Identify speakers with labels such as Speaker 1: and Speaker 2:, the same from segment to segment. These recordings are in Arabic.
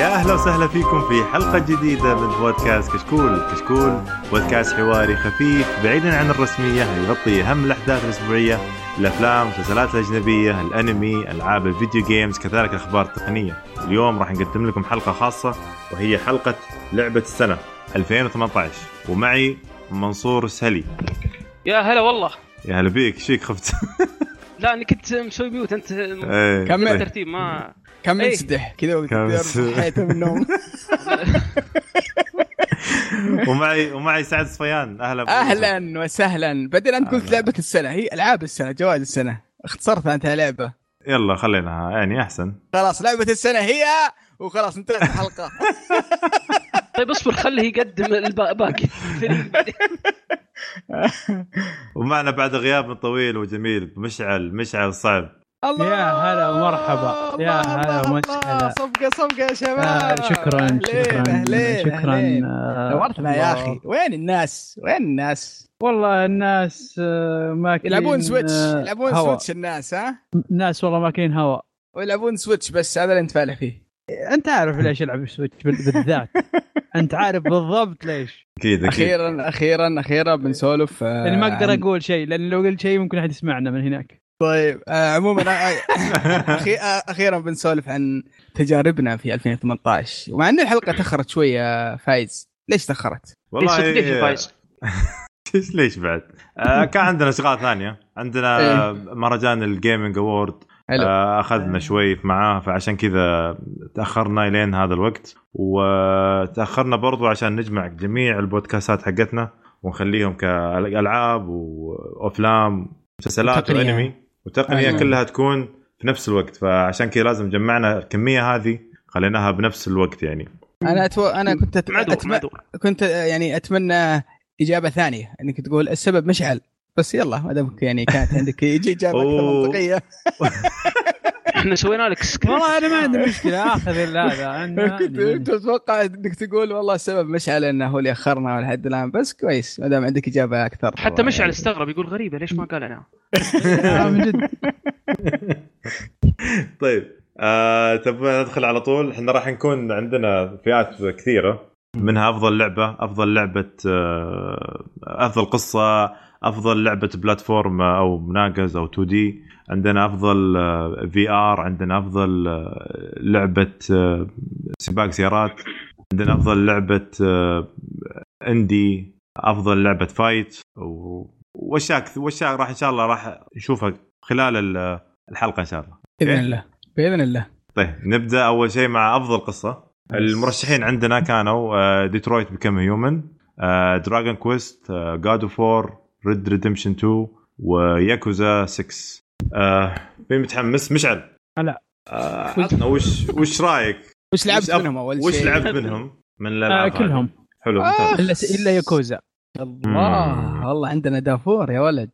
Speaker 1: يا أهلا وسهلا فيكم في حلقة جديدة من بودكاست كشكول، كشكول بودكاست حواري خفيف بعيدا عن الرسمية يغطي أهم الأحداث الأسبوعية، الأفلام، المسلسلات الأجنبية، الأنمي، ألعاب ال video games، كذلك الأخبار التقنية. اليوم راح نقدم لكم حلقة خاصة وهي حلقة لعبة السنة 2018 ومعي منصور سهلي.
Speaker 2: يا هلا والله
Speaker 1: يا هلا بيك شوي خفت
Speaker 2: لا اني كنت مسوي mute أنت
Speaker 1: إيه.
Speaker 3: كمل.
Speaker 2: الترتيب ما
Speaker 3: كم
Speaker 2: إيه.
Speaker 3: سدح كذا. حيته من النوم
Speaker 1: ومعي ومعي سعد صفيان أهلا.
Speaker 3: أهلا وسهلا بعدين انت قلت. لعبة السنة هي ألعاب السنة جوائز السنة اختصرت أنت لعبة
Speaker 1: يلا خليناها يعني أحسن
Speaker 3: خلاص لعبة السنة هي وخلاص انتهت الحلقة
Speaker 2: طيب اصبر خليه يقدم البا- باقي الفريق بعدين.
Speaker 1: ومعنا بعد غياب طويل وجميل مشعل مشعل صعب
Speaker 3: الله
Speaker 4: يا هلا ومرحبا. يا هلا ومسهلا.
Speaker 3: الله، صفقة صفقة يا
Speaker 4: آه
Speaker 3: شباب
Speaker 4: شكرا
Speaker 3: أهلين،
Speaker 4: شكرا
Speaker 3: أهلين،
Speaker 4: شكرا. آه،
Speaker 3: نورتنا يا
Speaker 4: الله.
Speaker 3: أخي. وين الناس؟ وين الناس؟
Speaker 4: والله الناس آه، ماكلين
Speaker 3: يلعبون Switch
Speaker 4: آه،
Speaker 3: يلعبون
Speaker 4: هوا.
Speaker 3: سويتش الناس ها؟
Speaker 4: الناس والله ماكلين هواء.
Speaker 3: ويلعبون Switch بس هذا اللي انت فالح فيه.
Speaker 4: أنت عارف ليش العب Switch بال- بالذات. أنت عارف بالضبط ليش.
Speaker 1: أكيد
Speaker 3: أخيرا أخيرا أخيرا بنسولف آه،
Speaker 4: لأني ما
Speaker 3: أقدر
Speaker 4: أقول شيء لأن لو قلت شيء ممكن أحد يسمعنا من هناك.
Speaker 3: طيب آه عموما آه، أخي... آه أخيرا بنسولف عن تجاربنا في 2018 ومع إن الحلقة تأخرت شوية فايز ليش تأخرت؟
Speaker 1: والله
Speaker 2: ليش ليش يا فايز؟
Speaker 1: ليش ليش بعد؟ آه كان عندنا أشغال ثانية عندنا
Speaker 3: إيه.
Speaker 1: مهرجان ال gaming
Speaker 3: award
Speaker 1: آه أخذنا شوي معاه فعشان كذا تأخرنا إلين هذا الوقت وتأخرنا برضو عشان نجمع جميع البودكاستات حقتنا ونخليهم كألعاب وافلام مسلسلات. وأنمي وتقنية
Speaker 3: أيوة.
Speaker 1: كلها تكون في نفس الوقت فعشان كذا لازم جمعنا الكمية هذه خليناها بنفس الوقت يعني
Speaker 3: أنا أتو... أنا كنت أت...
Speaker 2: معذور
Speaker 3: أتم...
Speaker 2: معذور
Speaker 3: كنت يعني أتمنى إجابة ثانية إنك تقول السبب مشعل بس يلا ما دامك يعني كانت عندك يجي اجابه. منطقية
Speaker 2: إحنا سوينا لك سكريبت
Speaker 4: والله أنا ما عندي مشكلة أخذ هذا.
Speaker 3: كنت أتوقع إنك تقول والله السبب مشعل إنه هو اللي أخرنا لحد الآن بس كويس ما دام عندك إجابة أكثر.
Speaker 2: حتى مشعل. استغرب يقول غريبة ليش ما قال أنا؟
Speaker 4: آه، من جد.
Speaker 1: طيب آه تبغى ندخل على طول؟ إحنا راح نكون عندنا فئات كثيرة. منها أفضل لعبة أفضل لعبة آه أفضل قصة أفضل لعبة بلاتفورم أو مناقز أو 2 دي. عندنا أفضل VR. عندنا أفضل آه، لعبة آه، سباق سيارات عندنا أفضل لعبة آه، indie. أفضل لعبة fight. واشياء واشياء راح إن شاء الله راح نشوفها خلال ال- الحلقة إن شاء الله. بإذن؟
Speaker 3: الله. بإذن الله.
Speaker 1: طيب نبدأ أول شيء مع أفضل قصة. المرشحين عندنا كانوا آه، Detroit Become Human Dragon Quest God of War Red Redemption 2 وياكوزا 6 آه، مين متحمس؟ مشعل.
Speaker 4: لا.
Speaker 1: آه، عطنا وش وش رأيك؟
Speaker 3: وش لعبت منهم أول شيء؟
Speaker 1: وش لعبت منهم؟ من
Speaker 4: آه،
Speaker 1: الالعاب
Speaker 4: كلهم.
Speaker 1: هذه؟ حلو
Speaker 3: آه.
Speaker 1: ممتاز.
Speaker 4: إلا إلا ياكوزا.
Speaker 3: الله. والله عندنا دافور يا ولد.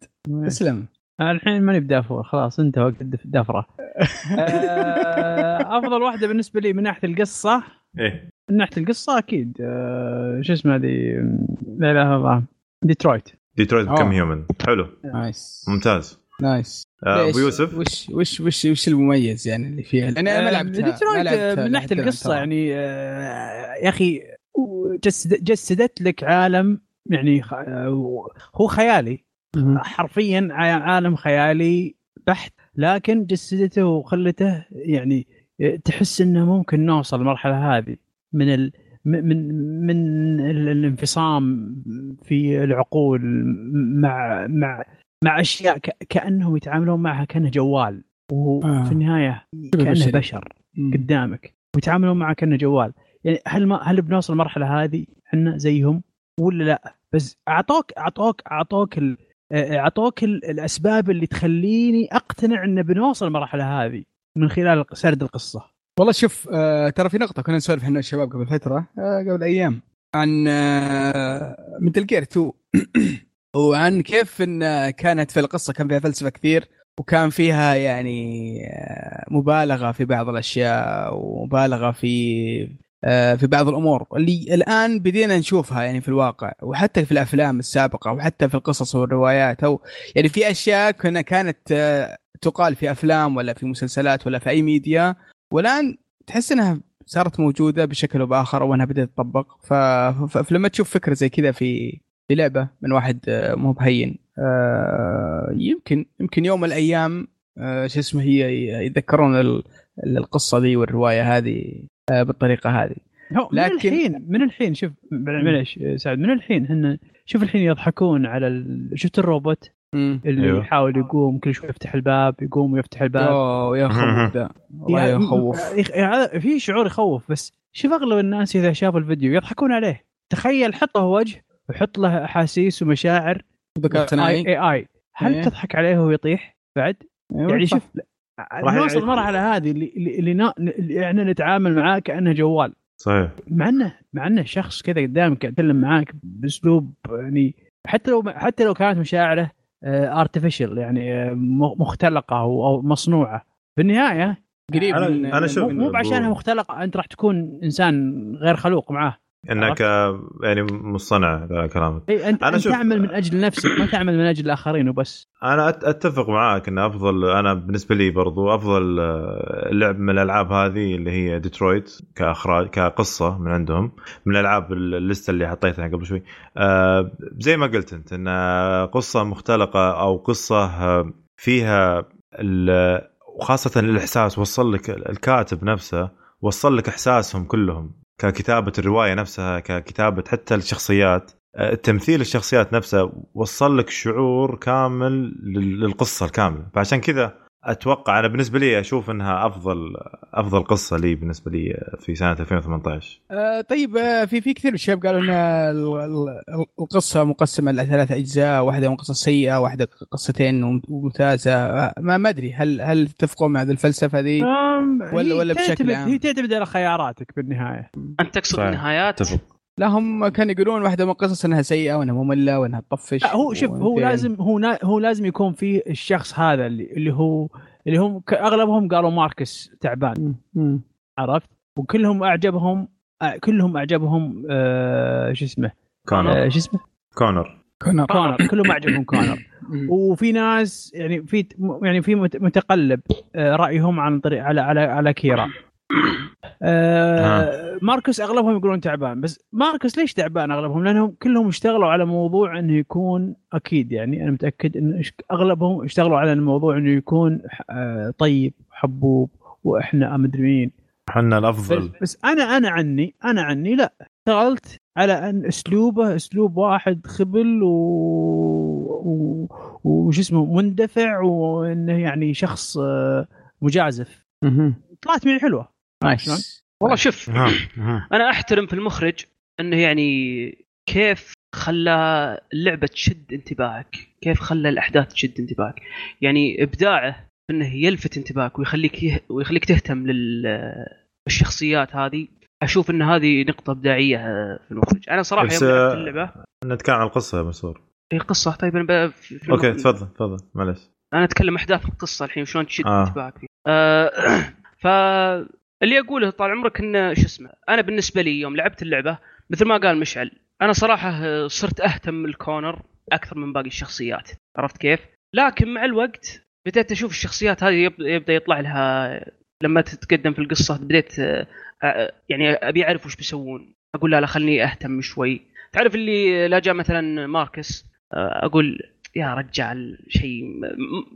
Speaker 3: تسلم.
Speaker 4: الحين ماني بدافور خلاص انت وقت الدف- الدفره آه، أفضل واحدة بالنسبة لي من ناحية القصة.
Speaker 1: إيه.
Speaker 4: من ناحية القصة أكيد آه، شو اسمه هذه؟ لا إله إلا الله. ديترويت.
Speaker 1: ديترويت بيكم
Speaker 3: آه.
Speaker 1: هيومن حلو.
Speaker 3: نايس.
Speaker 1: ممتاز.
Speaker 3: نايس.
Speaker 1: آه،؟ أبو يوسف؟
Speaker 3: وش وش وش وش المميز يعني اللي فيها؟ لأن أنا ما ما
Speaker 4: ديترويت آه، من ناحية
Speaker 3: القصة.
Speaker 4: يعني يا أخي جسد جسدت لك عالم يعني خ- هو خيالي. حرفيا ع- عالم خيالي بحت. لكن جسدته وخلته يعني تحس إنه ممكن نوصل المرحله هذه من ال من من ال- الانفصام في العقول مع مع مع أشياء كأنهم يتعاملون معها كأنه جوال وفي
Speaker 3: آه.
Speaker 4: النهاية
Speaker 3: كأنه.
Speaker 4: بشر. قدامك ويتعاملون معه كأنه جوال يعني هل ما هل بنوصل المرحلة هذه إحنا زيهم ولا لا بس اعطوك اعطوك أعطوك ال- آه، أعطوك ال- الأسباب اللي تخليني أقتنع ان بنوصل المرحلة هذه من خلال سرد القصة
Speaker 3: والله شوف آه ترى في نقطة كنا نسولف إحنا الشباب قبل فترة آه قبل أيام عن آه مثل جير 2 وعن كيف إن كانت في القصة كان فيها فلسفة كثير وكان فيها يعني آه، مبالغة في بعض الأشياء ومبالغة في آه، في بعض الأمور اللي الآن بدينا نشوفها يعني في الواقع وحتى في الأفلام السابقة وحتى في القصص والروايات أو يعني في أشياء كنا كانت آه، تقال في أفلام ولا في مسلسلات ولا في أي ميديا والآن تحس إنها صارت موجودة بشكل أو بآخر أو إنها بدأت تطبق. ف... فلما تشوف فكرة زي كذا في في لعبة من واحد آه، مو بهين آه، يمكن يمكن يوم من الأيام آه، شو اسمه هي يتذكرون ال- القصة دي والرواية هذه بالطريقة هذه.
Speaker 4: هو من
Speaker 3: لكن-
Speaker 4: الحين من الحين شوف معليش سعد من الحين هن شوف الحين يضحكون على ال... شفت الروبوت؟ اللي
Speaker 1: أيوه.
Speaker 4: يحاول يقوم كل شوي يفتح الباب يقوم ويفتح الباب.
Speaker 3: أوه يا خوف ذا. والله
Speaker 4: يعني
Speaker 3: يخوف.
Speaker 4: يخ- يعني في شعور يخوف بس شوف أغلب الناس إذا شافوا الفيديو يضحكون عليه. تخيل حط له وجه وحط له أحاسيس ومشاعر.
Speaker 3: ذكاء اصطناعي.
Speaker 4: اي أي هل
Speaker 3: إيه.
Speaker 4: تضحك عليه وهو يطيح بعد؟
Speaker 3: أيوة،
Speaker 4: يعني. شوف نوصل المرحله هذه اللي اللي, اللي, نا- اللي إحنا نتعامل معاه كأنه جوال.
Speaker 1: صحيح.
Speaker 4: مع انه مع إنه شخص كذا قدامك يتكلم معاك بأسلوب يعني حتى لو حتى لو كانت مشاعره artificial يعني آه، مختلقة أو أو مصنوعة. في النهايه
Speaker 3: قريب
Speaker 1: أنا-
Speaker 3: من
Speaker 1: أنا شوف-
Speaker 4: مو مو بعشانها مختلقة أنت راح تكون إنسان غير خلوق معاه.
Speaker 1: إنك يعني مصطنع هذا كلامك.
Speaker 4: إي انت,
Speaker 1: أنا
Speaker 4: أنت
Speaker 1: شوف-
Speaker 4: تعمل من أجل نفسك ما تعمل من أجل الآخرين وبس.
Speaker 1: أنا أتفق معاك إن أفضل أنا بالنسبة لي برضو أفضل آه، لعب من الألعاب هذه اللي هي ديترويت كأخراج كقصة من عندهم من الألعاب الليستة اللي حطيتها قبل شوي. آه، زي ما قلت أنت إن قصة مختلقة أو قصة آه، فيها وخاصة الإحساس وصل لك الكاتب نفسه وصل لك إحساسهم كلهم. ككتابة الرواية نفسها ككتابة حتى الشخصيات آه، تمثيل الشخصيات نفسها وصل لك شعور كامل لل- للقصة الكاملة. فعشان كذا أتوقع أنا بالنسبة لي أشوف إنها أفضل أفضل قصة لي بالنسبة لي في سنة 2018
Speaker 3: آه طيب آه في في كثير من الشباب قالوا إن ال- ال- القصة مقسمة لثلاث أجزاء واحدة من قصة سيئة واحدة قصتين مم- ممتازة آه ما ما أدري هل هل تتفقون مع هذه الفلسفة ذي؟
Speaker 4: أم،
Speaker 3: ولا-
Speaker 4: هي
Speaker 3: ولا بشكل
Speaker 4: تعتمد
Speaker 3: عام؟
Speaker 4: هي تعتمد على خياراتك بالنهاية
Speaker 2: أنت تقصد. النهايات
Speaker 1: أتفق
Speaker 3: لا هم كانوا يقولون واحدة من القصص إنها سيئة وإنها مملة وإنها تطفش
Speaker 4: لا هو شوف هو. لازم هو نا هو لازم يكون في الشخص هذا اللي, اللي هو اللي هم أغلبهم قالوا ماركس تعبان. عرفت؟ وكلهم أعجبهم آه، كلهم أعجبهم آه شو اسمه؟
Speaker 1: كونر.
Speaker 4: آه شو اسمه؟
Speaker 1: كونر.
Speaker 3: كونر.
Speaker 4: كونر. كلهم أعجبهم كونر. وفي ناس يعني في يعني في مت- متقلب رأيهم عن طريق على على على كيرا. آه ماركوس أغلبهم يقولون تعبان بس ماركوس ليش تعبان أغلبهم؟ لأنهم كلهم اشتغلوا على موضوع إنه يكون أكيد يعني أنا متأكد ان أغلبهم اشتغلوا على الموضوع إنه يكون آه طيب حبوب وإحنا مدري مين.
Speaker 1: إحنا
Speaker 4: بس,
Speaker 1: الأفضل.
Speaker 4: بس أنا أنا عني أنا عني لا. اشتغلت على أن أسلوبه أسلوب واحد خبل و... و... وش اسمه مندفع وإنه يعني شخص آه، مجازف. طلعت معي حلوة.
Speaker 3: نايس
Speaker 4: شلون؟
Speaker 2: والله شوف
Speaker 1: ها، ها.
Speaker 2: أنا أحترم في المخرج إنه يعني كيف خلى اللعبة تشد انتباهك كيف خلى الأحداث تشد انتباهك. يعني إبداعه إنه يلفت انتباهك ويخليك يه... ويخليك تهتم للشخصيات هذه. أشوف إن هذه نقطة إبداعية في المخرج. أنا صراحة
Speaker 1: بس،
Speaker 2: يوم لعبت
Speaker 1: آه،
Speaker 2: اللعبة
Speaker 1: نتكلم عن القصة يا منصور.
Speaker 2: هي قصة. طيب أنا ب... في... أوكي
Speaker 1: تفضل تفضل. معلش
Speaker 2: أنا أتكلم أحداث القصة الحين شلون تشد
Speaker 1: آه.
Speaker 2: انتباهك فيه آه فاللي اقوله طال عمرك إنه شو اسمه أنا بالنسبة لي يوم لعبت اللعبة مثل ما قال مشعل أنا صراحة صرت أهتم لكونر أكثر من باقي الشخصيات عرفت كيف؟ لكن مع الوقت بديت أشوف الشخصيات هذه يب- يبدأ يطلع لها لما تتقدم في القصة بديت آه، آه، يعني أبي أعرف وش بيسوون أقول لا لا خلني أهتم شوي تعرف اللي لا جاء مثلا ماركس آه، أقول يا رجال شيء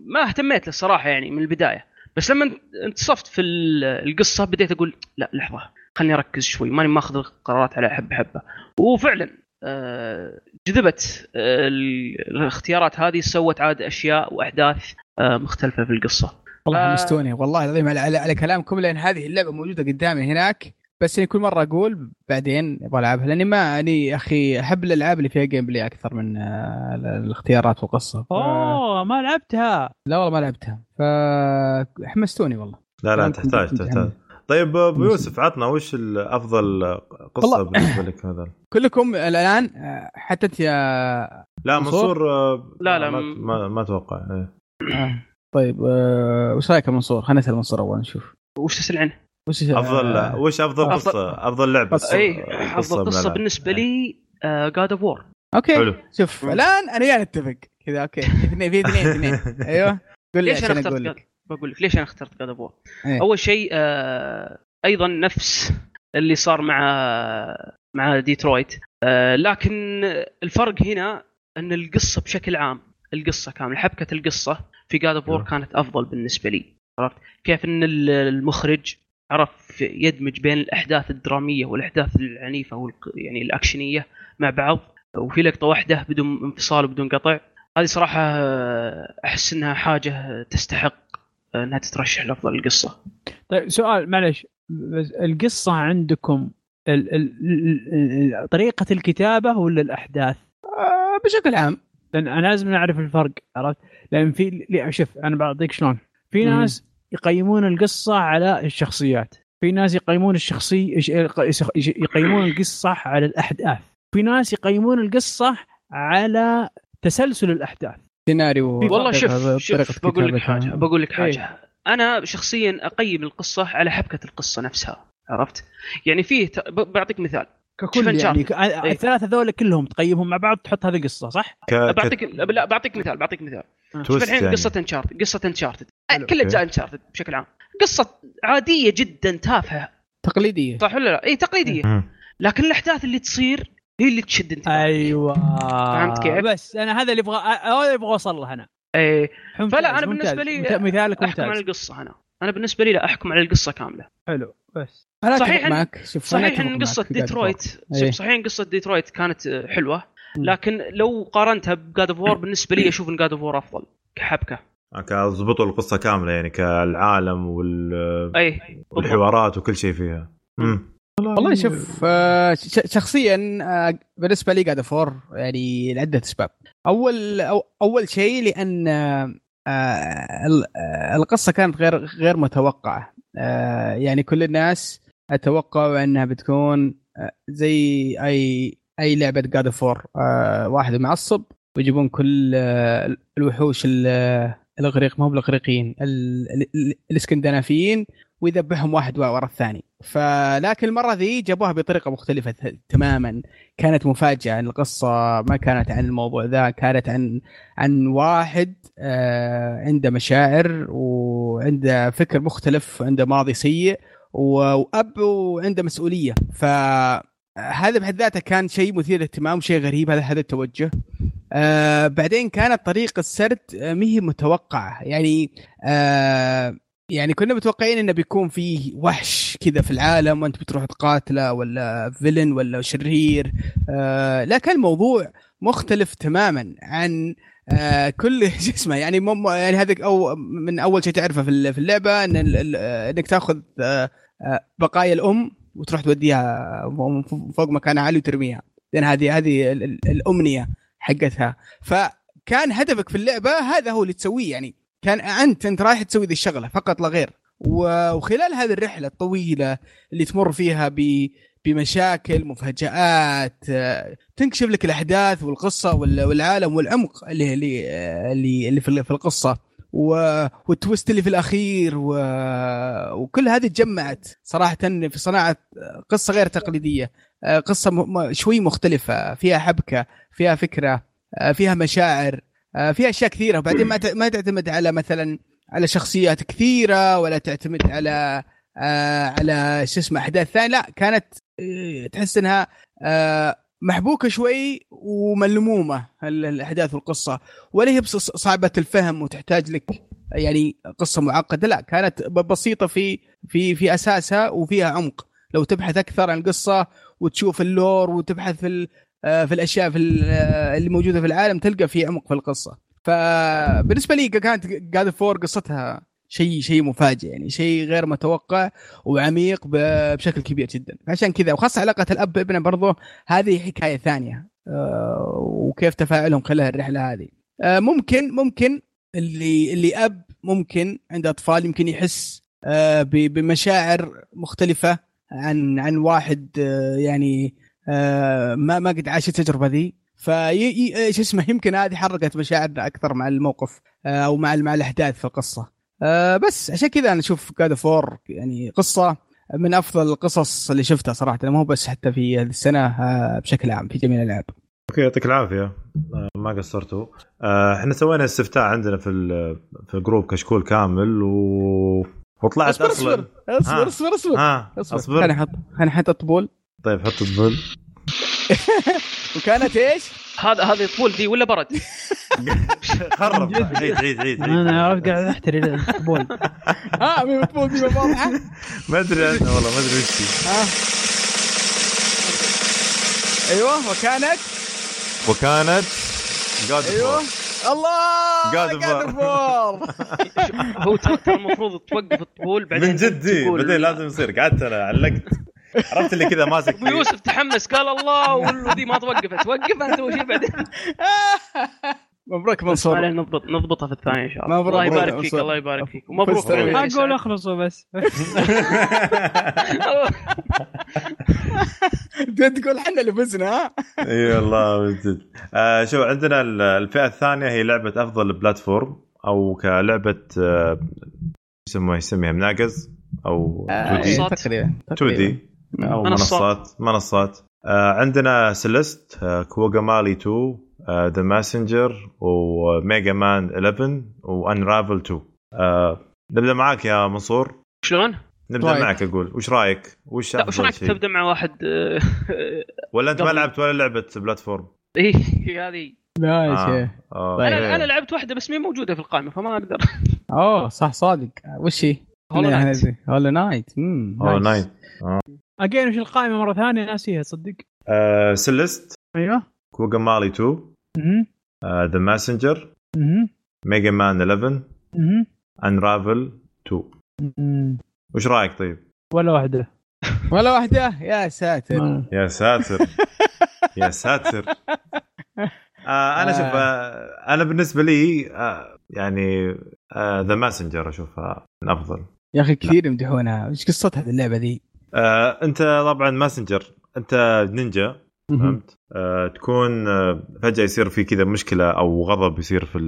Speaker 2: ما اهتميت له الصراحه يعني من البداية بس لما انت- انتصفت في ال- القصة بديت أقول لا لحظة خلني أركز شوي ماني ماخذ القرارات على حبه حبة وفعلا آه، جذبت آه، ال- الاختيارات هذه سوت عاد أشياء وأحداث آه، مختلفة في القصة
Speaker 3: والله. حمستوني والله العظيم على, على, على كلامكم لأن هذه اللعبة موجودة قدامي هناك بس يعني كل مرة أقول بعدين أبغى ألعبها لأني ما يعني يا أخي أحب الألعاب اللي فيها gameplay أكثر من آه، ال- الاختيارات والقصة ف...
Speaker 4: أوه ما لعبتها
Speaker 3: لا والله ما لعبتها فحمستوني والله
Speaker 1: لا لا تحتاج تحتاج. طيب أبو يوسف عطنا وش افضل قصة
Speaker 3: والله.
Speaker 1: بالنسبة لك هذا
Speaker 3: كلكم الآن آه، حتى أنت يا
Speaker 1: لا
Speaker 3: منصور؟
Speaker 1: آه،
Speaker 2: لا، لا،
Speaker 1: ما,
Speaker 2: م-
Speaker 1: ما, ما أتوقع إيه.
Speaker 3: آه. طيب وش رأيك يا منصور؟ خلينا نسأل منصور أول نشوف
Speaker 2: وش تسأل عنه؟
Speaker 3: وش
Speaker 1: أفضل
Speaker 3: آه،
Speaker 1: وش
Speaker 2: أفضل
Speaker 1: أفضل-
Speaker 3: قصة؟
Speaker 2: أفضل
Speaker 1: لعبة.
Speaker 2: قصة.
Speaker 1: أي
Speaker 2: أفضل
Speaker 1: قصة.
Speaker 2: بالنسبة لي God of War
Speaker 3: okay.
Speaker 1: حلو.
Speaker 3: شوف
Speaker 2: مم.
Speaker 3: الآن أنا وياه نتفق كذا okay. اثنين في اثنين اثنين. أيوه؟ قول لي
Speaker 2: ليش
Speaker 3: أنا
Speaker 2: اخترت
Speaker 3: لك.
Speaker 2: بقول لك ليش أنا اخترت God of
Speaker 3: War.
Speaker 2: أول شيء آه أيضا نفس اللي صار مع مع ديترويت. آه، لكن الفرق هنا إن القصة بشكل عام القصة كاملة حبكة القصة في God of
Speaker 1: War.
Speaker 2: كانت أفضل بالنسبة لي. عرفت؟ كيف إن ال- المخرج عرف يدمج بين الأحداث الدرامية والأحداث العنيفة والق- يعني الأكشنية مع بعض وفي لقطة واحدة بدون انفصال وبدون قطع هذه صراحة آه، أحس إنها حاجة تستحق إنها تترشح لأفضل القصة
Speaker 4: طيب سؤال معلش القصة عندكم ال ال طريقة الكتابة ولا الأحداث؟
Speaker 3: آه، بشكل عام
Speaker 4: لأن أنا لازم نعرف الفرق عرفت؟ لأن في لي- شوف أنا بعطيك شلون في
Speaker 3: مم.
Speaker 4: ناس يقيمون القصة على الشخصيات في ناس يقيمون الشخصي يقيمون القصة على الأحداث في ناس يقيمون القصة على تسلسل الأحداث
Speaker 3: سيناريو
Speaker 2: والله شوف شوف بقول لك. حاجة بقول لك حاجة
Speaker 4: إيه.
Speaker 2: أنا شخصيا أقيم القصة على حبكة القصة نفسها عرفت يعني فيه ت- بعطيك مثال
Speaker 4: ككل يعني. ك-
Speaker 2: إيه.
Speaker 4: الثلاثة ذول كلهم تقيمهم مع بعض تحط هذه قصه صح؟
Speaker 1: ك...
Speaker 2: بعطيك لا بعطيك مثال بعطيك مثال شوف
Speaker 1: twist
Speaker 2: الحين
Speaker 1: يعني.
Speaker 2: قصة Uncharted قصة
Speaker 4: Uncharted.
Speaker 2: كل اجزاء Uncharted بشكل عام قصة عادية جدا تافهة
Speaker 3: تقليدية
Speaker 2: صح ولا لا؟ إي
Speaker 1: تقليدية.
Speaker 2: لكن الأحداث اللي تصير هي اللي تشد انتباهك
Speaker 4: أيوه
Speaker 2: فهمت كيف؟
Speaker 4: بس أنا هذا اللي أبغى هذا اللي أبغى أوصل له أنا
Speaker 2: إيه
Speaker 4: ممتاز،
Speaker 2: فلا أنا
Speaker 4: ممتاز.
Speaker 2: بالنسبة لي
Speaker 4: مثالك
Speaker 2: أحكم على
Speaker 4: ممتاز
Speaker 2: القصة أنا أنا بالنسبة لي لا أحكم على القصة كاملة
Speaker 4: حلو بس
Speaker 3: أنا
Speaker 2: صحيح
Speaker 3: معك شوف
Speaker 2: صحيح
Speaker 3: إن قصة.
Speaker 2: ديترويت. شوف صحيح إن قصة ديترويت كانت آه،
Speaker 3: حلوة.
Speaker 2: لكن لو قارنتها ب God of War بالنسبة لي أشوف إن God of War أفضل كحبكة.
Speaker 1: ضبطوا القصة كاملة يعني كالعالم وال...
Speaker 2: بالضبط.
Speaker 1: والحوارات وكل شيء فيها. مم.
Speaker 3: والله شوف آه، شخصيا آه، بالنسبة لي God of War يعني لعدة أسباب. أول أو أول شيء لأن آه، ال- القصة كانت غير غير متوقعة. يعني كل الناس أتوقعوا أنها بتكون زي أي أي لعبة God of War واحد معصب ويجيبون كل آه، الوحوش ال- الأغريق ما هو بالأغريقيين ال- ال- الإسكندنافيين ويذبحهم واحد ورا الثاني. فلكن المرة ذي جابوها بطريقة مختلفة تماما. كانت مفاجأة القصة ما كانت عن الموضوع ذا كانت عن عن واحد آه، عنده مشاعر وعنده فكر مختلف عنده ماضي سيء وأب وعنده مسؤولية. فهذا بحد ذاته كان شيء مثير للاهتمام شيء غريب هذا هذا التوجه. آه بعدين كانت طريقه السرد آه، ما هي متوقعة. يعني آه يعني كنا متوقعين إنه بيكون فيه وحش كذا في العالم وأنت بتروح تقاتله ولا فيلن ولا شرير. آه لكن الموضوع مختلف تماما عن آه كل شو اسمه يعني مم يعني هذا أو من أول شيء تعرفه في ال- في اللعبة إن إنك تأخذ آه آه بقايا الأم. وتروح توديها فوق مكان عالي وترميها. لأن هذه هذه ال- ال- الأمنية حقتها. فكان هدفك في اللعبة هذا هو اللي تسويه يعني. كان انت أنت رايح تسوي ذي الشغلة فقط لا غير. وخلال هذه الرحلة الطويلة اللي تمر فيها ب بمشاكل مفاجآت تنكشف لك الأحداث والقصة وال- والعالم والعمق اللي اللي اللي, في القصة. و... والتويست اللي في الأخير و... وكل هذه تجمعت صراحة في صناعة قصة غير تقليدية. آه، قصة م... شوي مختلفة. فيها حبكة فيها فكرة آه، فيها مشاعر آه، فيها أشياء كثيرة. وبعدين ما ما تعتمد على مثلا على شخصيات كثيرة ولا تعتمد على على شو اسمه أحداث ثانية. لا كانت تحس إنها محبوكة شوي وملمومة ال- الأحداث والقصة. ولا هي صعبة الفهم وتحتاج لك يعني قصة معقدة لا كانت بسيطة في في في أساسها وفيها عمق. لو تبحث أكثر عن القصة وتشوف ال lore وتبحث في آه، في الأشياء في آه، اللي موجودة في العالم تلقى في عمق في القصة. فبالنسبة لي كانت God of War قصتها شيء شيء مفاجئ يعني شيء غير متوقع وعميق بشكل كبير جدا. عشان كذا وخاصة علاقة الأب بابنه برضه هذه حكاية ثانية. آه، وكيف تفاعلهم خلال الرحلة هذه. آه، ممكن ممكن اللي اللي أب ممكن عنده أطفال يمكن يحس ب- بمشاعر مختلفة عن عن واحد آه، يعني آه، ما ما قد عاش التجربة ذي. في شو اسمه يمكن هذه حركت مشاعرنا أكثر مع الموقف آه، أو مع مع الأحداث في القصة. آه، بس عشان كذا أنا أشوف جاد فور يعني قصة من أفضل القصص اللي شفتها صراحة. ما هو بس حتى في هذه السنة آه، بشكل عام في جميع الألعاب.
Speaker 1: أوكي يعطيك العافية. آه، ما قصرتوا. إحنا سوينا استفتاء عندنا في في الجروب كشكول كامل و وطلعت
Speaker 3: اصبر اصبر اصبر. اصبر اصبر.
Speaker 1: ها
Speaker 3: اصبر.
Speaker 1: أصبر.
Speaker 3: خليني أحط خليني أحط الطبول
Speaker 1: طيب حط الطبول
Speaker 3: وكانت إيش؟
Speaker 2: هذا هذه طول دي ولا برد؟
Speaker 1: خرب. عيد عيد عيد
Speaker 4: أنا
Speaker 1: عيد
Speaker 4: عرفت قاعد أحتري البول
Speaker 3: ها مين الطبول دي واضحه؟
Speaker 1: ما أدري عنه والله ما أدري وش هي.
Speaker 3: ها أيوه وكانت؟
Speaker 1: وكانت؟ جاد
Speaker 3: أيوه. الله
Speaker 1: of
Speaker 3: War.
Speaker 2: هو المفروض توقف الطبول بعدين
Speaker 1: من جدي
Speaker 2: تقول-
Speaker 1: بعدين لازم يصير. قعدت أنا علقت. عرفت اللي كذا ماسك
Speaker 2: أبو يوسف تحمس قال الله والذي ما توقفت. توقف أنت وشي بعدين؟
Speaker 3: مبروك منصور.
Speaker 2: نضبط نضبطها في الثانية إن شاء الله.
Speaker 3: مبروك،
Speaker 2: الله يبارك فيك. الله يبارك فيك. ومبروك.
Speaker 4: أقول أخلصوا بس.
Speaker 3: تقول إحنا اللي فزنا ها؟
Speaker 1: إي والله من جد آه شوف عندنا ال- الفئة الثانية هي لعبة أفضل platform أو كلعبة آه، يسموها؟ يسميها مناقز أو
Speaker 3: آه،
Speaker 1: 2 D.
Speaker 3: إيه،
Speaker 2: منصات.
Speaker 3: تقريبا.
Speaker 1: 2 D. أو
Speaker 2: منصات.
Speaker 1: منصات منصات آه عندنا Celeste آه Guacamelee 2 The Messenger و Mega Man 11 و Unravel 2 آه نبدأ معاك يا منصور
Speaker 2: شلون؟
Speaker 1: نبدأ
Speaker 3: رايك؟
Speaker 1: معك أقول وش رأيك؟ وش
Speaker 2: لا وش رأيك
Speaker 1: شيء؟
Speaker 2: تبدأ مع واحد آه،
Speaker 1: ولا أنت ما لعبت ولا لعبة platform؟
Speaker 2: إيه هذه
Speaker 3: لا يا
Speaker 1: آه.
Speaker 3: شيخ
Speaker 1: آه.
Speaker 3: طيب.
Speaker 2: أنا أنا لعبت واحدة بس مي موجودة في القائمة فما أقدر
Speaker 3: أوه صح صادق وش هي؟ Hollow Knight. Hollow
Speaker 1: Knight
Speaker 3: nice.
Speaker 1: nice
Speaker 4: again وش القائمة مرة ثانية؟ ناسيها صدق.
Speaker 1: آه Celeste
Speaker 4: أيوه.
Speaker 1: Guacamelee 2
Speaker 4: مهم.
Speaker 1: The
Speaker 4: Messenger.
Speaker 1: Mega Man 11
Speaker 4: مهم.
Speaker 1: Unravel 2
Speaker 4: مهم.
Speaker 1: وش رأيك طيب؟
Speaker 4: ولا واحدة.
Speaker 3: ولا واحدة؟ يا ساتر.
Speaker 1: يا ساتر. يا ساتر. آه أنا
Speaker 3: آه.
Speaker 1: شوف آه. أنا بالنسبة لي آه يعني The Messenger أشوفها من أفضل.
Speaker 3: يا أخي كثير يمدحونها. وش قصتها في اللعبة ذي؟
Speaker 1: آه انت طبعا Messenger انت نينجا فهمت؟ آه تكون آه فجأة يصير في كذا مشكلة أو غضب يصير في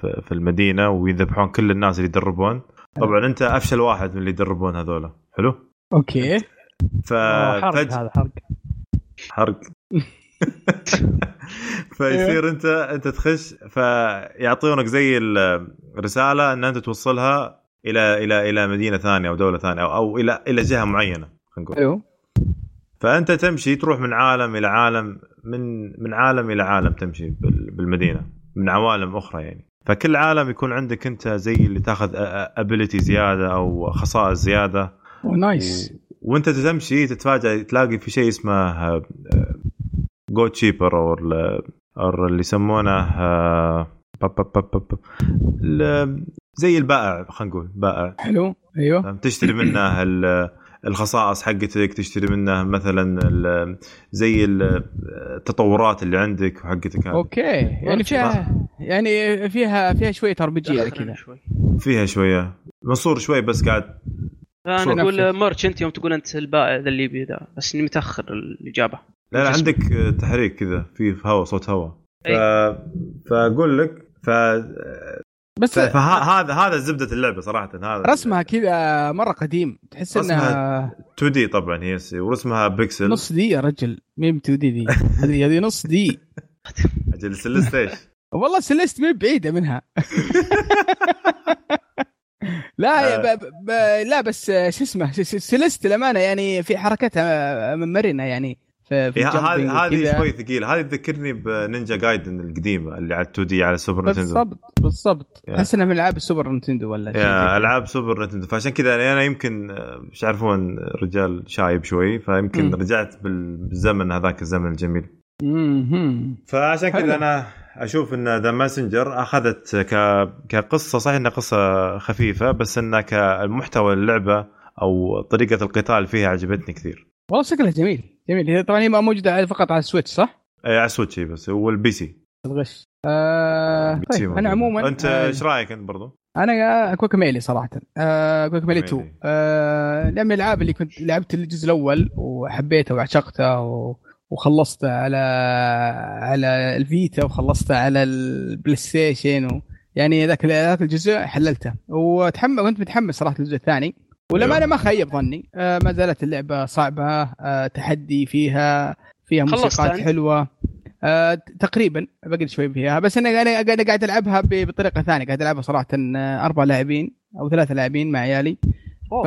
Speaker 1: في في المدينة ويذبحون كل الناس اللي يدربون. طبعا انت أفشل واحد من اللي يدربون هذولا. حلو؟
Speaker 3: أوكي.
Speaker 4: آه، حرق
Speaker 1: ففجاه
Speaker 4: هذا حرق.
Speaker 1: حرق. فيصير انت انت تخش فيعطونك زي الرساله إن أنت توصلها إلى إلى إلى مدينة ثانية أو دولة ثانية أو, أو إلى إلى جهة معينة. خلينا نقول.
Speaker 3: حلو
Speaker 1: فأنت تمشي تروح من عالم إلى عالم من من عالم إلى عالم تمشي بال- بالمدينة من عوالم أخرى يعني. فكل عالم يكون عندك أنت زي اللي تاخذ ability زيادة أو خصائص
Speaker 3: زيادة. nice
Speaker 1: وأنت تمشي تتفاجئ تلاقي في شيء اسمه shopkeeper أو اللي يسمونه آه، زي البائع خلينا نقول بائع.
Speaker 3: حلو.
Speaker 1: أيوه؟ تشتري منه الخصائص حقتك تشتري منه مثلا ال- زي ال- التطورات اللي عندك وحقتك هذه.
Speaker 3: أوكي يعني فيها يعني فيها فيها شوية ار بي جي كذا
Speaker 2: شوي
Speaker 1: فيها شوية منصور شوي بس قاعد
Speaker 2: أنا
Speaker 3: أقول.
Speaker 2: ميرش أنت يوم تقول أنت البائع ذا الليبي ذا بس إني متأخر الإجابة
Speaker 1: لا لا. عندك تحريك كذا في هواء صوت هواء ف...
Speaker 2: أي.
Speaker 1: فأقول لك ف...
Speaker 3: بس
Speaker 1: فهذا هذا زبدة اللعبة صراحة هذا
Speaker 3: رسمها كذا مرة قديم تحس إنها
Speaker 1: 2 دي طبعا هي ورسمها بيكسل.
Speaker 3: نص دي يا رجل مين 2 دي دي؟ هذه هذه نص دي
Speaker 1: أجل سلست إيش؟
Speaker 3: والله سلست مين بعيدة منها. لا
Speaker 1: آه.
Speaker 3: ب... ب... لا بس شو اسمه سلست الامانه يعني في حركتها مرنه يعني. في,
Speaker 1: هذه هذه. شوي ثقيلة هذه تذكرني بنينجا جايدن القديمة اللي على 2 دي على السوبر نتندو
Speaker 3: بالضبط بالضبط. أحس انها من ألعاب ال Super Nintendo ولا شيء.
Speaker 1: ألعاب Super Nintendo فعشان كذا أنا يمكن آه، مش عارفون رجال شايب شوي فيمكن
Speaker 3: مم.
Speaker 1: رجعت بال- بالزمن هذاك الزمن الجميل
Speaker 3: مهم.
Speaker 1: فعشان. كذا أنا أشوف إن The Messenger أخذت ك... كقصة صحيح إنها قصة خفيفة بس إنها كمحتوى اللعبة أو طريقة القتال فيها عجبتني كثير
Speaker 3: والله شكلها جميل جميل هي طبعا هي ما موجودة فقط على ال Switch صح؟
Speaker 1: اي على ال Switch هي بس وال PC
Speaker 3: الغش آه طيب. أنا عموما
Speaker 1: أنت
Speaker 3: آه،
Speaker 1: إيش رأيك أنت برضو؟
Speaker 3: أنا Guacamelee صراحة آه Guacamelee
Speaker 1: Guacamelee.
Speaker 3: 2 آه لعبه من الألعاب اللي كنت لعبت الجزء الأول وحبيته وعشقته و... وخلصته على على ال Vita وخلصته على ال PlayStation و... يعني ذاك ذاك الجزء حللته وتحمس كنت متحمس صراحة للجزء الثاني ولما
Speaker 1: أيوه.
Speaker 3: أنا ما خيب ظني. آه ما زالت اللعبة صعبة. آه تحدي فيها فيها موسيقات؟ حلوة. آه تقريبا بقيت شوي فيها بس أنا أنا أنا قاعد ألعبها بطريقة ثانية. قاعد ألعبها صراحة أربع لاعبين أو ثلاثة لاعبين مع عيالي. ف...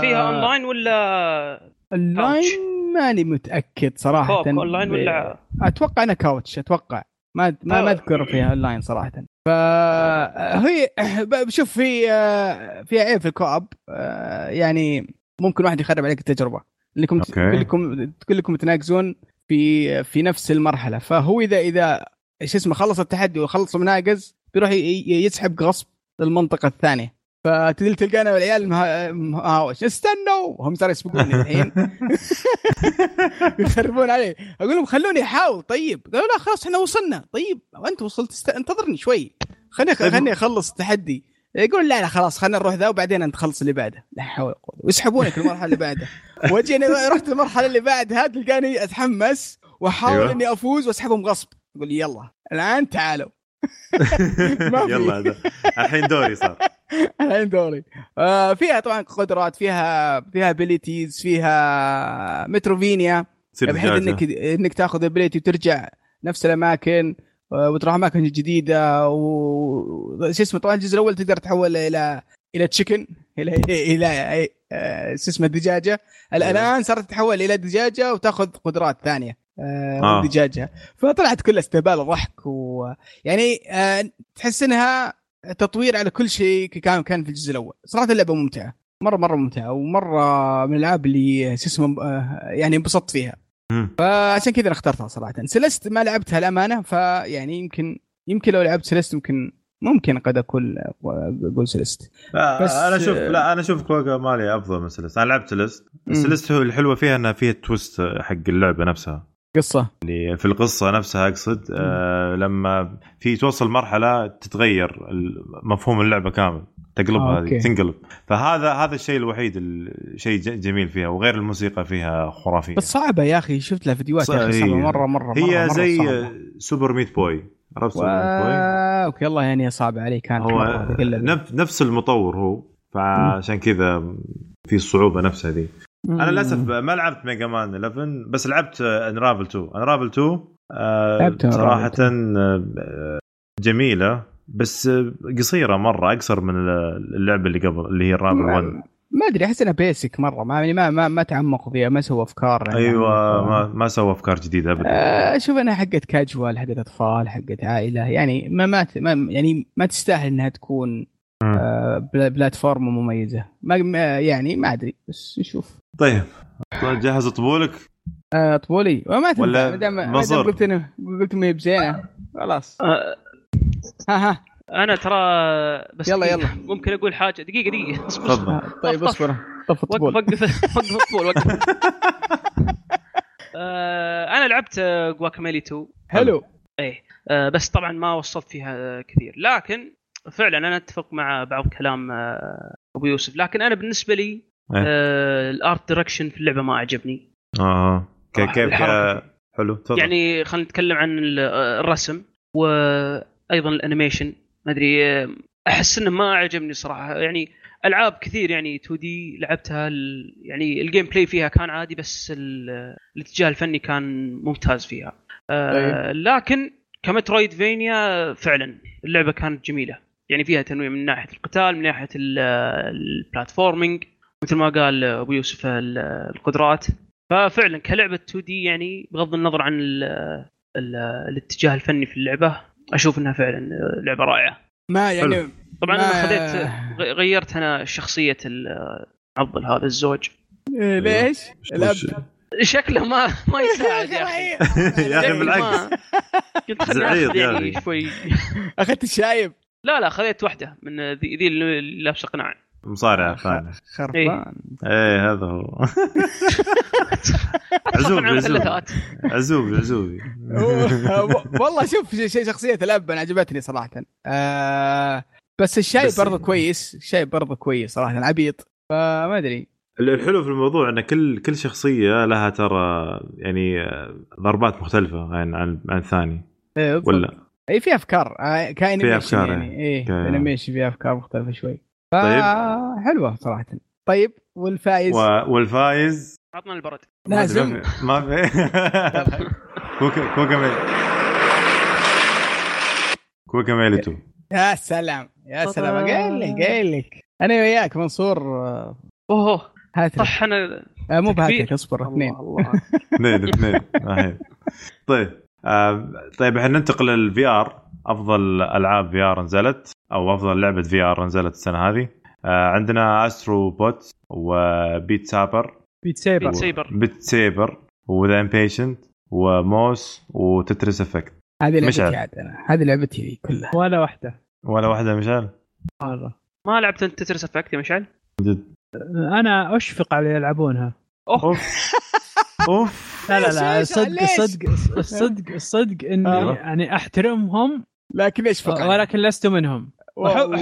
Speaker 2: فيها أونلاين ولا
Speaker 3: offline ماني متأكد صراحة.
Speaker 2: co-op online ولا
Speaker 3: أتوقع إنها couch أتوقع. ما ما ما
Speaker 2: آه.
Speaker 3: أذكر فيها أونلاين صراحة. فهي شوف في في عيب في ال co-op يعني ممكن واحد يخرب عليك التجربة. انكم. كلكم كلكم تناقزون في في نفس المرحلة. فهو إذا إذا إيش اسمه خلص التحدي وخلص مناقز بيروح يسحب غصب للمنطقة الثانية. فتدل تلقانا والعيال مها- مهاوش. استنوا! هم صاروا يسبقوني الحين. يخربون علي. أقول لهم خلوني أحاول. طيب. قالوا لا خلاص إحنا وصلنا. طيب. وانت وصلت است... انتظرني شوي. خليني
Speaker 1: طيب.
Speaker 3: خليني أخلص التحدي. يقول لا لا خلاص خلينا نروح ذا وبعدين أنت خلص اللي بعده. لا حول ولا قوة. ويسحبونك المرحلة اللي بعدها. وأجي أنا رحت المرحلة اللي بعدها تلقاني أتحمس وأحاول
Speaker 1: أيوة.
Speaker 3: إني أفوز وأسحبهم غصب. أقول يلا. الآن تعالوا.
Speaker 1: يلا هذا. الحين دوري صار.
Speaker 3: الحين دوري. آه فيها طبعا قدرات فيها فيها abilities فيها
Speaker 1: Metroidvania.
Speaker 3: بحيث. إنك إنك تاخذ ability وترجع نفس الأماكن آه، وتروح أماكن جديدة و شو اسمه طبعا الجزء الأول تقدر تحول إلى إلى تشيكن إلى إلى آه، شو اسمه الدجاجة. الآن صارت تتحول إلى دجاجة وتاخذ قدرات ثانية آه، دجاجها فطلعت كلها استهبال وضحك ويعني آه، تحس إنها تطوير على كل شيء كان كان في الجزء الأول. صراحة اللعبة ممتعة. مره مرة ممتعة ومرة من الألعاب اللي شو اسمه آه، يعني انبسطت فيها. فعشان كذا أنا اخترتها صراحة. سلست ما لعبتها الأمانة فيعني يمكن يمكن لو لعبت سلست يمكن ممكن قد اكون أقول سلست بس-
Speaker 1: أنا أشوف لا أنا أشوف كوكا مالي أفضل من سلست أنا لعبت سلست. سلست هو الحلوة فيها إنها فيها تويست حق اللعبة نفسها.
Speaker 3: قصة.
Speaker 1: اللي في القصة نفسها أقصد آه لما في توصل مرحلة تتغير مفهوم اللعبة كامل تقلبها
Speaker 3: آه،.
Speaker 1: هذه تنقلب. فهذا هذا الشيء الوحيد الشيء جميل فيها وغير الموسيقى فيها خرافية.
Speaker 3: بس صعبة يا أخي شفت لها فيديوهات يا أخي
Speaker 1: ص-
Speaker 3: صعبة
Speaker 1: هي-
Speaker 3: مرة مرة
Speaker 1: هي
Speaker 3: مرة مرة
Speaker 1: زي
Speaker 3: صعبة.
Speaker 1: Super Meat Boy. عرفت Super Meat Boy؟
Speaker 3: okay والله يعني صعبه علي كانت
Speaker 1: هو نفس المطور هو فعشان كذا في الصعوبة نفسها ذي. أنا للاسف ما لعبت Mega Man 11 بس لعبت Unravel 2 Unravel 2 آه صراحة آه، جميلة بس آه، قصيرة مرة أقصر من اللعبة اللي قبل اللي هي Unravel 1
Speaker 3: ما أدري أحس إنها بيسك مرة ما يعني ما ما, ما تعمقوا فيها ما سووا أفكار يعني. أيوه.
Speaker 1: ما ما سوى أفكار جديدة ابدا.
Speaker 3: آه، أشوف أنها حقت كاجوال حقت أطفال حقت عائلة يعني ما ما, يعني ما تستاهل إنها تكون. آه، بلاتفورم مميزة. ما ما- يعني ما أدري بس نشوف.
Speaker 1: طيب. جهز طبولك؟
Speaker 3: آه، تنفع
Speaker 1: ولا
Speaker 3: ما دام ما دام. قلت انه قلت ما هي بزينه خلاص.
Speaker 2: آه،
Speaker 3: ها ها.
Speaker 2: أنا ترى بس
Speaker 3: يلا،. يلا.
Speaker 2: ممكن أقول حاجة. دقيقة دقيقة. اصبر
Speaker 1: تفضل.
Speaker 3: آه، طيب. اصبر. طف
Speaker 2: وقف
Speaker 3: الطبول
Speaker 2: وقف وقف الطول وقف. آه، أنا لعبت جواكاميلي 2
Speaker 3: حلو.
Speaker 2: إيه. آه، بس طبعا ما وصلت فيها آه، كثير. لكن فعلا أنا أتفق مع بعض كلام آه، أبو يوسف. لكن أنا بالنسبة لي
Speaker 1: إيه.
Speaker 2: آه، الآرت دايركشن في اللعبة ما عجبني. آه.
Speaker 1: كيف؟
Speaker 2: الحركة.
Speaker 1: حلو تفضل.
Speaker 2: يعني خلينا نتكلم عن ال- الرسم وأيضا ال animation. ما أدري آه، أحس إنه ما عجبني صراحة. يعني ألعاب كثير يعني 2D لعبتها يعني ال gameplay فيها كان عادي بس ال- الاتجاه الفني كان ممتاز فيها. آه لكن ك Metroidvania فعلا اللعبة كانت جميلة. يعني فيها تنويع من ناحية القتال من ناحية ال- ال platforming مثل ما قال أبو يوسف ال- القدرات. ففعلا كلعبة 2 دي يعني بغض النظر عن ال ال الاتجاه الفني في اللعبة أشوف إنها فعلا لعبة رائعة.
Speaker 3: ما يعني
Speaker 2: طبعا
Speaker 3: ما-
Speaker 2: أنا خذيت غيرت أنا شخصية المعضل هذا الزوج.
Speaker 3: إيه، ليش؟ الاب
Speaker 2: شكله ما ما يساعد يا أخي.
Speaker 1: يا
Speaker 2: أخي
Speaker 1: بالعكس.
Speaker 2: قلت
Speaker 1: يا
Speaker 2: يعني
Speaker 1: أخي.
Speaker 2: شوي.
Speaker 3: أخذت الشايب.
Speaker 2: لا لا خذيت واحدة من ذي ذي اللي لابسة قناع.
Speaker 1: مصارع ثاني
Speaker 3: خربان.
Speaker 1: إيه. هذا هو. عزوبي عزوبي. عزوبي عزوبي.
Speaker 3: والله شوف شيء شخصية الأب أنا عجبتني صراحة. آه بس الشايب
Speaker 1: بس-
Speaker 3: برضه كويس الشايب برضه كويس صراحة عبيط. فما أدري.
Speaker 1: الحلو في الموضوع إن كل كل شخصية لها ترى يعني ضربات مختلفة عن عن الثاني.
Speaker 3: إيه، بالضبط.
Speaker 1: ولا؟
Speaker 3: اي في أفكار. آه، ك animation
Speaker 1: أفكار،
Speaker 3: يعني. إيه.
Speaker 1: ك-
Speaker 3: animation في أفكار مختلفة شوي. ف
Speaker 1: طيب.
Speaker 3: حلوة صراحة. طيب والفايز
Speaker 1: و... والفايز
Speaker 2: عطنا البرد.
Speaker 3: لازم
Speaker 1: ما في في. كوكا كوكا ميل Guacamelee 2
Speaker 3: يا سلام يا سلام. قايل لك قايل لك. أنا وياك منصور. آه،
Speaker 2: أوه
Speaker 3: هاتريك.
Speaker 2: صح أنا
Speaker 3: آه مو. بهاتريك اصبر اثنين.
Speaker 1: اثنين اثنين. طيب. آه طيب الحين ننتقل لل VR. أفضل ألعاب VR نزلت أو أفضل لعبة VR نزلت السنة هذه. آه عندنا Astro Bot و Beat
Speaker 4: Saber. Beat
Speaker 2: Saber Beat
Speaker 1: Saber Beat Saber و The Inpatient و Moss و Tetris Effect.
Speaker 3: هذه
Speaker 1: مشعل.
Speaker 3: لعبتي عاد أنا. هذه لعبتي كلها.
Speaker 4: ولا واحدة.
Speaker 1: ولا واحدة مشعل؟
Speaker 4: مرة.
Speaker 2: ما لعبت إنت Tetris Effect يا مشعل؟
Speaker 1: جد.
Speaker 4: أنا أشفق على يلعبونها.
Speaker 2: أوه.
Speaker 1: أوف.
Speaker 4: لا لا لا صدق؟ صدق الصدق الصدق إني
Speaker 3: آه.
Speaker 4: يعني أحترمهم
Speaker 3: لكن إيش فقط؟
Speaker 4: ولكن لست منهم. احب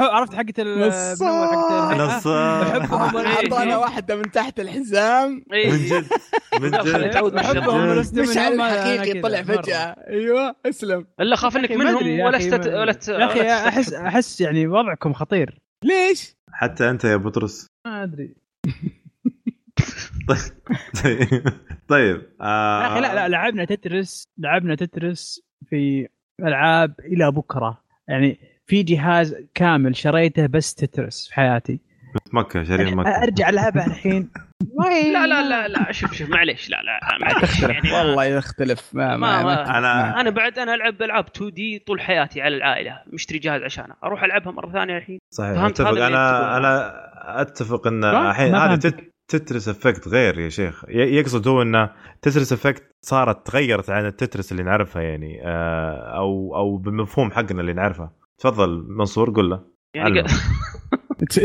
Speaker 4: عرفت حقت
Speaker 3: نصاب.
Speaker 4: أحبهم
Speaker 2: إيه.
Speaker 3: اعطانا واحدة من تحت الحزام.
Speaker 2: إيه.
Speaker 1: من جد من جد.
Speaker 4: احبهم. ولست
Speaker 3: مشعل الحقيقي طلع. فجأة. أيوه اسلم.
Speaker 2: الا خاف
Speaker 4: إنك
Speaker 2: منهم ولا
Speaker 4: أخي
Speaker 2: استت...
Speaker 4: ما-
Speaker 2: ولا ت...
Speaker 4: يا أخي
Speaker 2: أحس
Speaker 4: أحس يعني وضعكم خطير.
Speaker 3: ليش؟
Speaker 1: حتى أنت يا بطرس
Speaker 4: ما أدري.
Speaker 1: طيب آه
Speaker 4: يا أخي لا لا لعبنا تترس لعبنا تترس في ألعاب إلى بكرة. يعني في جهاز كامل شريته بس تترس في حياتي.
Speaker 1: مكة شريف
Speaker 4: يعني
Speaker 1: مكة.
Speaker 4: أرجع ألعبها الحين.
Speaker 2: لا لا لا لا شوف شوف معليش لا لا معليش يعني
Speaker 3: والله يختلف. ما
Speaker 2: ما- ما-
Speaker 1: أنا
Speaker 2: أنا بعد أنا ألعب ألعاب 2 دي طول حياتي على العائلة مشتري جهاز عشانها أروح ألعبها مرة ثانية الحين.
Speaker 1: صحيح
Speaker 2: فهمت أتفق.
Speaker 1: أنا. أنا أتفق
Speaker 4: إن؟
Speaker 1: الحين هذا Tetris Effect غير يا شيخ. يقصد هو ان Tetris Effect صارت تغيرت عن ال Tetris اللي نعرفها يعني آه، أو أو بالمفهوم حقنا اللي نعرفه. تفضل منصور قول له.
Speaker 2: يعني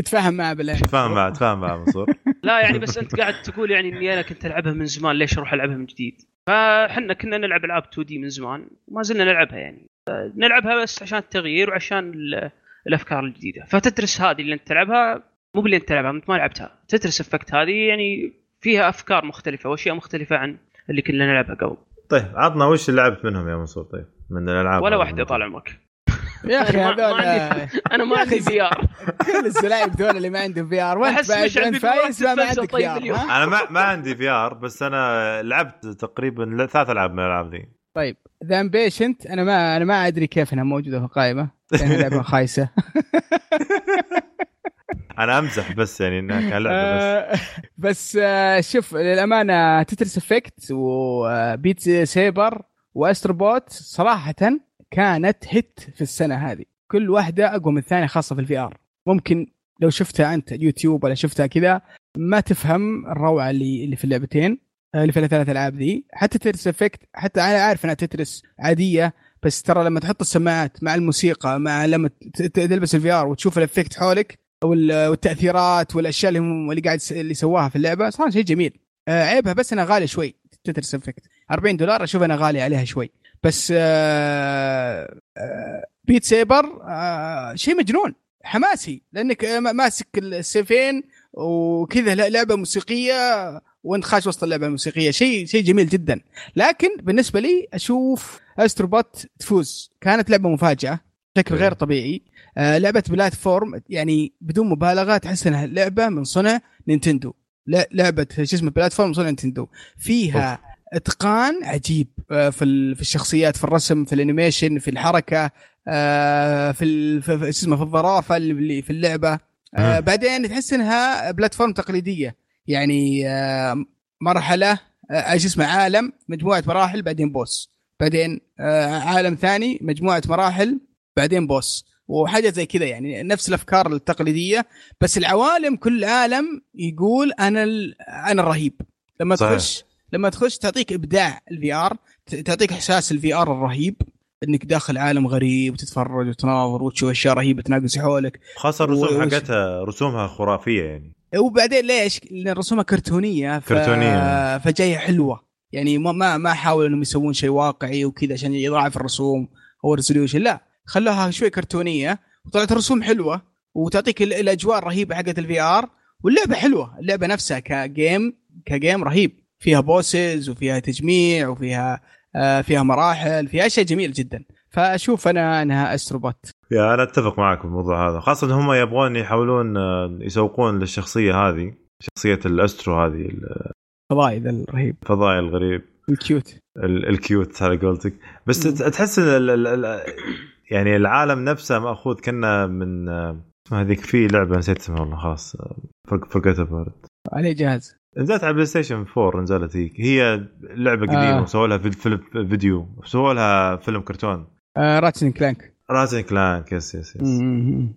Speaker 3: تفهم معه بالله
Speaker 1: تفاهم مع تفاهم مع منصور.
Speaker 2: لا يعني بس أنت قاعد تقول يعني إني أنا كنت ألعبها من زمان ليش أروح ألعبها من جديد؟ فإحنا كنا نلعب العاب 2D من زمان وما زلنا نلعبها يعني. نلعبها بس عشان التغيير وعشان ال- الأفكار الجديدة. ف Tetris هذه اللي أنت تلعبها مو باللي انت تلعبها انت ما لعبتها. Tetris Effect هذه يعني فيها أفكار مختلفة وأشياء مختلفة عن اللي كنا نلعبها قبل.
Speaker 1: طيب عطنا وش اللي لعبت منهم يا منصور؟ طيب من الألعاب
Speaker 2: ولا. واحدة طال عمرك.
Speaker 3: يا أخي
Speaker 2: ما- ما
Speaker 3: هذول
Speaker 2: عندي- أنا ما عندي VR
Speaker 3: كل الزلايب دول اللي ما عندهم
Speaker 2: VR
Speaker 3: بعد
Speaker 2: مش عندي
Speaker 3: انت
Speaker 2: VR
Speaker 3: فايز ما عندك VR؟
Speaker 1: أنا ما ما عندي VR بس أنا لعبت تقريبا ثلاث ألعاب من الألعاب ذي.
Speaker 3: طيب The Inpatient أنا ما أنا ما أدري كيف إنها موجودة في القائمة لأنها لعبة خايسة.
Speaker 1: أنا أمزح بس يعني إنها كان لعبة بس.
Speaker 3: آه، بس آه، شوف للأمانة Tetris Effect و Beat Saber و Astro Bot صراحة كانت hit في السنة هذه. كل واحدة أقوى من الثانية خاصة في ال VR ممكن لو شفتها أنت يوتيوب ولا شفتها كذا ما تفهم الروعة اللي اللي في اللعبتين آه، اللي في الثلاث العاب ذي. حتى Tetris Effect حتى أنا عارف إنها Tetris عادية بس ترى لما تحط السماعات مع الموسيقى مع لما تلبس ال VR وتشوف ال effect حولك والتأثيرات والأشياء اللي هم اللي قاعد اللي سواها في اللعبة صار شيء جميل. آه عيبها بس إنها غالية شوي. Tetris Effect 40 دولار أشوف إنها غالية عليها شوي. بس آه آه Beat Saber آه شيء مجنون. حماسي. لأنك ماسك السيفين وكذا لعبة موسيقية وانت خاش وسط اللعبة الموسيقية. شيء شيء جميل جدا. لكن بالنسبة لي أشوف Astro Bot تفوز. كانت لعبة مفاجأة. بشكل غير طبيعي. آه لعبة platform يعني بدون مبالغة تحس إنها لعبة من صنع نينتندو. لعبة شو اسمه platform من صنع نينتندو. فيها إتقان عجيب آه، في في الشخصيات في الرسم في ال animation في الحركة آه، في شو اسمه في الظرافة اللي في اللعبة. آه،. بعدين تحس إنها platform تقليدية. يعني آه، مرحلة شو اسمه عالم مجموعة مراحل بعدين boss. بعدين آه، عالم ثاني مجموعة مراحل بعدين boss. وحاجة زي كذا يعني نفس الأفكار التقليدية بس العوالم كل عالم يقول أنا أنا الرهيب لما
Speaker 1: صحيح.
Speaker 3: تخش لما تخش تعطيك إبداع ال VR تعطيك إحساس ال VR الرهيب إنك داخل عالم غريب وتتفرج وتناظر وتشوف أشياء رهيبة تناقز حولك
Speaker 1: خاصة الرسوم
Speaker 3: وش-
Speaker 1: حقتها رسومها خرافية يعني
Speaker 3: وبعدين ليش؟ لأن رسومها كرتونية ف...
Speaker 1: كرتونية.
Speaker 3: فجاية حلوة يعني ما ما ما حاولوا إنهم يسوون شيء واقعي وكذا عشان يضاعف الرسوم أو ال resolution لا خلوها شوي كرتونية وطلعت الرسوم حلوة وتعطيك ال- الأجواء الرهيبة حقت ال VR واللعبة حلوة اللعبة نفسها ك game ك game رهيب. فيها bosses وفيها تجميع وفيها آه فيها مراحل فيها أشياء جميلة جدا. فأشوف أنا أنها Astro Bot
Speaker 1: يا أنا أتفق معك في الموضوع هذا. خاصة ان هم يبغون يحاولون آه، يسوقون للشخصية هذه شخصية ال Astro هذه
Speaker 3: فضائي ذا الرهيب.
Speaker 1: الفضائي الغريب.
Speaker 3: ال cute.
Speaker 1: ال- ال cute على قولتك. بس تحس إن يعني العالم نفسه مأخوذ كنه من آه، هذيك في لعبة نسيت اسمها والله خلاص forget about it
Speaker 3: عليه جهاز.
Speaker 1: نزلت على بلاي ستيشن 4 نزلت هيك. هي لعبة قديمة
Speaker 3: آه.
Speaker 1: وسووا لها في- فيلم فيديو سووا لها فيلم كرتون.
Speaker 3: آه راتشن كلانك
Speaker 1: رازن كلانك يس يس yes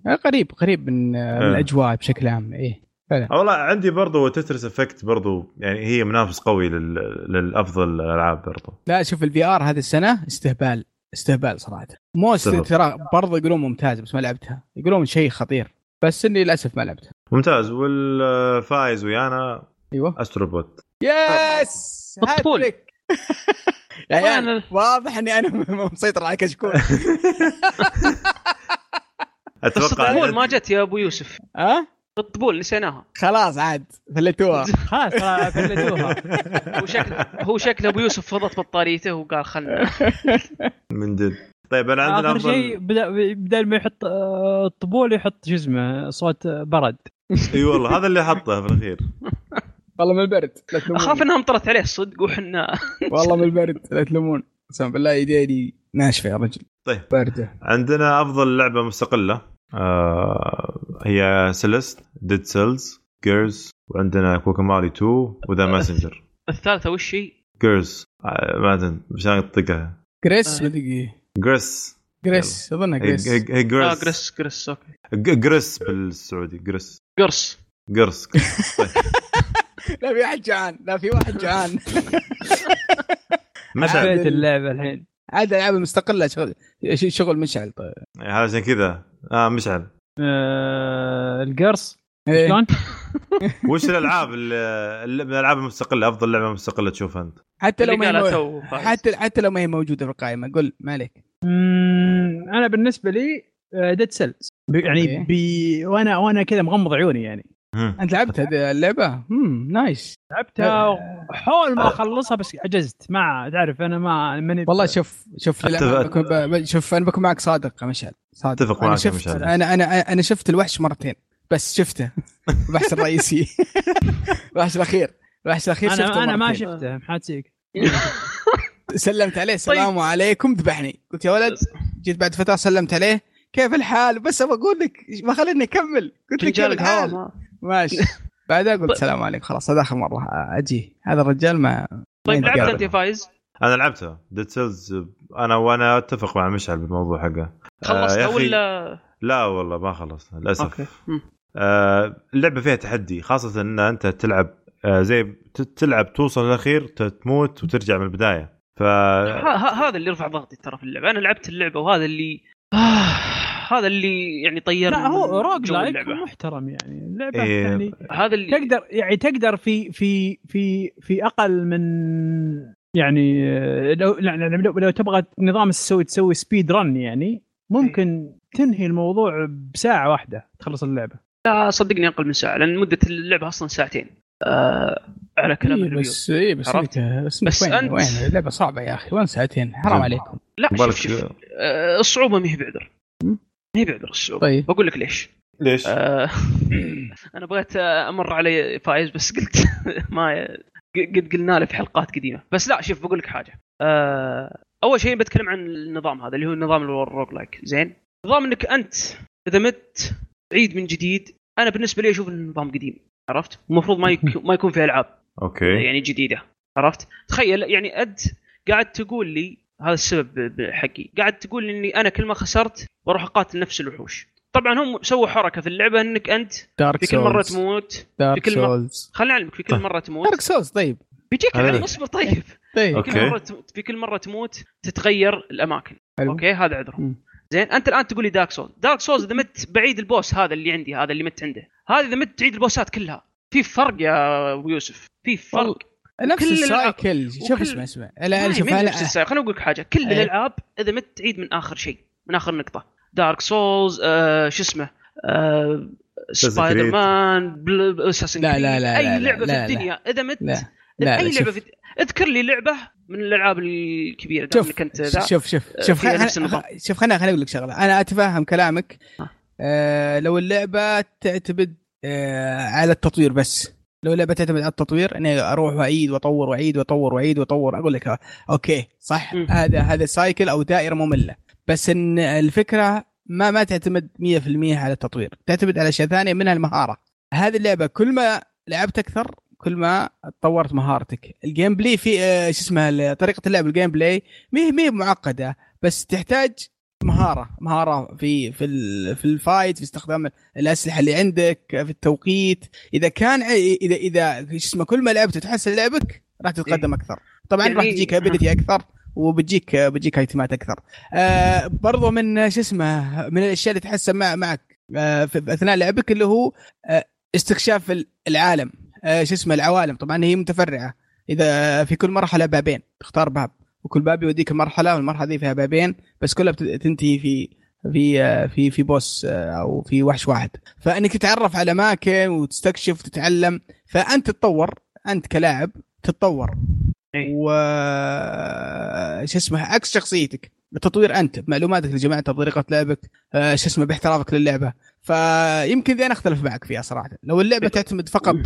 Speaker 3: آه قريب قريب من آه من
Speaker 1: آه.
Speaker 3: الأجواء بشكل عام إيه. فعلا.
Speaker 1: والله عندي برضو Tetris Effect برضو يعني هي منافس قوي لل... للأفضل الالعاب برضو.
Speaker 3: لا شوف ال VR هذه السنة استهبال. استهبال صراحة.
Speaker 1: Moss.
Speaker 3: ترى برضه يقولون ممتاز بس ما لعبتها. يقولون شيء خطير. بس إني للأسف ما لعبتها.
Speaker 1: ممتاز. والفايز ويانا
Speaker 3: أيوه.
Speaker 1: أستروبوت.
Speaker 3: يس. هاتريك.
Speaker 2: أنا-
Speaker 3: واضح إني أنا مسيطر على كشكول.
Speaker 2: أتوقع ما جت يا أبو يوسف.
Speaker 3: ها؟
Speaker 2: الطبول نسيناها.
Speaker 3: خلاص عاد فلتوها.
Speaker 4: خلاص خلاص فلتوها.
Speaker 2: هو شكل هو شكل أبو يوسف فضت بطاريته وقال خلنا.
Speaker 1: من جد. طيب أنا عندنا آخر
Speaker 4: شيء بدل ما يحط آه، الطبول يحط شو اسمه صوت آه، برد.
Speaker 1: أي والله هذا اللي حطه في الأخير.
Speaker 3: والله من البرد
Speaker 2: أخاف انها امطرت عليه الصدق وحنا
Speaker 3: والله من البرد لا تلومون. قسم بالله ايديني ناشفة يا رجل.
Speaker 1: طيب.
Speaker 3: بارده
Speaker 1: عندنا أفضل لعبة مستقلة. هي Celeste Dead Cells GRIS وعندنا Guacamelee 2 و The
Speaker 2: Messenger الثالثة وش هي؟
Speaker 1: GRIS آه ما أدري مش انطقها
Speaker 3: جريس
Speaker 2: آه.
Speaker 3: مدري
Speaker 1: جريس
Speaker 3: جريس اظنها جريس
Speaker 2: آه
Speaker 1: جريس
Speaker 2: جريس
Speaker 1: أوكي. جريس بالسعودي جريس
Speaker 2: قرص
Speaker 1: قرص طيب.
Speaker 3: لا في واحد جعان لا في واحد جعان.
Speaker 1: مشعل
Speaker 4: حبيت اللعبة الحين.
Speaker 3: عاد الالعاب المستقله شغل شغل مشعل طيب
Speaker 1: هذا عشان كذا آه مشعل
Speaker 4: آه، القرص
Speaker 3: إيه.
Speaker 4: شلون؟
Speaker 1: وش الألعاب الألعاب المستقلة أفضل لعبة مستقلة تشوفها أنت؟
Speaker 3: حتى لو ما هي مو... حتى حتى لو ما هي موجودة في القائمة قل ما عليك
Speaker 4: أنا بالنسبة لي Dead Cells يعني
Speaker 3: okay.
Speaker 4: بي وأنا وأنا كذا مغمض عيوني يعني.
Speaker 3: أنت لعبت هذه اللعبة؟ امم nice
Speaker 4: لعبتها حول ما أخلصها بس عجزت. ما تعرف أنا ما ماني
Speaker 3: والله شوف شوف بكون شوف أنا بكون معك صادق يا مشعل. صادق. أنا
Speaker 1: معك يا
Speaker 3: شفت
Speaker 1: مشعل.
Speaker 3: أنا أنا أنا شفت الوحش مرتين. بس شفته. الوحش الرئيسي. الوحش الأخير. الوحش الأخير شفته
Speaker 4: أنا أنا ما. شفته محاتيك
Speaker 3: سلمت عليه السلام عليكم ذبحني. قلت يا ولد جيت بعد فترة سلمت عليه. كيف الحال؟ بس أبغى أقول لك ما خليني أكمل. قلت لك كيف الحال؟ ماشي. بعدها قلت السلام عليكم خلاص هذا آخر مرة. أجي. هذا الرجال ما
Speaker 2: طيب لعبت. أنت فايز؟
Speaker 1: أنا لعبتها Dead Cells أنا وأنا أتفق مع مشعل بالموضوع حقه. آه،
Speaker 2: خلصتها
Speaker 1: أخي،
Speaker 2: ولا
Speaker 1: لا والله ما خلص
Speaker 2: للأسف. okay.
Speaker 1: آه اللعبة فيها تحدي خاصة إن أنت تلعب آه زي ت- تلعب توصل للاخير تموت وترجع من البداية. ف
Speaker 2: هذا اللي رفع ضغطي ترى في اللعبة. أنا لعبت اللعبة وهذا اللي آه. هذا اللي يعني طيرني
Speaker 4: لا هو
Speaker 2: roguelike.
Speaker 4: محترم يعني. اللعبه
Speaker 1: إيه.
Speaker 4: يعني
Speaker 2: هذا اللي
Speaker 4: تقدر يعني تقدر في في في في أقل من يعني لو لو, لو تبغى نظام تسوي تسوي speedrun يعني ممكن تنهي الموضوع بساعة واحدة تخلص اللعبة.
Speaker 2: لا صدقني أقل من ساعة لأن مدة اللعبة أصلا ساعتين. آه على كلام
Speaker 3: إيه بس اي بس
Speaker 2: عرفت؟
Speaker 3: بس,
Speaker 2: بس
Speaker 3: وين؟
Speaker 2: أنت-
Speaker 3: وين؟ اللعبة صعبة يا أخي وين ساعتين؟ حرام. عليكم.
Speaker 2: لا شوف شوف آه الصعوبة ما هي بعذر. ما هي بعذر الصعوبه
Speaker 3: طيب.
Speaker 2: بقول لك ليش؟
Speaker 1: ليش؟
Speaker 2: آه أنا بغيت أمر علي فايز بس قلت ما قد قلنا له في حلقات قديمة. بس لا شوف بقول لك حاجة. آه أول شيء بتكلم عن النظام هذا اللي هو نظام ال roguelike. زين؟ نظام إنك أنت إذا مت عيد من جديد أنا بالنسبة لي أشوف النظام قديم عرفت؟ المفروض ما يك... ما يكون في ألعاب
Speaker 1: okay.
Speaker 2: يعني جديدة عرفت؟ تخيل يعني أنت قاعد تقول لي هذا السبب حقي قاعد تقول لي إني أنا كل ما خسرت بروح أقاتل نفس الوحوش. طبعا هم سووا حركة في اللعبة إنك أنت
Speaker 3: Dark
Speaker 2: في كل مرة تموت
Speaker 3: Dark
Speaker 2: في كل مرة-
Speaker 3: Souls
Speaker 2: خليني اعلمك في كل. مرة تموت.
Speaker 3: Dark Souls طيب.
Speaker 2: بيجيك علم اصبر طيب.
Speaker 3: طيب.
Speaker 2: في كل مرة تموت في كل مرة تموت تتغير الأماكن.
Speaker 3: حلو.
Speaker 2: okay هذا عذرهم. زين أنت الآن تقول لي Dark Souls Dark Souls إذا مت بعيد ال boss هذا اللي عندي هذا اللي مت عنده. هذا إذا مت تعيد البوسات كلها. في فرق يا أبو يوسف. في فرق.
Speaker 3: نفس.
Speaker 2: ال
Speaker 3: cycle. شوف اسمع اسمع لا
Speaker 2: هي
Speaker 3: شوف
Speaker 2: نفس الساعة. خليني أقول لك حاجة. كل
Speaker 3: إيه.
Speaker 2: الالعاب إذا مت تعيد من آخر شيء من آخر نقطة. Dark Souls آه شو اسمه؟ آه
Speaker 1: Spider.
Speaker 2: Man بل- Assassin
Speaker 3: لا، لا، لا،
Speaker 2: أي
Speaker 3: لا، لا،
Speaker 2: لعبة
Speaker 3: لا،
Speaker 2: في الدنيا إذا مت
Speaker 3: لا لا
Speaker 2: أي
Speaker 3: لا
Speaker 2: لعبة
Speaker 3: شوف.
Speaker 2: في اذكر لي لعبة من الألعاب الكبيرة
Speaker 3: شوف
Speaker 2: أنت ذا.
Speaker 3: شوف شوف شوف خل-
Speaker 2: نفس النظام.
Speaker 3: خل- شوف خليني خليني أقول لك شغلة. أنا أتفهم كلامك.
Speaker 2: آه.
Speaker 3: آه لو اللعبة تعتمد آه على التطوير بس. لو اللعبه تعتمد على التطوير إني أروح وأعيد وأطور وأعيد وأطور وأعيد وأطور. أقول لك okay صح
Speaker 2: مم.
Speaker 3: هذا هذا cycle أو دائرة مملة. بس إن الفكرة ما ما تعتمد 100% على التطوير تعتمد على أشياء ثانية منها المهارة. هذه اللعبة كل ما لعبت أكثر كل ما طورت مهارتك. ال gameplay في آه، شو اسمه طريقة اللعب ال gameplay ما هي معقدة بس تحتاج مهارة مهارة في في في ال fight في استخدام الأسلحة اللي عندك في التوقيت. إذا كان إذا إذا شو اسمه كل ما لعبت تحسن لعبك راح تتقدم أكثر. طبعا. راح تجيك ability أكثر وبتجيك بتجيك ايتمات أكثر. آه برضو من شو اسمه من الأشياء اللي تحسن مع معك. آه في أثناء لعبك اللي هو آه استكشاف العالم. آه شو اسمه العوالم. طبعا هي متفرعة. إذا في كل مرحلة بابين تختار باب. وكل باب يوديك المرحله والمرحلة دي فيها بابين بس كلها تنتهي في في آه، في في بوس آه، أو في وحش واحد. فإنك تتعرف على أماكن وتستكشف وتتعلم فأنت تتطور أنت كلاعب تتطور. إيه. و شو اسمه عكس شخصيتك التطوير أنت بمعلوماتك اللي جمعتها بطريقه لعبك آه، شو اسمه باحترافك للعبة. فيمكن ذي أنا أختلف معك فيها صراحة. لو اللعبة إيه. تعتمد فقط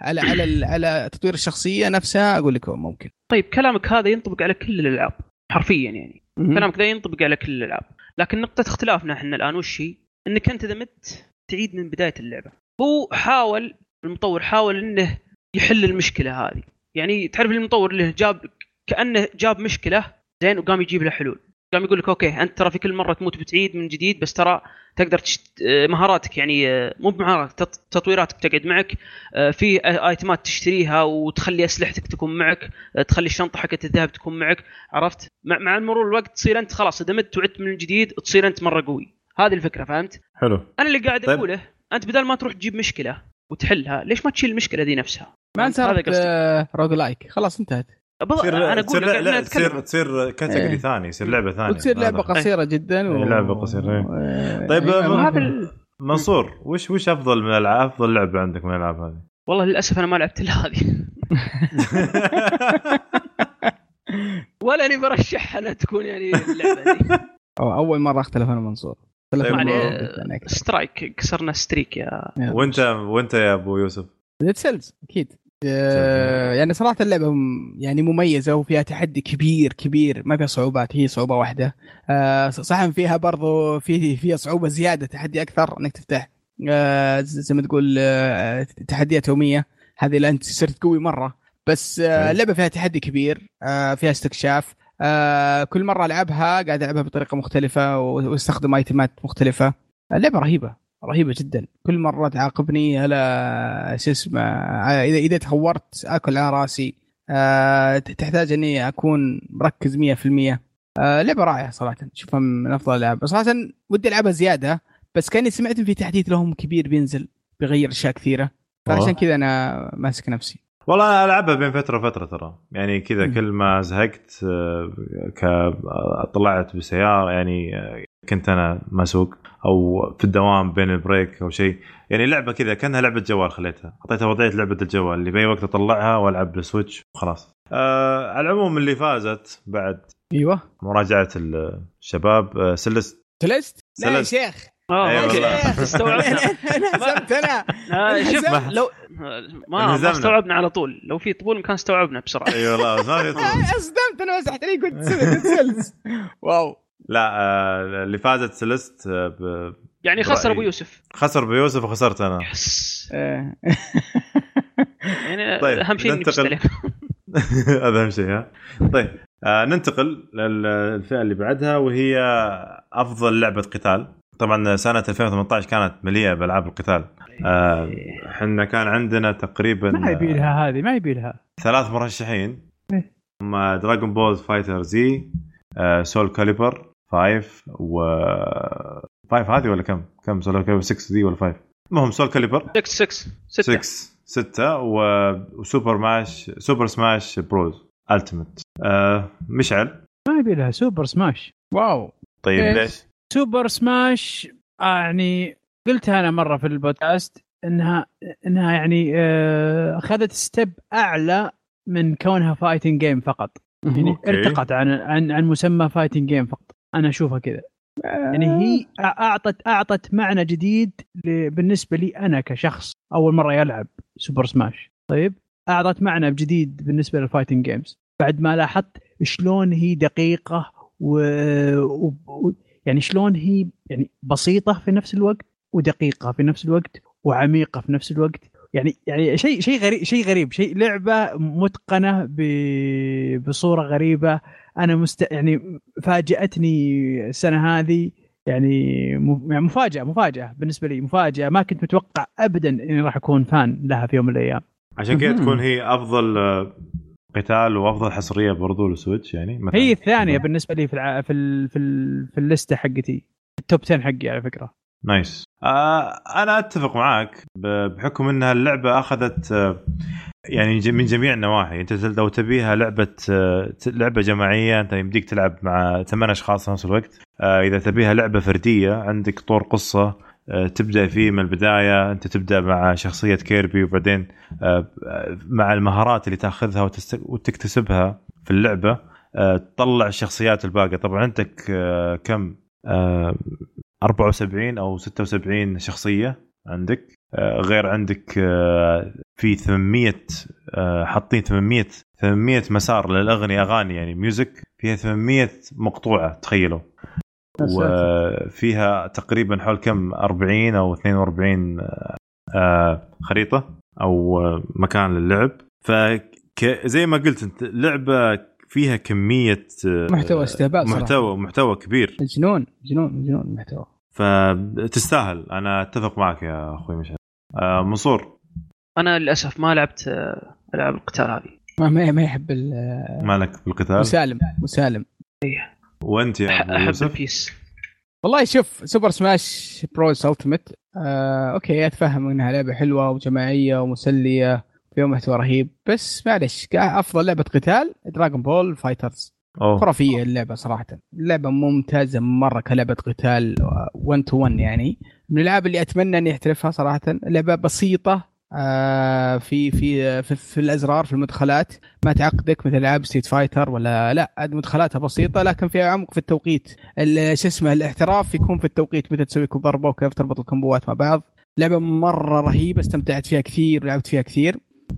Speaker 3: على على على تطوير الشخصية نفسها أقول لك ممكن.
Speaker 2: طيب كلامك هذا ينطبق على كل الألعاب حرفيا يعني. كلامك ذا ينطبق على كل الألعاب. لكن نقطة اختلافنا إحنا الآن وش هي؟ إنك أنت إذا مت تعيد من بداية اللعبة. هو حاول المطور حاول إنه يحل المشكلة هذه. يعني تعرف المطور اللي جاب كأنه جاب مشكلة زين وقام يجيب له حلول. قام يقول لك أوكي أنت ترى في كل مرة تموت بتعيد من جديد بس ترى تقدر تشت... مهاراتك يعني مو بمهارات تطويراتك تقعد معك في آيتمات تشتريها وتخلي أسلحتك تكون معك تخلي الشنطة حقت الذهب تكون معك عرفت؟ مع مرور الوقت تصير أنت خلاص إذا مت وعدت من جديد تصير أنت مرة قوي. هذه الفكرة فهمت؟
Speaker 1: حلو.
Speaker 2: أنا اللي قاعد طيب. أقوله أنت بدل ما تروح تجيب مشكلة وتحلها ليش ما تشيل المشكلة دي نفسها؟
Speaker 3: ما صارت roguelike خلاص انتهت.
Speaker 1: تصير أنا أقول تصير لا تصير تصير category إيه. ثاني يصير لعبة ثانية.
Speaker 3: وتصير لعبة قصيرة جدا
Speaker 1: و... لعبة قصيرة إيه. طيب إيه. منصور وش وش أفضل من الالعاب أفضل لعبة عندك من الألعاب هذه؟
Speaker 2: والله للأسف أنا ما لعبت إلا هذه. ولا أني برشحها انها تكون يعني اللعبة دي
Speaker 3: أول مرة أختلف أنا منصور
Speaker 2: طيب strike كسرنا strike يا
Speaker 1: وانت وأنت يا أبو يوسف؟
Speaker 3: ديد سيلز أكيد. يعني صراحة اللعبة يعني مميزة وفيها تحدي كبير كبير. ما فيها صعوبات هي صعوبة واحدة. آه صح فيها برضو في فيها صعوبة زيادة تحدي أكثر إنك تفتح. آه زي ما تقول آه تحديات يومية. هذه لا أنت صرت قوي مرة. بس آه اللعبة فيها تحدي كبير. آه فيها استكشاف. آه كل مرة ألعبها قاعد ألعبها بطريقة مختلفة واستخدم ايتمات مختلفة. اللعبة رهيبة. رهيبة جدا. كل مرة تعاقبني على شو اسمه إذا إذا تهورت آكل على رأسي. أه تحتاج أني أكون مركز 100% أه لعبة رائعة صراحة. شوفها من أفضل الألعاب. صراحة ودي ألعبها زيادة بس كأني سمعت في تحديث لهم كبير بينزل بيغير أشياء كثيرة. فعشان كذا أنا ماسك نفسي.
Speaker 1: والله أنا ألعبها بين فترة وفترة ترى. يعني كذا كل ما زهقت آه، طلعت بسيارة يعني آه، كنت أنا مسوق أو في الدوام بين ال break أو شيء. يعني لعبة كذا كأنها لعبة جوال خليتها. أعطيتها وضعية لعبة الجوال اللي بأي وقت أطلعها وألعب بال Switch وخلاص. آه على العموم اللي فازت بعد
Speaker 3: أيوه.
Speaker 1: مراجعة الشباب آه Celeste
Speaker 3: Celeste؟ لا يا شيخ. آه أيوة استوعبنا. انهزمت أنا.
Speaker 2: آه، شوف لو ما, ما استوعبنا على طول. لو في طبول كان استوعبنا بسرعة.
Speaker 1: اي والله ما في طبول
Speaker 3: اصدمت أنا مسحت لي قلت سلس واو.
Speaker 1: لا آه، اللي فازت سلست آه، ب...
Speaker 2: يعني خسر أبو يوسف.
Speaker 1: خسر أبو يوسف وخسرت أنا.
Speaker 2: يس. يعني طيب أهم شيء ننتقل.
Speaker 1: هذا أهم شيء ها؟ طيب آه ننتقل للفئة اللي بعدها وهي أفضل لعبة قتال. طبعا سنة 2018 كانت مليئة بألعاب القتال. إحنا آه كان عندنا تقريبا
Speaker 4: ما يبي لها هذه ما يبي لها.
Speaker 1: ثلاث مرشحين. إيه. هم Dragon Ball FighterZ Soulcalibur 5 و 5 هذه ولا كم؟ كم Soulcalibur؟ 6 دي ولا 5 المهم Soulcalibur.
Speaker 2: 6 6 6
Speaker 1: 6 و Super Smash Super Smash Bros Ultimate آه مشعل.
Speaker 4: ما يبي لها Super Smash.
Speaker 3: wow.
Speaker 1: طيب إيه. ليش؟
Speaker 4: Super Smash آه يعني قلتها أنا مرة في البودكاست إنها إنها يعني آه، أخذت step أعلى من كونها fighting game فقط. يعني okay. ارتقت عن عن عن مسمى fighting game فقط. أنا أشوفها كذا. يعني هي اعطت أعطت معنى جديد بالنسبة لي أنا كشخص أول مرة يلعب Super Smash طيب؟ أعطت معنى جديد بالنسبة لل fighting games بعد ما لاحظت شلون هي دقيقة و... و... يعني شلون هي يعني بسيطة في نفس الوقت ودقيقة في نفس الوقت وعميقة في نفس الوقت. يعني يعني شيء شيء غريب شيء غريب شيء لعبة متقنة ب- بصورة غريبة. أنا مست يعني فاجأتني السنة هذه يعني م- يعني مفاجأة مفاجأة بالنسبة لي مفاجأة. ما كنت متوقع ابدا إني راح أكون فان لها في يوم من الأيام.
Speaker 1: عشان كذا. تكون هي أفضل قتال وأفضل حصرية برضو لل Switch يعني مثلا.
Speaker 4: هي الثانية بالنسبة لي في الع... في ال... في ال... في اللستة حقتي. ال top 10 حقي على فكرة.
Speaker 1: nice. آه أنا أتفق معاك بحكم إنها اللعبة أخذت آه، يعني من جميع النواحي. أنت لو تبيها لعبة آه، لعبة جماعية أنت يمديك تلعب مع ثمان أشخاص في نفس الوقت. إذا تبيها لعبة فردية عندك طور قصة تبدأ فيه من البداية. أنت تبدأ مع شخصية كيربي وبعدين مع المهارات اللي تأخذها وتكتسبها في اللعبة تطلع الشخصيات الباقية. طبعا عندك كم؟ 74 أو 76 شخصية عندك. آه، غير عندك آه، في 800 آه، حاطين 800 800 مسار للأغنية أغاني يعني ميوزك فيها 800 مقطوعة تخيلوا. وفيها تقريبا حول كم؟ 40 أو 42 آه، آه، خريطة أو مكان للعب. فزي ما قلت أنت لعبة فيها كمية آه،
Speaker 3: محتوى استهبال صراحة.
Speaker 1: محتوى محتوى كبير.
Speaker 3: جنون جنون جنون المحتوى.
Speaker 1: فتستاهل. أنا أتفق معك يا أخوي مشعل. آه منصور.
Speaker 2: أنا للأسف ما لعبت آه، ألعاب القتال هذه.
Speaker 3: ما ما ما يحب ال-
Speaker 1: مالك بالقتال؟
Speaker 3: مسالم مسالم.
Speaker 1: وأنت يا
Speaker 2: أبو
Speaker 1: أحب
Speaker 2: البيس.
Speaker 3: والله شوف Super Smash Bros Ultimate آه okay أتفهم إنها لعبة حلوة وجماعية ومسلية. فيها محتوى رهيب. بس معلش أفضل لعبة قتال Dragon Ball
Speaker 1: FighterZ
Speaker 3: خرافية اللعبة صراحة. اللعبة ممتازة مرة كلعبة قتال 1 to 1 يعني. من الألعاب اللي أتمنى إني أحترفها صراحة لعبة بسيطة آه في في في, في الأزرار في المدخلات. ما تعقدك مثل ألعاب Street Fighter ولا لا مدخلاتها بسيطة لكن فيها عمق في التوقيت. ال- شو اسمه الاحتراف يكون في التوقيت متى تسوي ضربة وكيف تربط الكمبوات مع بعض. لعبة مرة رهيبة استمتعت فيها كثير ولعبت فيها كثير.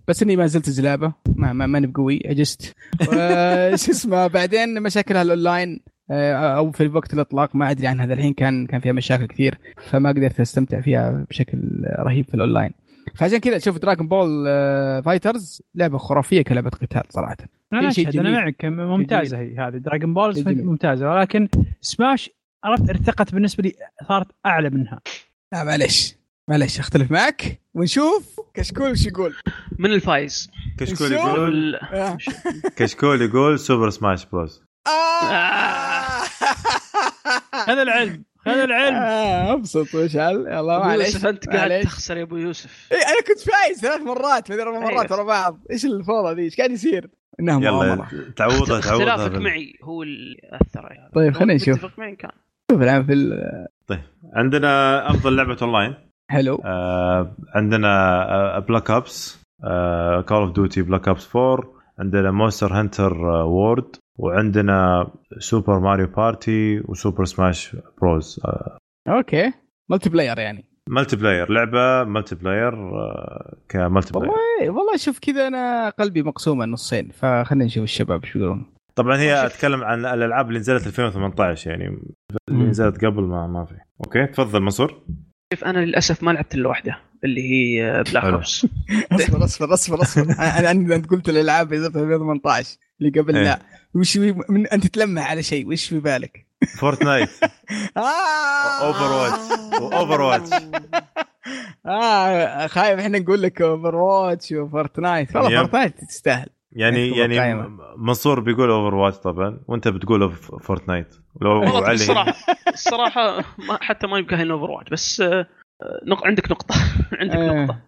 Speaker 3: بس إني ما زلت زلابة. ما ما ماني بقوي. عجزت شو اسمه بعدين مشاكلها الاونلاين آه، أو في وقت الإطلاق ما أدري عنها. الحين كان كان فيها مشاكل كثير فما قدرت أستمتع فيها بشكل رهيب في الاونلاين فعشان كذا شوف Dragon Ball FighterZ لعبة خرافية كلعبة قتال صراحة.
Speaker 4: أنا أشهد
Speaker 3: أنا.
Speaker 4: معك ممتازة هي هذه.
Speaker 3: شيء جميل.
Speaker 4: ممتازة ولكن سماش عرفت ارتقت بالنسبة لي صارت أعلى منها.
Speaker 3: لا معلش معلش أختلف معك ونشوف كشكول وش يقول
Speaker 2: من الفايز
Speaker 1: كشكول؟ يقول
Speaker 3: آه.
Speaker 1: كشكول يقول Super Smash Bros
Speaker 3: آه.
Speaker 4: خذ العلم خذ العلم
Speaker 3: آه، أبسط وشعل يلا معليش
Speaker 2: أنت قاعد
Speaker 3: معليش.
Speaker 2: تخسر يا أبو يوسف
Speaker 3: إيه أنا كنت فايز ثلاث مرات في أربع مرات
Speaker 2: أيوة.
Speaker 3: ورا بعض إيش الفوضى ذي إيش قاعد يصير؟ انها
Speaker 1: يلا تعوضها تعوضها
Speaker 2: اختلافك معي هو اللي أثر يعني.
Speaker 3: طيب، خلينا نشوف.
Speaker 2: تتفق معي كان
Speaker 3: شوف الان في ال-
Speaker 1: عندنا أفضل لعبة أونلاين
Speaker 3: حلو.
Speaker 1: آه عندنا Black Ops Call of Duty Black Ops 4 عندنا Monster Hunter World وعندنا Super Mario Party و Super Smash Bros
Speaker 3: آه okay. multiplayer يعني.
Speaker 1: multiplayer لعبة multiplayer ك multiplayer
Speaker 3: والله والله شوف كذا أنا قلبي مقسومه نصين فخلينا نشوف الشباب إيش يقولون.
Speaker 1: طبعا هي. أتكلم عن الألعاب اللي نزلت 2018 يعني اللي. نزلت قبل ما ما في. okay تفضل منصور.
Speaker 2: شوف أنا للأسف ما لعبت إلا واحدة اللي هي Black
Speaker 1: حلو.
Speaker 2: Ops
Speaker 3: اصبر اصبر اصبر اصبر. أنا أنت قلت الألعاب اللي نزلت في 2018 اللي قبل
Speaker 1: إيه.
Speaker 3: لا. وش من أنت تلمح على شيء وش في بالك؟
Speaker 1: Fortnite
Speaker 3: آه.
Speaker 1: Overwatch و Overwatch
Speaker 3: آه خايف إحنا نقول لك Overwatch و Fortnite والله. Fortnite تستاهل.
Speaker 1: يعني يعني. منصور بيقول Overwatch طبعا وأنت بتقول Fortnite لو علي.
Speaker 2: الصراحه الصراحة ما حتى ما يمكن Overwatch بس آه، نق... عندك نقطة. عندك
Speaker 3: آه.
Speaker 2: نقطة.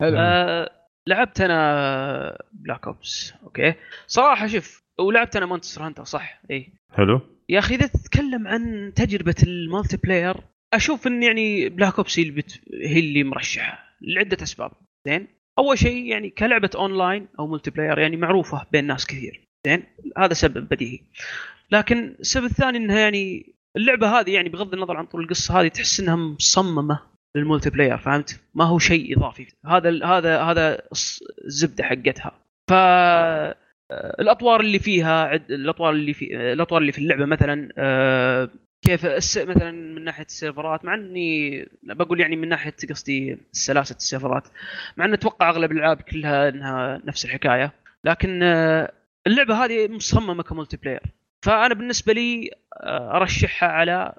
Speaker 3: حلو.
Speaker 2: آه لعبت أنا Black Ops okay. صراحة شوف ولعبت أنا Monster Hunter صح؟ اي
Speaker 1: حلو.
Speaker 2: يا أخي إذا تتكلم عن تجربة ال multiplayer أشوف إن يعني Black Ops هي اللي, بت... هي اللي مرشحة لعدة أسباب. زين؟ أول شيء يعني كلعبة أونلاين أو multiplayer يعني معروفة بين ناس كثير. زين؟ هذا سبب بديهي. لكن السبب الثاني إنها يعني اللعبة هذه يعني بغض النظر عن طور القصة هذه تحس إنها مصممة لل multiplayer فهمت؟ ما هو شيء إضافي. هذا هذا هذا الزبدة حقتها. ف الأطوار اللي فيها. الأطوار اللي في الأطوار اللي في اللعبة مثلا آه، كيف الس... مثلا من ناحية السيرفرات مع إني بقول يعني من ناحية قصدي سلاسة السيرفرات. مع إن أتوقع أغلب الألعاب كلها إنها نفس الحكاية لكن آه، اللعبة هذه مصممة ك multiplayer. فأنا بالنسبة لي آه، أرشحها على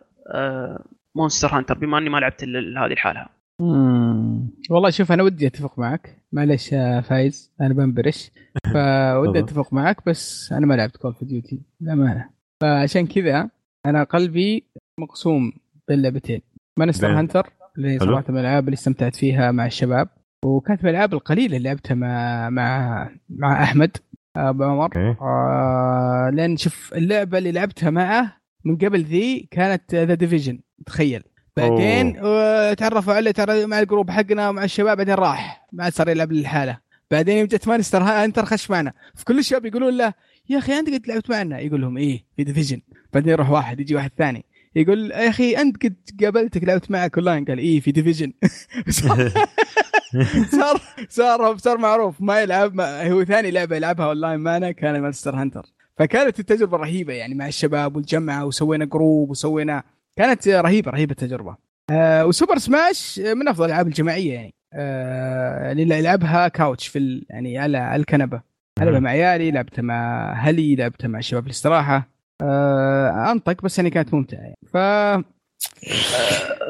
Speaker 2: Monster Hunter بما إني ما لعبت إلا هذه لحالها
Speaker 3: مم. والله شوف أنا ودي أتفق معك. معلش يا فايز أنا بنبرش. فودي. أتفق معك بس أنا ما لعبت Call of Duty للأمانة. فعشان كذا أنا قلبي مقسوم بين لعبتين.
Speaker 1: Monster.
Speaker 3: Hunter اللي. صراحة من الألعاب اللي استمتعت فيها مع الشباب. وكانت من الألعاب القليلة اللي لعبتها مع مع مع أحمد أبو عمر. آه لأن شوف اللعبة اللي لعبتها معه من قبل ذي كانت The Division تخيل. بعدين آه تعرفوا عليه ترى مع الجروب حقنا ومع الشباب بعدين راح. ما عاد صار يلعب لحاله بعدين يوم جت Monster Hunter خش معنا. فكل الشباب يقولون له يا أخي أنت قد لعبت معنا. يقول لهم إيه في Division بعدين يروح واحد يجي واحد ثاني. يقول يا أخي أنت قد قابلتك لعبت معك اونلاين قال إيه في Division صار صار صار صار معروف. ما يلعب ما هو ثاني لعبة يلعبها اونلاين معنا كان Monster Hunter فكانت التجربة رهيبة يعني مع الشباب والجمعه وسوينا جروب وسوينا كانت رهيبة رهيبة التجربة. آه و Super Smash من أفضل الألعاب الجماعية يعني. آه اللي يلعبها couch في ال... يعني على الكنبة. العبها مع عيالي لعبتها مع هلي لعبتها مع الشباب في الاستراحه آه أنطق بس يعني كانت ممتعة يعني. ف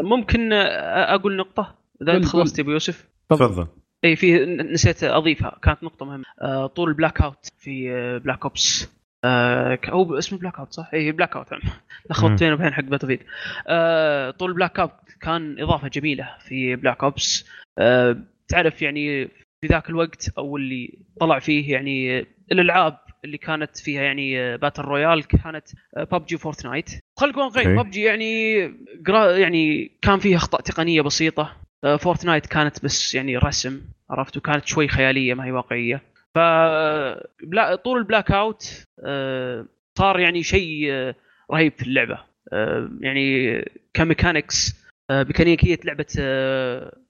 Speaker 2: ممكن آه، أقول نقطة؟
Speaker 3: إذا
Speaker 2: انت. خلصت يا أبو يوسف.
Speaker 1: تفضل.
Speaker 2: إي في نسيت أضيفها. كانت نقطة مهمة. آه، طور ال Blackout في آه، Black Ops آه، هو اسمه Blackout صح؟ إي Blackout لخبطت بين وبين حق Battle آه طور Blackout كان إضافة جميلة في Black Ops آه تعرف يعني في ذاك الوقت أو اللي طلع فيه يعني الألعاب اللي كانت فيها يعني battle royale كانت ببجي فورتنايت خلينا نكون
Speaker 1: أوكي.
Speaker 2: ببجي يعني قرا يعني كان فيها أخطاء تقنية بسيطة. آه، فورتنايت كانت بس يعني رسم عرفت؟ وكانت شوي خيالية ما هي واقعية. ف طور ال Blackout آه، صار يعني شيء آه، رهيب في اللعبة. آه، يعني ك mechanics آه، ميكانيكيه لعبة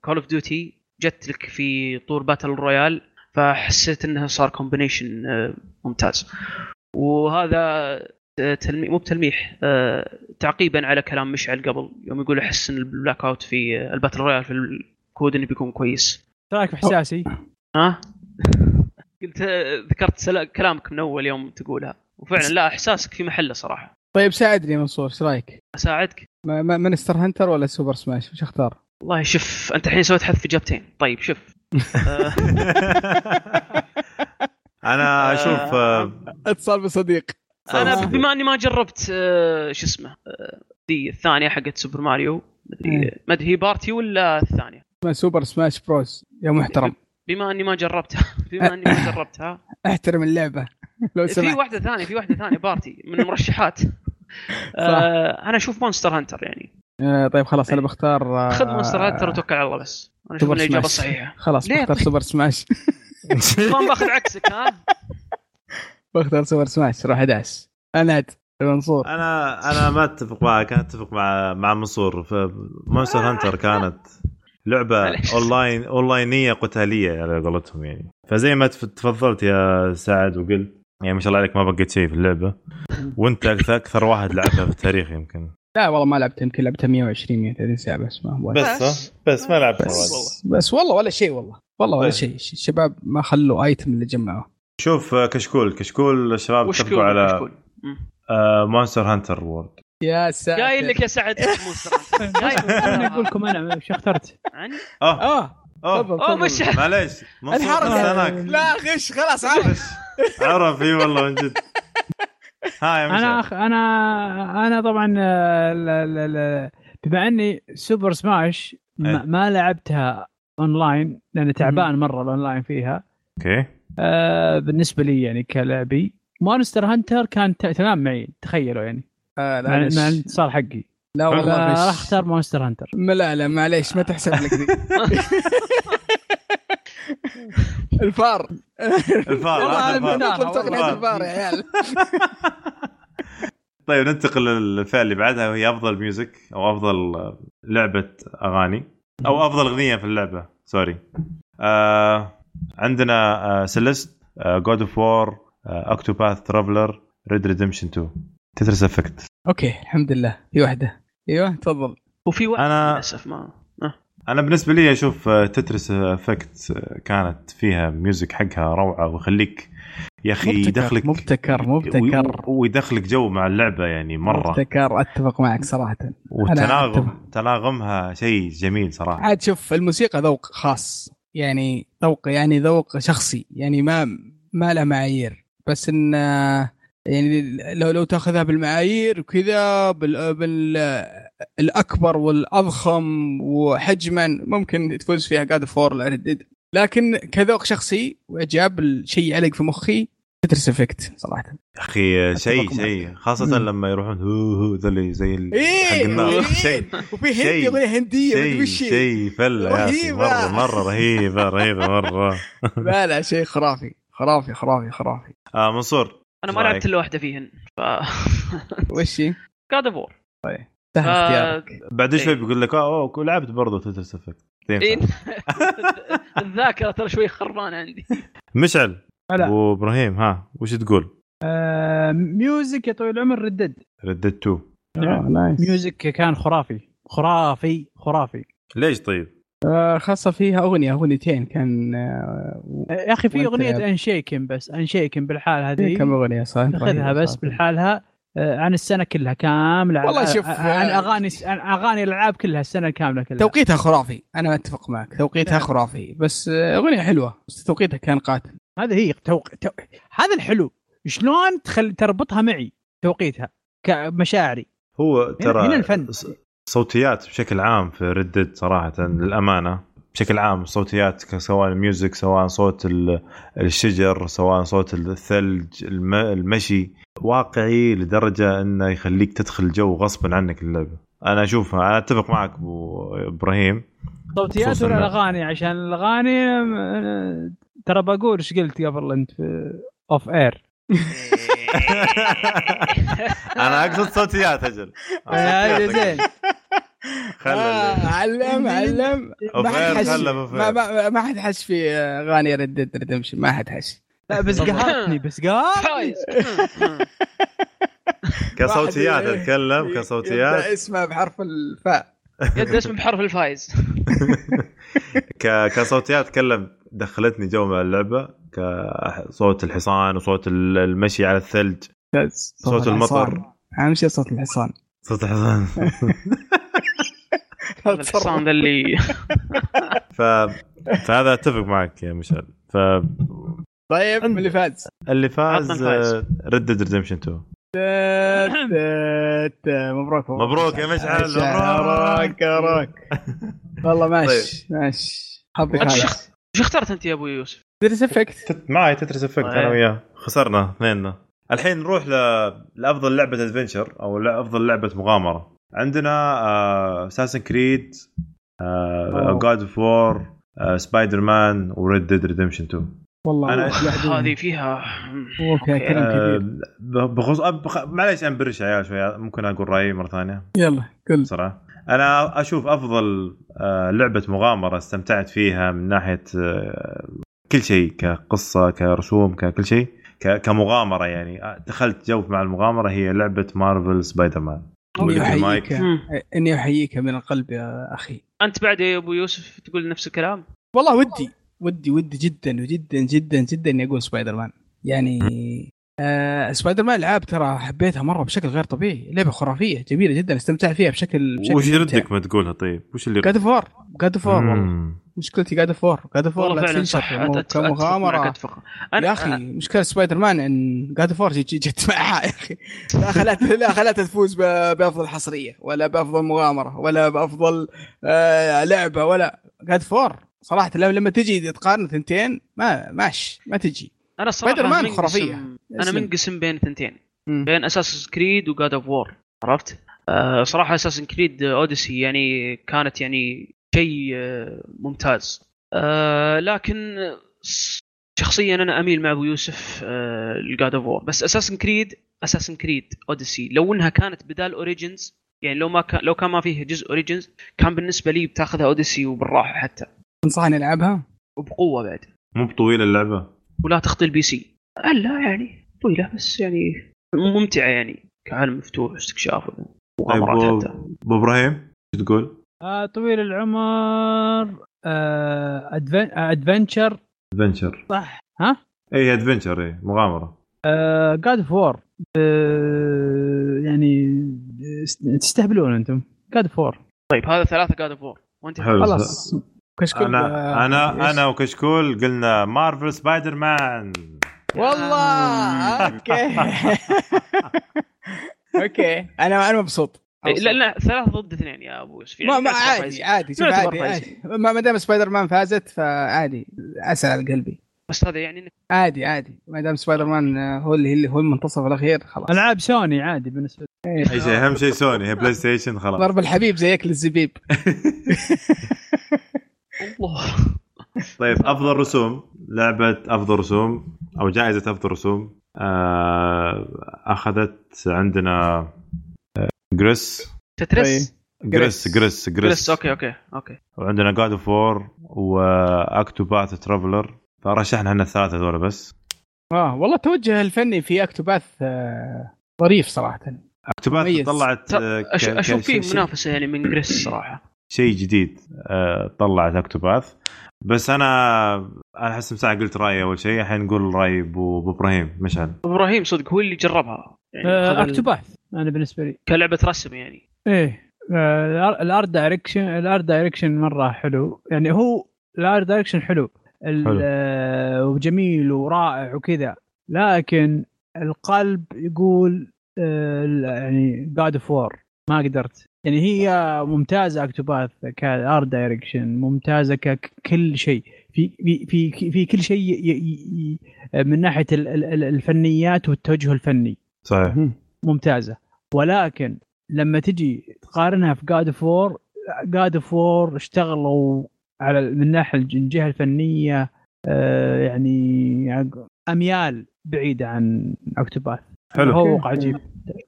Speaker 2: Call of Duty جت لك في طور battle royale فحسيت انه صار combination ممتاز. وهذا آه، تلمي مو بتلميح آه، تعقيبا على كلام مشعل قبل يوم يقول أحس إن ال Blackout في آه، ال battle royale في ال COD إنه بيكون كويس.
Speaker 4: إيش رأيك باحساسي؟
Speaker 2: ها؟ قلت آه، ذكرت سلا- كلامك من أول يوم تقولها. وفعلا لا إحساسك في محله صراحة.
Speaker 3: طيب ساعدني يا منصور إيش رأيك؟
Speaker 2: أساعدك؟
Speaker 3: ما- ما- Monster Hunter ولا Super Smash؟ وش أختار؟
Speaker 2: والله شوف أنت الحين سويت حذف اجابتين طيب شوف. آه،
Speaker 1: أنا أشوف آه،
Speaker 3: اتصال بصديق.
Speaker 1: أنا.
Speaker 2: بما أني ما جربت آه، شو اسمه آه، دي الثانية حقت Super Mario مدري
Speaker 3: مم.
Speaker 2: مدري هي Party ولا الثانية؟
Speaker 3: اسمها Super Smash Bros يا محترم.
Speaker 2: بما أني ما جربتها بما أني ما جربتها.
Speaker 3: أحترم اللعبة. لو
Speaker 2: في واحدة ثانية في واحدة ثانية Party من المرشحات. آه أنا أشوف Monster Hunter يعني.
Speaker 3: آه طيب خلاص أنا بختار آه،
Speaker 2: خذ Monster Hunter وتوكل على الله بس.
Speaker 3: أنا
Speaker 2: أشوف الاجابه
Speaker 3: سماش.
Speaker 2: صحيحة.
Speaker 3: خلاص
Speaker 2: ليه
Speaker 3: بختار
Speaker 2: طيب؟
Speaker 3: Super Smash
Speaker 2: ما باخذ عكسك ها؟
Speaker 3: بختار سوبر سماش روح أدعس. عناد لمنصور
Speaker 1: أنا أنا ما أتفق معك أنا أتفق مع مع منصور. ف Monster Hunter كانت
Speaker 2: لعبة.
Speaker 1: أونلاين أونلاينية قتالية على قولتهم يعني. فزي ما تف- تفضلت يا سعد وقلت يعني ما شاء الله عليك ما بقيت شيء في اللعبة. وانت أكثر واحد لعبها في التاريخ يمكن.
Speaker 3: لا والله ما لعبت يمكن لعبتها 120 130 ساعة بس ما هو
Speaker 1: بس
Speaker 2: بس.
Speaker 1: بس ما لعبت
Speaker 3: بس
Speaker 1: وايد.
Speaker 3: بس والله ولا شيء والله. والله ولا
Speaker 1: طيب.
Speaker 3: شيء. الشباب ما خلوا item اللي جمعوه.
Speaker 1: شوف آه، كشكول. كشكول الشباب اتفقوا على. Monster Hunter World
Speaker 3: يا ساتر.
Speaker 2: قايل لك يا سعد. Monster Hunter
Speaker 4: أنا أقول
Speaker 2: قايل
Speaker 4: لكم أنا وش اخترت؟
Speaker 1: آه.
Speaker 3: آه.
Speaker 2: اوه
Speaker 3: تفضل.
Speaker 2: مش
Speaker 1: معليش. منصور
Speaker 3: الحركة.
Speaker 1: هناك.
Speaker 3: لا غش خلاص عارف
Speaker 1: عرف. إي والله من جد. ها يا
Speaker 4: أنا
Speaker 1: مشعل
Speaker 4: أخ... أنا أنا طبعا آه، لا لا لا بما إني Super
Speaker 1: Smash.
Speaker 4: ما, ما لعبتها اونلاين لأن تعبان مرة الاونلاين فيها.
Speaker 1: أوكي.
Speaker 4: آه بالنسبة لي يعني كلعبي Monster Hunter كان ت- تمام معي تخيلوا يعني.
Speaker 3: آه
Speaker 4: مع
Speaker 3: لا
Speaker 4: مع. الاتصال حقي.
Speaker 3: لا والله
Speaker 4: راح اختار Monster Hunter.
Speaker 3: ما- لا لا معليش ما تحسب لك ذي. الفار.
Speaker 1: الفار
Speaker 3: تقنية.
Speaker 1: الفار.
Speaker 3: يا عيال.
Speaker 1: طيب ننتقل للفئة اللي بعدها وهي أفضل music أو أفضل لعبة أغاني. أو أفضل أغنية في اللعبة sorry آه عندنا آه Celeste God of War Octopath Traveler Red Redemption 2 Tetris Effect
Speaker 3: okay الحمد لله. في واحدة. أيوه تفضل.
Speaker 2: وفي واحد
Speaker 1: أنا-
Speaker 2: للأسف ما آه.
Speaker 1: أنا بالنسبة لي أشوف Tetris Effect كانت فيها music حقها روعة ويخليك يا
Speaker 3: أخي
Speaker 1: يدخلك
Speaker 3: مبتكر مبتكر.
Speaker 1: ويدخلك جو مع اللعبة يعني مرة.
Speaker 3: مبتكر أتفق معك صراحة.
Speaker 1: وتناغم تناغمها شيء جميل صراحة.
Speaker 3: عاد شوف الموسيقى ذوق خاص. يعني ذوق يعني ذوق شخصي. يعني ما ما له معايير. بس إن يعني لو لو تاخذها بالمعايير وكذا بال, بال الأكبر والأضخم وحجما ممكن تفوز فيها جاد فور الردد لكن كذوق شخصي وإعجاب الشيء علق في مخي تترس افكت صراحة
Speaker 1: يا أخي شيء. شيء خاصة
Speaker 3: مم.
Speaker 1: لما يروحون هو هو ذا اللي زي ال- حق
Speaker 3: إيه
Speaker 1: النار
Speaker 3: إيه.
Speaker 1: شيء
Speaker 3: وفي هندي اغنيه هنديه
Speaker 1: شيء. شيء فلة يا أخي
Speaker 3: رهيبة.
Speaker 1: مره مرة رهيبة رهيبة مرة
Speaker 3: لا لا شيء خرافي خرافي خرافي خرافي
Speaker 1: آه منصور
Speaker 2: أنا ما لعبت؟ إلا واحدة فيهن ف
Speaker 3: وش هي؟
Speaker 2: God of War
Speaker 3: سهل
Speaker 2: آه،
Speaker 3: اختيارك
Speaker 1: بعد شوي
Speaker 2: إيه.
Speaker 1: بيقول لك آه أوه، لعبت برضه Tetris Effect
Speaker 2: إيه. الذاكرة ترى شوي خربانة عندي
Speaker 1: مشعل
Speaker 4: لا.
Speaker 1: أبو إبراهيم ها وش تقول؟
Speaker 4: آه music يا طويل العمر Red
Speaker 1: Dead 2
Speaker 3: آه، nice
Speaker 4: music كان خرافي خرافي خرافي
Speaker 1: ليش طيب؟
Speaker 3: آه، خاصة فيها أغنية أغنيتين كان آه،
Speaker 4: يا أخي في
Speaker 3: وأنت
Speaker 4: أغنية
Speaker 3: يا-
Speaker 4: انشيكن بس انشيكن بالحال هذه.
Speaker 3: كم أغنية صح؟
Speaker 4: خذها بس بالحالها. آه، عن السنة كلها كاملة
Speaker 3: والله شوف،
Speaker 4: عن أغاني عن أغاني الألعاب كلها السنة كاملة كلها.
Speaker 3: توقيتها خرافي. أنا أتفق معك توقيتها
Speaker 4: نعم.
Speaker 3: خرافي. بس أغنية حلوة بس توقيتها كان قاتل.
Speaker 4: هذا هي توق... تو... هذا الحلو. شلون تخل... تربطها معي توقيتها كمشاعري
Speaker 1: هو ترى
Speaker 4: هنا الفن.
Speaker 1: صوتيات بشكل عام في ردد صراحة للأمانة. بشكل عام صوتيات سواء music سواء صوت ال- الشجر سواء صوت الثلج الم- المشي واقعي لدرجة إنه يخليك تدخل جو غصبا عنك اللعبة. أنا اشوفها أنا أتفق معك أبو إبراهيم.
Speaker 4: صوتيات ولا
Speaker 1: لا.
Speaker 4: الأغاني؟ عشان الأغاني ترى بقول إيش قلت قبل أنت في off air
Speaker 1: أنا أقصد صوتيات أجل
Speaker 4: هذا زين.
Speaker 1: خلى
Speaker 3: آه، علم علم. ما حد حش. ما,
Speaker 1: إير.
Speaker 3: ما, ما حد حش في آه، أغاني Red Dead Redemption ما حد حش.
Speaker 4: لا بس قهرتني بس قهرتني.
Speaker 2: فايز
Speaker 1: كصوتيات أتكلم
Speaker 3: يبدأ
Speaker 1: كصوتيات.
Speaker 3: اسمه بحرف الفاء.
Speaker 2: يد اسمه بحرف الفايز.
Speaker 1: ك... كصوتيات اتكلم دخلتني جو مع اللعبة. كصوت الحصان وصوت ال- المشي على الثلج. صوت المطر.
Speaker 3: أهم شيء صوت الحصان.
Speaker 1: صوت الحصان.
Speaker 2: الحصان ذا اللي
Speaker 1: ف... فهذا أتفق معك يا مشعل. فاللي
Speaker 3: طيب من اللي فاز.
Speaker 1: فاز
Speaker 2: عطنا الفايز.
Speaker 1: Red Dead Redemption 2
Speaker 3: تت- تت- مبروك.
Speaker 1: مبروك يا مشعل،
Speaker 3: مبروك. مبروك والله
Speaker 1: طيب.
Speaker 3: ماشي. ماشي
Speaker 2: أنت
Speaker 3: خالص
Speaker 2: شخ- وش اخترت أنت يا أبو يوسف؟
Speaker 3: Tetris Effect
Speaker 1: تت... معي Tetris
Speaker 2: Effect.
Speaker 1: أنا وياه. خسرنا اثنيننا الحين نروح ل... لأفضل لعبة adventure أو أفضل لعبة مغامرة. عندنا Assassin's
Speaker 3: Creed.
Speaker 1: God of War Spider-Man و Red Dead Redemption 2
Speaker 3: والله لوحدهم.
Speaker 2: هذه فيها
Speaker 3: فيها كلام
Speaker 1: آه، بخصوص أب- بخ... معليش انبرش يا عيال شوي ممكن أقول رأيي مرة ثانية؟
Speaker 3: يلا قل.
Speaker 1: بسرعة أنا أشوف أفضل آه، لعبة مغامرة استمتعت فيها من ناحية آه، كل شيء كقصة كرسوم ككل شيء كمغامرة يعني. آه، دخلت جو مع المغامرة هي لعبة Marvel's Spider-Man
Speaker 3: اني. احييك. إني أحييك من القلب يا أخي.
Speaker 2: أنت بعد يا أبو يوسف تقول نفس الكلام؟
Speaker 3: والله ودي ودي ودي جدا وجدا جدا جدا اني أقول سبايدر مان يعني آه سبايدر مان العاب ترى حبيتها مرة بشكل غير طبيعي. لعبة خرافية جميلة جدا استمتعت فيها بشكل بشكل
Speaker 1: وش يردك ما تقولها؟ طيب وش اللي
Speaker 3: God of War God of War والله. مشكلتي God of War God
Speaker 2: of
Speaker 3: War
Speaker 2: فعلا صح. كمغامرة.
Speaker 3: يا أخي مشكلة سبايدر مان إن God of War جت معها يا أخي. لا خلت لا خلتها تفوز ب- بأفضل حصرية ولا بأفضل مغامرة ولا بأفضل آه لعبة ولا God of War صراحة لما لما تجي تقارن ثنتين ما ماش ما تجي.
Speaker 2: أنا الصراحه
Speaker 3: سبايدر مان
Speaker 2: منقسم-
Speaker 3: خرافية. أنا.
Speaker 2: منقسم بين ثنتين. بين Assassin's Creed و God of War عرفت؟ آه صراحة Assassin's Creed Odyssey يعني كانت يعني شيء آه ممتاز آه لكن شخصيا أنا أميل مع أبو يوسف آه ل God of War بس Assassin's Creed Assassin's Creed Odyssey لو إنها كانت بدال Origins يعني لو ما كان لو كان ما فيه جزء Origins كان بالنسبة لي بتاخذها Odyssey وبالراحة حتى
Speaker 3: تنصحني ألعبها؟
Speaker 2: وبقوة بعد
Speaker 1: مو بطويلة اللعبة
Speaker 2: ولا تخطي ال PC. لا يعني طويلة بس يعني ممتعة يعني كعالم مفتوح واستكشاف
Speaker 1: طيب
Speaker 2: ومغامرات
Speaker 1: ابو
Speaker 2: حتى.
Speaker 1: أبو إبراهيم شو تقول؟
Speaker 4: آه طويل العمر آه adven... آه adventure
Speaker 1: adventure
Speaker 4: صح. ها؟
Speaker 1: اي adventure اي مغامرة.
Speaker 4: God of War يعني آه، تستهبلون أنتم. God of War
Speaker 2: طيب هذا ثلاثة God of War وانت
Speaker 1: حلو
Speaker 3: خلاص. كشكول
Speaker 1: أنا
Speaker 3: آه،
Speaker 1: أنا
Speaker 3: إيش؟
Speaker 1: أنا وكشكول قلنا Marvel's Spider-Man
Speaker 3: والله! OK. OK. أنا أنا مبسوط.
Speaker 2: إيه، لا لا ثلاثة ضد اثنين يا أبو يوسف
Speaker 3: ما ما عادي. عادي شوف عادي. عادي. ما ما دام سبايدر مان فازت فعادي عسل على قلبي.
Speaker 2: بس هذا يعني انك
Speaker 3: عادي عادي. ما دام سبايدر مان هو اللي هو المنتصر الأخير خلاص.
Speaker 4: ألعاب سوني عادي بالنسبة لي.
Speaker 1: أي شيء أهم شيء سوني هي PlayStation خلاص.
Speaker 3: ضرب الحبيب زي أكل الزبيب.
Speaker 2: الله
Speaker 1: طيب أفضل رسوم. لعبة أفضل رسوم أو جائزة أفضل رسوم. آه أخذت عندنا آه،
Speaker 2: Gris.
Speaker 1: Tetris Gris
Speaker 2: Gris.
Speaker 1: Gris
Speaker 2: OK OK OK.
Speaker 1: وعندنا God of War و Octopath Traveler فرشحنا إحنا الثلاثة هذول بس.
Speaker 3: آه والله التوجه الفني في Octopath آه، ظريف
Speaker 1: صراحة.
Speaker 3: Octopath.
Speaker 1: طلعت
Speaker 2: أشوف فيه منافسة يعني من Gris صراحة.
Speaker 1: شيء جديد آه، طلعت Octopath. بس أنا أنا أحس مساعة قلت رأيي أول شيء الحين نقول رأي أبو أبو إبراهيم. مشعل.
Speaker 2: إبراهيم صدق هو اللي جربها. يعني
Speaker 4: آه Octopath أنا بالنسبة لي.
Speaker 2: كلعبة رسم يعني.
Speaker 4: إيه آه، ال art direction ال art direction مرة حلو. يعني هو ال art direction
Speaker 1: حلو.
Speaker 4: حلو. وجميل ورائع وكذا. لكن القلب يقول يعني God of War ما قدرت. يعني هي ممتازة Octopath ك art direction ممتازة ككل شيء. في في في في كل شيء من ناحية ال- ال- ال- الفنيات والتوجه الفني.
Speaker 1: صحيح.
Speaker 4: ممتازة. ولكن لما تجي تقارنها في God of War God of War اشتغلوا على من ناحية الج- الجهة الفنية آه، يعني أميال بعيدة عن اكتوباث
Speaker 1: حلو.
Speaker 4: تفوق عجيب.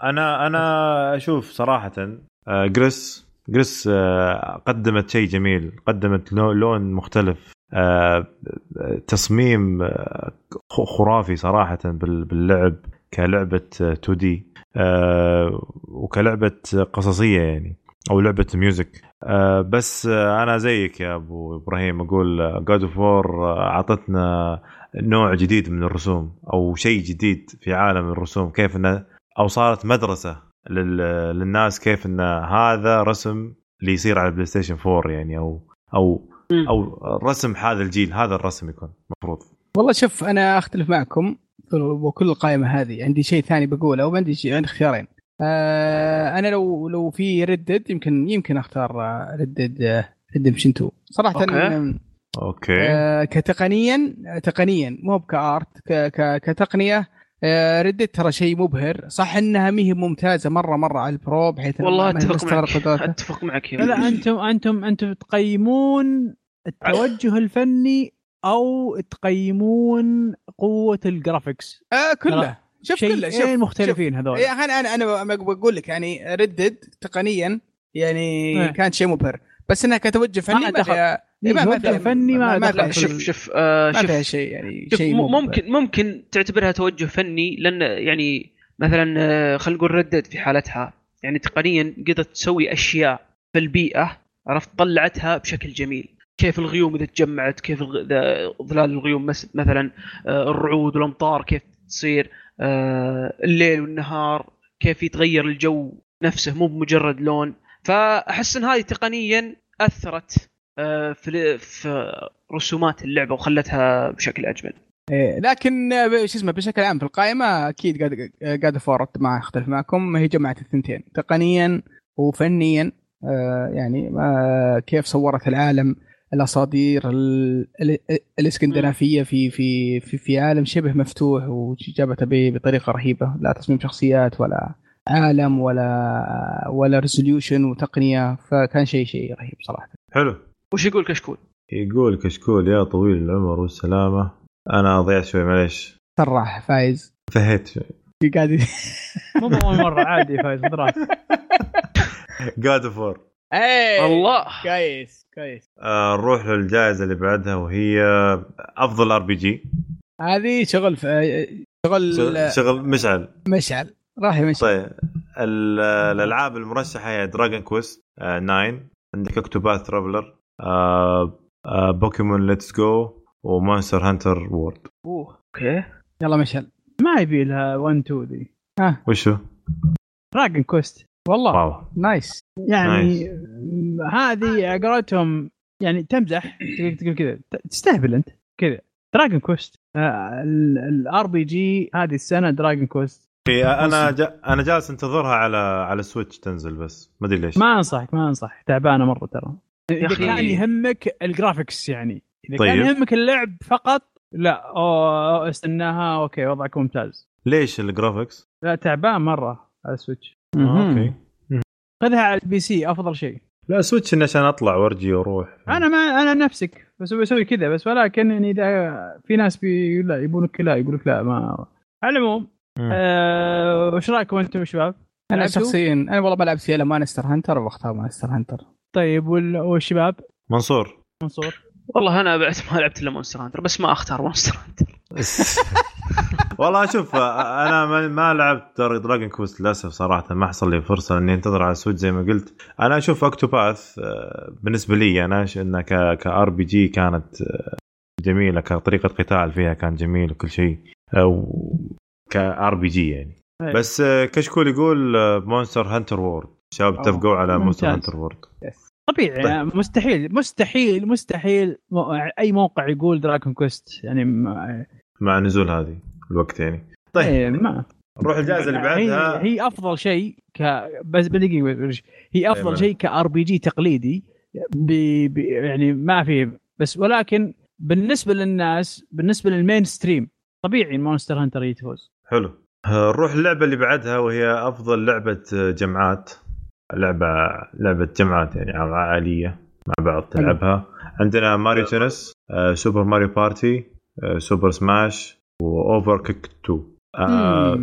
Speaker 1: أنا أنا أشوف صراحة آه، جريس جريس آه، قدمت شيء جميل قدمت لو- لون مختلف آه، تصميم خرافي صراحة بال- باللعب كلعبة 2 دي وكلعبة قصصية يعني أو لعبة music بس أنا زيك يا أبو إبراهيم أقول God of War أعطتنا نوع جديد من الرسوم أو شيء جديد في عالم الرسوم كيف انه أو صارت مدرسة للناس كيف إن هذا رسم اللي يصير على ال PlayStation 4 يعني أو
Speaker 2: أو.
Speaker 1: أو رسم هذا الجيل هذا الرسم يكون المفروض
Speaker 3: والله شوف أنا أختلف معكم وكل القائمه هذه. عندي شيء ثاني بقوله وعندي شيء عندي اختيارين. آه أنا لو لو في Red Dead يمكن يمكن أختار Red Dead Redemption 2 صراحة
Speaker 2: okay.
Speaker 3: آه، okay. كتقنيا تقنيا مو ك art ك- ك- كتقنية آه Red Dead ترى شيء مبهر صح إنها ما هي ممتازة مرة مرة على ال Pro بحيث
Speaker 2: والله
Speaker 3: أتفق
Speaker 2: معك. أتفق معك يا
Speaker 4: لا. أنتم أنتم أنتم تقيمون التوجه الفني أو تقيمون قوة ال graphics
Speaker 3: آه كله شوف كله شوف
Speaker 4: شيئين مختلفين هذول
Speaker 3: أخي أنا أنا أنا بقول لك يعني ردد تقنيا يعني
Speaker 4: إيه.
Speaker 3: كان شيء مبهر بس إنها كتوجه فني ما
Speaker 4: دخل.
Speaker 3: فيها
Speaker 4: إيه،
Speaker 3: ما- فيها-
Speaker 4: فني ما
Speaker 3: ما
Speaker 4: دخل
Speaker 3: فيها.
Speaker 2: شوف شوف آه
Speaker 3: ما فيها
Speaker 2: شوف.
Speaker 3: شيء يعني شيء.
Speaker 2: ممكن ممكن تعتبرها توجه فني لأن يعني مثلا آه، خلينا نقول ردد في حالتها. يعني تقنيا قدرت تسوي أشياء في البيئة عرفت؟ طلعتها بشكل جميل. كيف الغيوم إذا تجمعت كيف ظلال الغيوم مثلا آه، الرعود والأمطار كيف تصير آه، الليل والنهار كيف يتغير الجو نفسه مو بمجرد لون. فأحس إن هذه تقنيا أثرت في في رسومات اللعبة وخلتها بشكل أجمل.
Speaker 3: إيه، لكن آه، شو اسمه بشكل عام في القائمة أكيد قاعد قاعد فورت ما أختلف معكم. هي جمعت الثنتين. تقنيا وفنيا آه، يعني كيف صورت العالم الأساطير ال- ال- الإسكندنافية في في في في عالم شبه مفتوح وجابتها ب- بطريقة رهيبة. لا تصميم شخصيات ولا عالم ولا ولا resolution وتقنية. فكان شيء شيء رهيب صراحة.
Speaker 1: حلو.
Speaker 2: وش يقول كشكول؟
Speaker 1: يقول كشكول يا طويل العمر والسلامة أنا ضيعت شوي معليش.
Speaker 3: سراح فايز.
Speaker 1: فهيت شوي.
Speaker 3: قاعد
Speaker 4: مو اول مرة عادي فايز خذ راحتك.
Speaker 1: God of War
Speaker 3: إيه.
Speaker 2: الله.
Speaker 3: كويس كويس.
Speaker 1: آه، نروح للجائزة اللي بعدها وهي أفضل RPG
Speaker 3: هذه شغل ف... شغل
Speaker 1: شغل مشعل.
Speaker 3: مشعل. راح يا مشعل.
Speaker 1: طيب. ال- الألعاب المرشحة هي Dragon Quest 9 عندك Octopath Traveler Pokémon Let's Go و Monster Hunter
Speaker 2: World أوه okay.
Speaker 3: يلا مشعل
Speaker 4: ما يبي لها 1 2 ذي.
Speaker 1: وشو؟
Speaker 4: Dragon Quest والله.
Speaker 1: wow.
Speaker 3: nice
Speaker 4: يعني هذه على قولتهم يعني تمزح. تقول كذا. تستهبل أنت. كذا. Dragon Quest ال RPG هذه السنة Dragon Quest
Speaker 1: في أنا جا أنا جالس أنتظرها على على Switch تنزل بس. ما أدري ليش.
Speaker 4: ما أنصحك ما انصح تعبانة مرة ترى. إذا
Speaker 2: أخي.
Speaker 4: كان يهمك ال graphics يعني إذا
Speaker 1: طيب.
Speaker 4: كان يهمك اللعب فقط لا أوه استناها okay وضعك ممتاز
Speaker 1: ليش ال graphics؟
Speaker 4: لا تعبان مرة على ال Switch
Speaker 1: آه، okay
Speaker 4: خذها على ال PC أفضل شيء
Speaker 1: لا Switch إني عشان أطلع وأرجي وأروح
Speaker 4: أنا ما أنا نفسك بس بسوي كذا بس ولكن يعني إذا في ناس بي لا يبونك لا يقول لك لا ما على العموم. آه، وش رأيكم أنتم شباب؟ أنا؟
Speaker 3: شخصيا أنا والله بلعب سيلا Monster Hunter وأختار Monster Hunter
Speaker 4: طيب وال- والشباب؟
Speaker 1: منصور.
Speaker 4: منصور.
Speaker 2: والله أنا بعد ما لعبت إلا Monster Hunter بس ما أختار Monster Hunter.
Speaker 1: والله شوف أنا ما, لعبت Dragon Quest للأسف صراحة ما حصل لي فرصة إني أنتظر على Switch زي ما قلت. أنا أشوف Octopath آه، بالنسبة لي أنا انها ك RPG كانت آه، جميلة كطريقة قتال فيها كان جميل وكل شيء ك RPG يعني.
Speaker 4: أي.
Speaker 1: بس آه، كشكول يقول Monster Hunter World. الشباب اتفقوا على
Speaker 4: Monster.
Speaker 1: Hunter World
Speaker 4: طبيعي
Speaker 1: طيب.
Speaker 4: يعني مستحيل مستحيل مستحيل مو- أي موقع يقول Dragon Quest يعني ما
Speaker 1: مع نزول هذه الوقت يعني. طيب.
Speaker 4: إيه، ما.
Speaker 1: نروح الجائزه اللي بعدها.
Speaker 4: هي, هي أفضل شيء ك بس بدقيقة هي أفضل
Speaker 1: تمام.
Speaker 4: شيء ك RPG تقليدي ب... ب... يعني ما في بس ولكن بالنسبة للناس بالنسبة لل mainstream طبيعي Monster Hunter يتفوز.
Speaker 1: حلو. آه، نروح اللعبة اللي بعدها وهي أفضل لعبة آه، جمعات. لعبة لعبة جمعات يعني عائلية مع بعض تلعبها. عندنا Mario Tennis آه، Super Mario Party آه، Super Smash و Overcooked 2 آه،.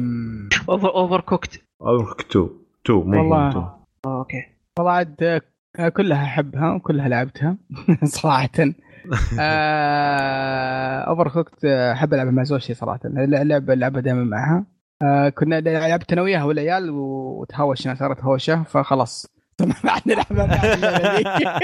Speaker 2: Over Overcooked.
Speaker 1: Over cooked 2 2 مو
Speaker 3: والله.
Speaker 1: 2
Speaker 2: okay.
Speaker 3: والله عاد آه، كلها أحبها وكلها لعبتها صراحة. آه Overcooked أحب ألعبها مع زوجتي صراحة. اللعبه العبها دائما معها. آه كنا لعبت أنا وياها والعيال وتهاوشنا صارت هوشه فخلاص ما عاد ذي.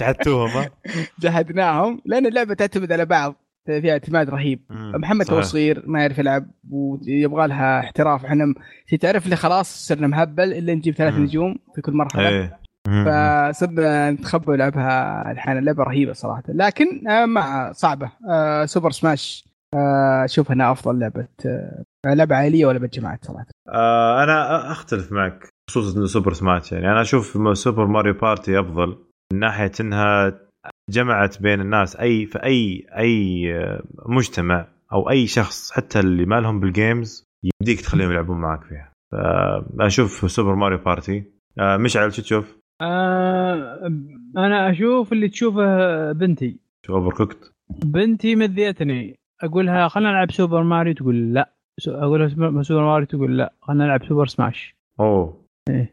Speaker 1: شحتوهم ها؟
Speaker 3: جهدناهم لأن اللعبة تعتمد على بعض فيها اعتماد رهيب محمد
Speaker 1: صحيح.
Speaker 3: صغير ما يعرف يلعب ويبغى لها احتراف إحنا تعرف لي خلاص صرنا مهبل إلا نجيب ثلاث. نجوم في كل
Speaker 1: مرحلة إيه.
Speaker 3: فصرنا نتخبى ونلعبها الحين اللعبة رهيبة صراحة لكن آه، مع صعبة آه، سوبر سماش أشوف انها أفضل لعبة آه، لعبة عائلية ولعبه جماعات صراحة.
Speaker 1: آه أنا أختلف معك خصوصا Super Smash يعني. أنا أشوف Super Mario Party أفضل من ناحية إنها جمعت بين الناس أي في أي أي آه، مجتمع أو أي شخص حتى اللي ما لهم بال games يمديك تخليهم يلعبون معك فيها. فاشوف Super Mario Party آه مشعل شو تشوف؟
Speaker 4: آه أنا أشوف اللي تشوفه بنتي.
Speaker 1: شو Overcooked؟
Speaker 4: بنتي مذيتني. أقولها خلينا نلعب Super Mario تقول لا. أقولها Super Mario تقول لا. خلينا نلعب Super Smash
Speaker 1: أوه.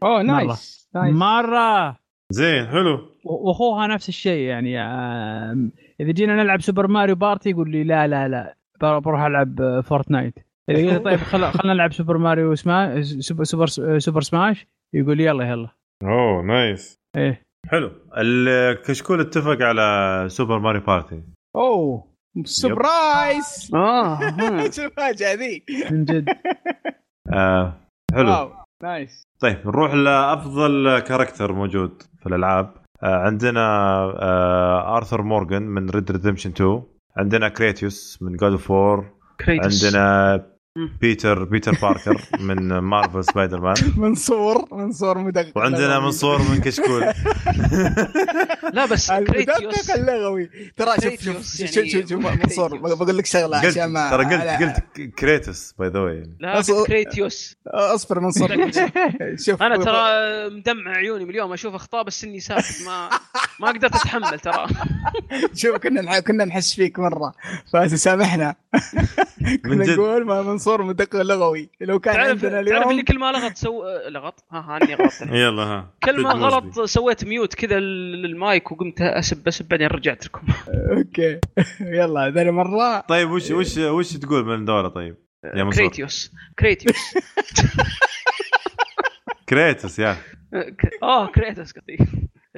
Speaker 3: أوه nice. nice.
Speaker 4: مرة.
Speaker 1: زين حلو.
Speaker 4: وأخوها نفس الشيء يعني إذا جينا نلعب Super Mario Party يقول لي لا لا لا. بر- بروح ألعب Fortnite إذا قلت طيب خل- خلينا نلعب Super Mario Sma Super Super, Super Smash يقول لي يلا يلا.
Speaker 1: أوه nice.
Speaker 4: إيه.
Speaker 1: حلو. الكشكول اتفق على Super Mario Party
Speaker 3: أوه. surprise!
Speaker 2: آه ها.
Speaker 3: شو الفاجأة ذي.
Speaker 4: من جد.
Speaker 1: آه حلو.
Speaker 3: wow nice.
Speaker 1: طيب نروح لأفضل character موجود في الألعاب. آه عندنا آه آرثر مورغان من Red Dead Redemption 2 عندنا كريتيوس من God of War
Speaker 2: كريتوس
Speaker 1: عندنا
Speaker 2: مم.
Speaker 1: بيتر بيتر باركر من Marvel Spider-Man
Speaker 3: منصور منصور مدقق
Speaker 1: وعندنا منصور من كشكول.
Speaker 2: لا بس كريتيوس
Speaker 3: المدقق اللغوي. ترى شوف شوف
Speaker 2: يعني
Speaker 3: شوف شوف منصور. بقول لك
Speaker 1: شغلة
Speaker 3: عشان ما
Speaker 1: ترى قلت قلت كريتوس by the way
Speaker 2: لا كريتيوس
Speaker 3: أصبر منصور شوف.
Speaker 2: أنا ترى مدمع عيوني من اليوم أشوف أخطاء بس إني ساكت ما ما قدرت أتحمل ترى.
Speaker 3: شوف كنا نح- كنا نحس فيك مرة. فسامحنا كنا. نقول ما منصور مدقق لغوي. لو كان
Speaker 2: تعرف
Speaker 3: عندنا
Speaker 2: تعرف اللي
Speaker 3: اليوم
Speaker 2: كل ما لغط سو لغط؟ ها ها أني غلطت.
Speaker 1: يلا ها.
Speaker 2: كل ما. غلط سويت mute كذا للمايك وقمت اسب اسب بعدين رجعت لكم.
Speaker 3: okay. يلا ذا مرة.
Speaker 1: طيب وش وش وش تقول من دولة طيب؟ يا منصور.
Speaker 2: كريتيوس. كريتيوس.
Speaker 1: كريتوس يا.
Speaker 2: آه كريتوس قصدي.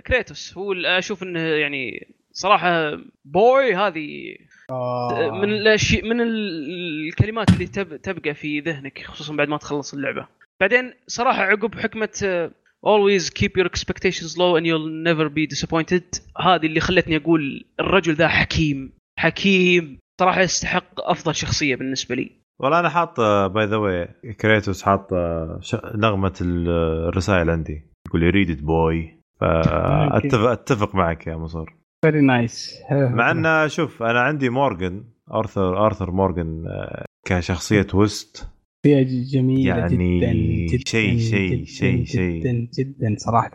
Speaker 2: كريتوس. هو ال- أشوف إنه يعني صراحة boy هذه
Speaker 3: آه.
Speaker 2: من الاشياء من ال- الكلمات اللي تب تبقى في ذهنك خصوصا بعد ما تخلص اللعبة. بعدين صراحة عقب حكمة آه، always keep your expectations low and you'll never be disappointed. هذه اللي خلتني أقول الرجل ذا حكيم. حكيم. صراحة يستحق أفضل شخصية بالنسبة لي.
Speaker 1: والله أنا حاط by the way كريتوس حاط آه، نغمة ال- الرسائل عندي. يقول لي read boy. فاتفق أتفق معك يا منصور
Speaker 3: فيري نايس
Speaker 1: مع انه شوف أنا عندي مورجن آرثر آرثر مورجن آه، كشخصية ويست
Speaker 3: فيها جميلة
Speaker 1: يعني
Speaker 3: جدا جدا
Speaker 1: شيء- شيء-
Speaker 3: جداً
Speaker 1: شيء- شيء.
Speaker 3: جدا جدا صراحة.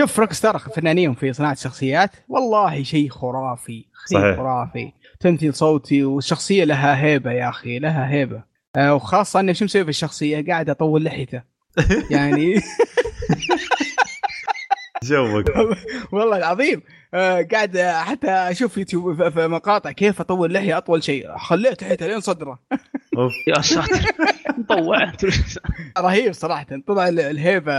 Speaker 3: شوف روك ستار فنانين في صناعة الشخصيات والله شيء خرافي شيء
Speaker 1: صحيح.
Speaker 3: خرافي. تمثيل صوتي والشخصية لها هيبة يا أخي لها هيبة. آه وخاصة انه شو مسوي في الشخصية؟ قاعد أطول لحيته. يعني
Speaker 1: joke.
Speaker 3: والله العظيم. قاعد آه، حتى أشوف يوتيوب في- في مقاطع كيف أطول لحية أطول شيء. خليت لحيته لين صدرة.
Speaker 1: أوف.
Speaker 2: يا ساتر. مطوع
Speaker 3: رهيب صراحة. طلع ال- الهيبة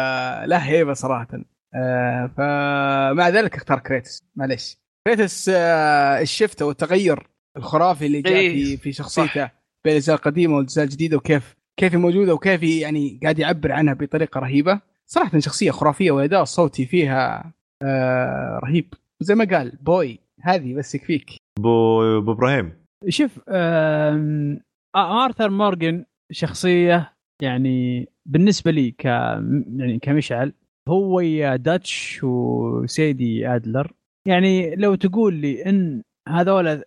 Speaker 3: له هيبة صراحة. آه فمع ذلك اختار كريتوس معليش. كريتوس آه ال shift والتغير الخرافي اللي جاء
Speaker 2: إيه،
Speaker 3: في في شخصيته بين الأجزاء القديمة والأجزاء الجديدة وكيف كيف موجودة وكيف يعني قاعد يعبر عنها بطريقة رهيبة. صراحة شخصية خرافية والاداء الصوتي فيها آه رهيب. زي ما قال بوي هذه بس يكفيك.
Speaker 1: ابو ابو إبراهيم.
Speaker 4: شوف آم، آرثر مورجن شخصية يعني بالنسبة لي ك يعني كمشعل هو ويا داتش وسيدي ادلر يعني لو تقول لي إن هذول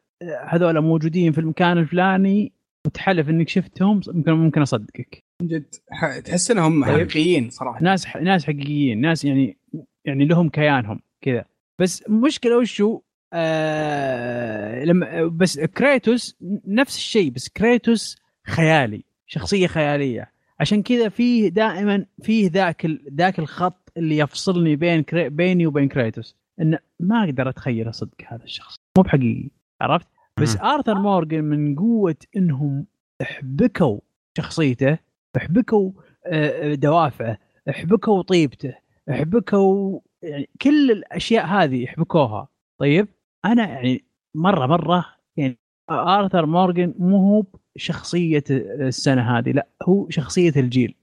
Speaker 4: هذول موجودين في المكان الفلاني وتحلف إنك شفتهم ممكن ممكن أصدقك.
Speaker 3: من جد ح- تحس إنهم
Speaker 4: طيب.
Speaker 3: حقيقيين صراحة.
Speaker 4: ناس ناس حقيقيين ناس يعني يعني لهم كيانهم كذا. بس مشكلة وشو؟ آه لما بس كريتوس نفس الشيء بس كريتوس خيالي شخصية خيالية. عشان كذا فيه دائما فيه ذاك ذاك الخط اللي يفصلني بين كري بيني وبين كريتوس. انه ما أقدر أتخيل صدق هذا الشخص. مو بحقيقي عرفت؟ بس. آرثر مورجن من قوة إنهم احبكوا شخصيته احبكوا آه، دوافعه احبكوا طيبته احبكوا يعني كل الأشياء هذه احبكوها طيب؟ أنا يعني مرة مرة يعني آرثر مورجن مو هو شخصيه السنة هذه لا هو شخصية الجيل.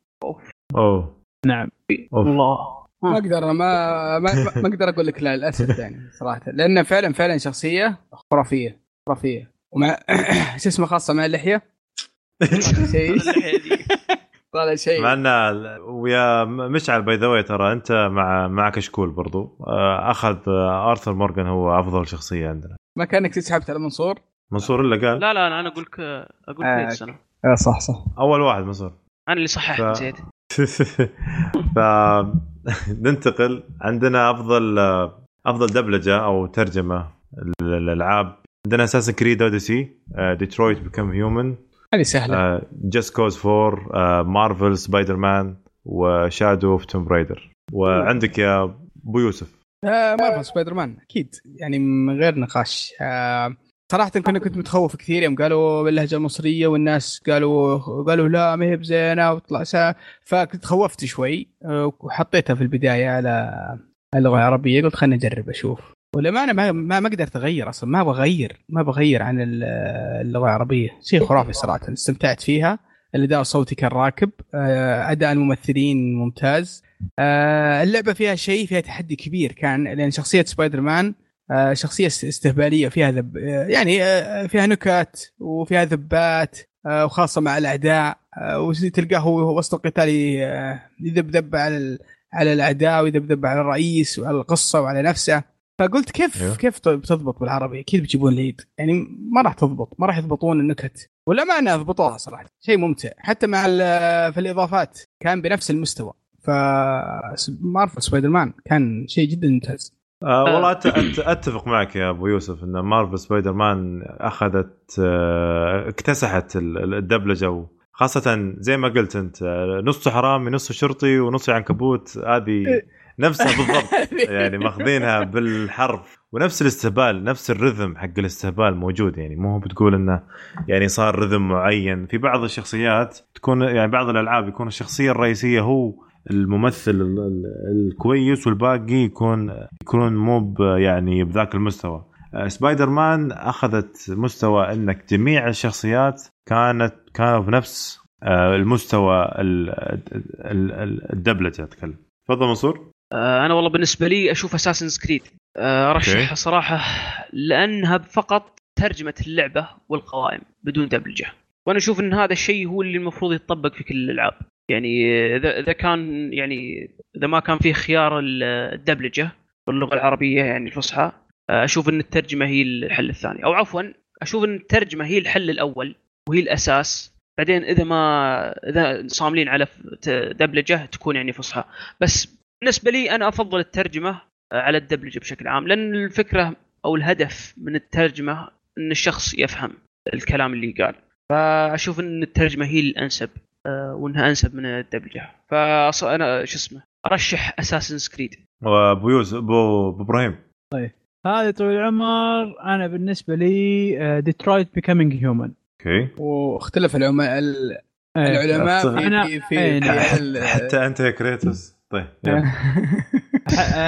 Speaker 1: أوه.
Speaker 4: نعم.
Speaker 1: أوف.
Speaker 2: الله.
Speaker 3: ما أقدر ما ما, ما ما أقدر أقول لك لا للأسف يعني صراحة. لأنه فعلا فعلا شخصية خرافية خرافية. ومع شو اسمه خاصة مع اللحية؟ شيء. طالع شيء.
Speaker 1: مع إنه ويا مشعل by the ترى أنت مع مع كشكول برضو. آه، أخذ آه، آرثر مورجان هو أفضل شخصية عندنا.
Speaker 3: ما كأنك تسحبت على منصور؟
Speaker 1: منصور إلا قال؟
Speaker 2: لا لا أنا أقول لك أقول
Speaker 3: آه،
Speaker 2: كويس أنا
Speaker 3: آه صح صح.
Speaker 1: أول واحد منصور.
Speaker 2: أنا اللي صححت
Speaker 1: ف-
Speaker 2: نسيت.
Speaker 1: ف ننتقل. عندنا أفضل أفضل دبلجة أو ترجمة للألعاب. عندنا Assassin's Creed Odyssey Detroit Become Human
Speaker 3: هذه سهلة.
Speaker 1: Just Cause 4 Marvel Spider-Man و Shadow of Tomb Raider وعندك يا أبو يوسف.
Speaker 3: آه Marvel Spider-Man أكيد. يعني من غير نقاش. آه صراحة كنا كنت متخوف كثير يوم قالوا باللهجة المصرية والناس قالوا قالوا لا ما هي بزينة وطلع سا. فكنت خوفت شوي آه، وحطيتها في البداية على اللغة العربية قلت خليني اجرب أشوف. وللأمانة ما ما ما قدرت اغير أصلا ما بغير ما بغير عن ال- اللغة العربية. شيء خرافي صراحة استمتعت فيها. الأداء الصوتي كان راكب آه، أداء الممثلين ممتاز. آه، اللعبة فيها شيء فيها تحدي كبير كان لأن شخصية سبايدر مان آه، شخصية است- استهبالية فيها ذب يعني فيها نكات وفيها ذبات وخاصة مع الأعداء وتلقاه هو وسط القتال يذبذب على على الأعداء ويذبذب على الرئيس وعلى القصة وعلى نفسه. فقلت كيف
Speaker 1: أيوه.
Speaker 3: كيف بتضبط بالعربي؟ أكيد بيجيبون العيد يعني ما راح تضبط ما راح يضبطون النكت. ولا ما أنا ضبطوها صراحة. شيء ممتع. حتى مع ال- في الإضافات كان بنفس المستوى. ف Marvel Spider-Man كان شيء جدا ممتاز.
Speaker 1: آه والله أت- أت- أتفق معك يا أبو يوسف إن Marvel Spider-Man أخذت آه، اكتسحت ال- ال- الدبلجة خاصة زي ما قلت أنت آه، نصه حرامي نصه شرطي ونصه عنكبوت هذه نفسها بالضبط. يعني ماخذينها بالحرف. ونفس الاستهبال نفس الرذم حق الاستهبال موجود. يعني مو بتقول إنه يعني صار رذم معين. في بعض الشخصيات تكون يعني بعض الألعاب يكون الشخصية الرئيسية هو الممثل ال- ال- الكويس والباقي يكون يكون مو يعني بذاك المستوى. آه، سبايدر مان أخذت مستوى انك جميع الشخصيات كانت كانوا بنفس آه، المستوى ال- ال- ال- الدبلجة أتكلم. تفضل منصور.
Speaker 2: أنا والله بالنسبة لي أشوف Assassin's Creed أرشحها
Speaker 1: okay.
Speaker 2: صراحة لأنها فقط ترجمة اللعبة والقوائم بدون دبلجة. وأنا أشوف إن هذا الشيء هو اللي المفروض يتطبق في كل الألعاب. يعني اذا كان يعني إذا ما كان فيه خيار الدبلجة باللغة العربية يعني الفصحى آه، أشوف إن الترجمة هي الحل الثاني. أو عفوا أشوف إن الترجمة هي الحل الأول وهي الأساس. بعدين إذا ما إذا صاملين على دبلجة تكون يعني فصحى. بس بالنسبة لي أنا أفضل الترجمة على الدبلجه بشكل عام لأن الفكرة أو الهدف من الترجمة إن الشخص يفهم الكلام اللي قال فأشوف إن الترجمة هي الأنسب آه، وإنها أنسب من الدبلجة. فانا شو اسمه أرشح Assassin's Creed
Speaker 1: وأبو يوسف ابو إبراهيم.
Speaker 4: هذا طويل العمر. أنا بالنسبة لي آه، Detroit Becoming Human
Speaker 1: أوكي.
Speaker 3: واختلف العلماء ال-
Speaker 4: إيه.
Speaker 3: العلماء في في في,
Speaker 4: إيه،
Speaker 3: في ال-
Speaker 1: حتى أنت يا كريتوس. طيب يلا.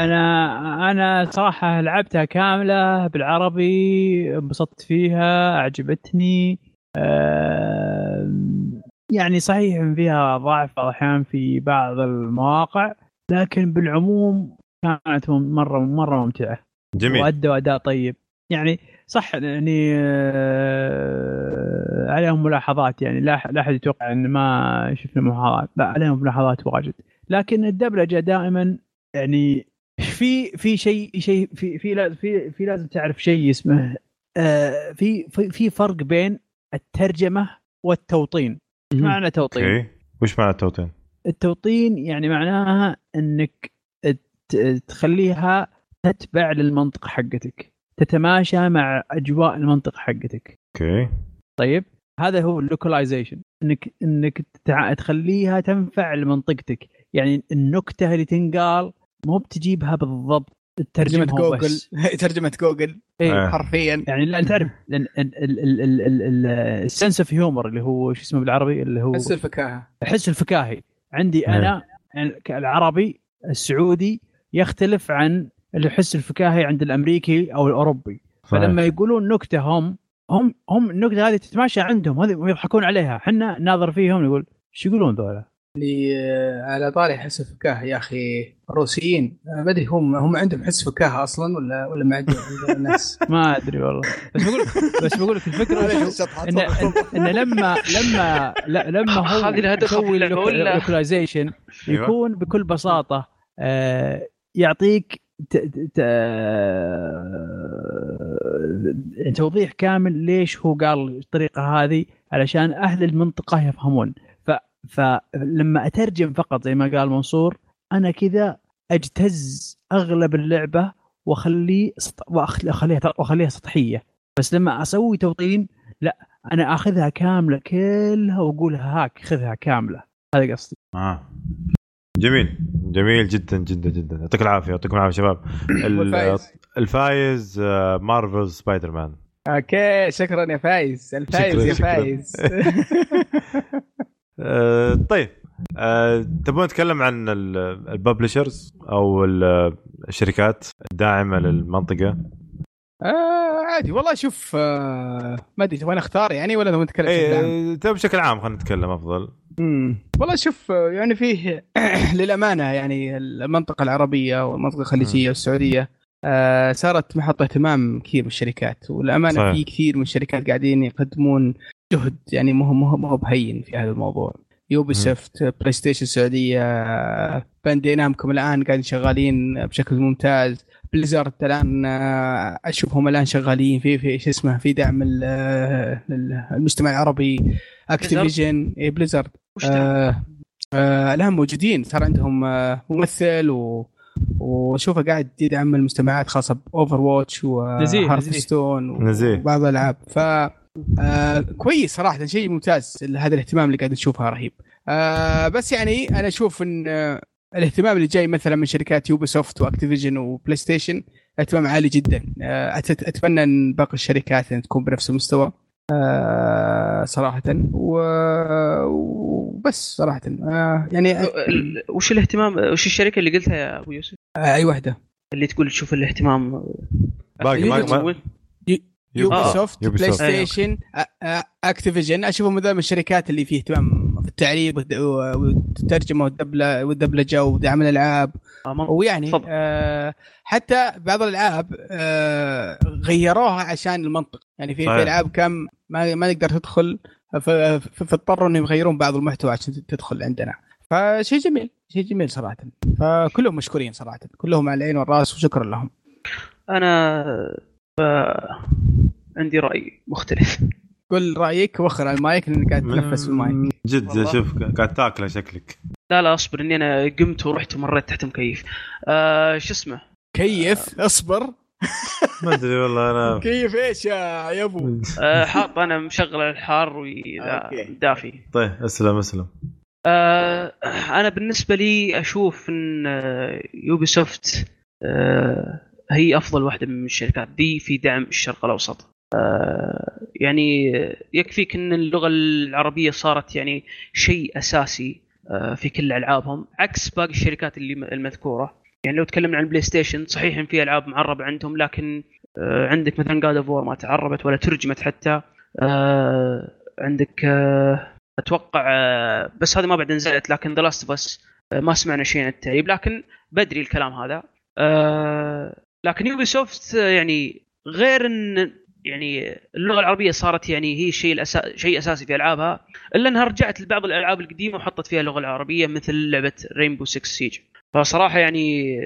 Speaker 4: أنا أنا صراحة لعبتها كاملة بالعربي انبسطت فيها عجبتني آم، يعني صحيح فيها ضعف أحيانا في بعض المواقع لكن بالعموم كانت مره مرة ممتعة.
Speaker 1: جميل.
Speaker 4: وادوا أداء طيب. يعني صح يعني آه، عليهم ملاحظات. يعني لا لا أحد يتوقع إن ما شفنا ملاحظات. لا عليهم ملاحظات واجد. لكن الدبلجة دائما يعني في في شيء شيء في في في في لازم تعرف شيء اسمه آه، في في في فرق بين الترجمة والتوطين. إيش معنى توطين؟
Speaker 1: أوكي. وش معنى التوطين؟
Speaker 4: التوطين يعني معناها إنك تخليها تتبع للمنطقة حقتك تتماشى مع أجواء المنطقة حقتك.
Speaker 1: okay.
Speaker 4: طيب هذا هو ال localization إنك إنك تع- تخليها تنفع لمنطقتك. يعني النكتة اللي تنقال مو بتجيبها بالضبط
Speaker 3: ترجمة
Speaker 4: تترجمها
Speaker 3: جوجل.
Speaker 4: بس.
Speaker 3: ترجمة جوجل.
Speaker 4: إيه.
Speaker 1: آه.
Speaker 3: حرفيا.
Speaker 4: يعني لا تعرف ال sense of humor اللي هو شو اسمه بالعربي اللي هو
Speaker 3: بس الفكاهة.
Speaker 4: الحس الفكاهي. عندي أنا يعني العربي السعودي يختلف عن الحس الفكاهي عند الأمريكي أو الأوروبي. فلما يقولون نكتة هم هم هم النكتة هذه تتماشى عندهم هذه يضحكون عليها. إحنا ناظر فيهم نقول إيش يقولون ذولا؟
Speaker 3: على طاري حس الفكاهه يا أخي الروسيين آه، ما أدري هم هم عندهم حس فكاهة أصلا ولا ولا ما عندهم عند الناس
Speaker 4: ما أدري والله بس بقول بس بقول لك الفكرة وشو؟ إن لما لما لا لما هو
Speaker 2: هذه لها دخل في
Speaker 4: يسوي
Speaker 2: اللعبة ولا؟
Speaker 4: لوكلايزيشن
Speaker 1: أيوة.
Speaker 4: يكون بكل بساطة آه، يعطيك ت- ت- ت- توضيح كامل ليش هو قال الطريقة هذه علشان أهل المنطقة يفهمون فلما أترجم فقط زي ما قال منصور أنا كذا أجتز أغلب اللعبة واخليه سط... وأخ- وأخليها وأخليها سطحية. بس لما أسوي توطين لا أنا أخذها كاملة كلها واقولها هاك خذها كاملة. هذا قصدي.
Speaker 1: آه. جميل. جميل جدا جدا جدا. يعطيك العافية يعطيكم العافية شباب. الفايز آه، Marvel Spider-Man
Speaker 3: okay شكرا يا فايز. الفايز
Speaker 1: شكراً،
Speaker 3: يا
Speaker 1: شكراً.
Speaker 3: فايز.
Speaker 1: آه، طيب آه، تبون نتكلم عن ال publishers أو ال- الشركات الداعمة للمنطقة
Speaker 3: آه عادي والله شوف آه ما أدري تبغى نختار يعني ولا نبغى نتكلم بشكل عام؟
Speaker 1: إيه طيب بشكل عام خلينا نتكلم أفضل
Speaker 3: مم. والله شوف آه، يعني فيه للأمانة يعني المنطقة العربية والمنطقة الخليجية والسعودية آه صارت محط إهتمام كثير من الشركات والأمانة
Speaker 1: صحيح.
Speaker 3: في كثير من الشركات قاعدين يقدمون جهد يعني مو مو مو بهين في هذا الموضوع. Ubisoft PlayStation السعودية Bandai Namco الآن قاعدين شغالين بشكل ممتاز. Blizzard الآن آه، أشوفهم الآن شغالين في في شو اسمه في دعم ال- آه، المجتمع العربي Activision اي
Speaker 2: Blizzard؟
Speaker 3: آه آه الآن موجودين. صار عندهم آه ممثل و وشوفه قاعد يدعم المجتمعات خاصة ب Overwatch
Speaker 4: نزيه،
Speaker 3: و Hearthstone
Speaker 1: نزيه.
Speaker 3: وبعض الألعاب. ف آه كويس صراحة شيء ممتاز هذا الاهتمام اللي قاعد نشوفها رهيب. آه بس يعني أنا أشوف إن آه الاهتمام اللي جاي مثلا من شركات Ubisoft و Activision و PlayStation اهتمام عالي جدا. آه أت- أتمنى إن باقي الشركات ان تكون بنفس المستوى آه صراحة. و... وبس بس صراحة. آه يعني آه
Speaker 2: وش الاهتمام وش الشركة اللي قلتها يا أبو يوسف؟
Speaker 3: أي واحدة.
Speaker 2: اللي تقول تشوف الاهتمام.
Speaker 1: باقي ما
Speaker 3: Ubi.
Speaker 1: soft
Speaker 3: Ubi
Speaker 1: Play.
Speaker 3: Station أكتيفيجن اشوفهم ذول من الشركات اللي فيه اهتمام في التعريب والد- والترجمة والدبله والدبلجه ودعم الألعاب
Speaker 2: آه،
Speaker 3: ويعني. آه حتى بعض الألعاب آه غيروها عشان المنطق يعني في. في ألعاب كم ما ما نقدر تدخل فاضطروا انهم يغيرون بعض المحتوى عشان تدخل عندنا فشيء جميل شيء جميل صراحة فكلهم مشكورين صراحة كلهم على العين والرأس وشكرا لهم
Speaker 2: أنا ف... عندي رأي مختلف.
Speaker 3: قل رأيك وخر على المايك لانك قاعد تنفس في المايك.
Speaker 1: جد. شوف قاعد تاكله شكلك.
Speaker 2: لا لا أصبر إني أنا قمت ورحت ومريت تحت مكيف. آه شو اسمه؟
Speaker 3: كيف؟ أصبر.
Speaker 1: ما أدري والله أنا
Speaker 3: كيف؟ إيش يا يا ابو
Speaker 2: آه حاط أنا مشغل الحار. ودافي
Speaker 1: طيب أسلم أسلم.
Speaker 2: آه أنا بالنسبة لي أشوف إن آه، Ubisoft آه هي أفضل واحدة من الشركات. دي في دعم الشرق الأوسط. آه يعني يكفيك إن اللغة العربية صارت يعني شيء أساسي آه في كل ألعابهم عكس باقي الشركات اللي المذكورة. يعني لو تكلمنا عن PlayStation صحيح إن في ألعاب معربة عندهم لكن آه عندك مثلا God of ما تعربت ولا ترجمت حتى. عندك أتوقع بس هذه ما بعد نزلت لكن The Last بس ما سمعنا شيء عن التعريب لكن بدري الكلام هذا. لكن Ubisoft آه، يعني غير إن يعني اللغة العربية صارت يعني هي الشيء الأسا... شيء أساسي في ألعابها إلا إنها رجعت لبعض الألعاب القديمة وحطت فيها اللغة العربية مثل لعبة Rainbow 6 Siege فصراحة يعني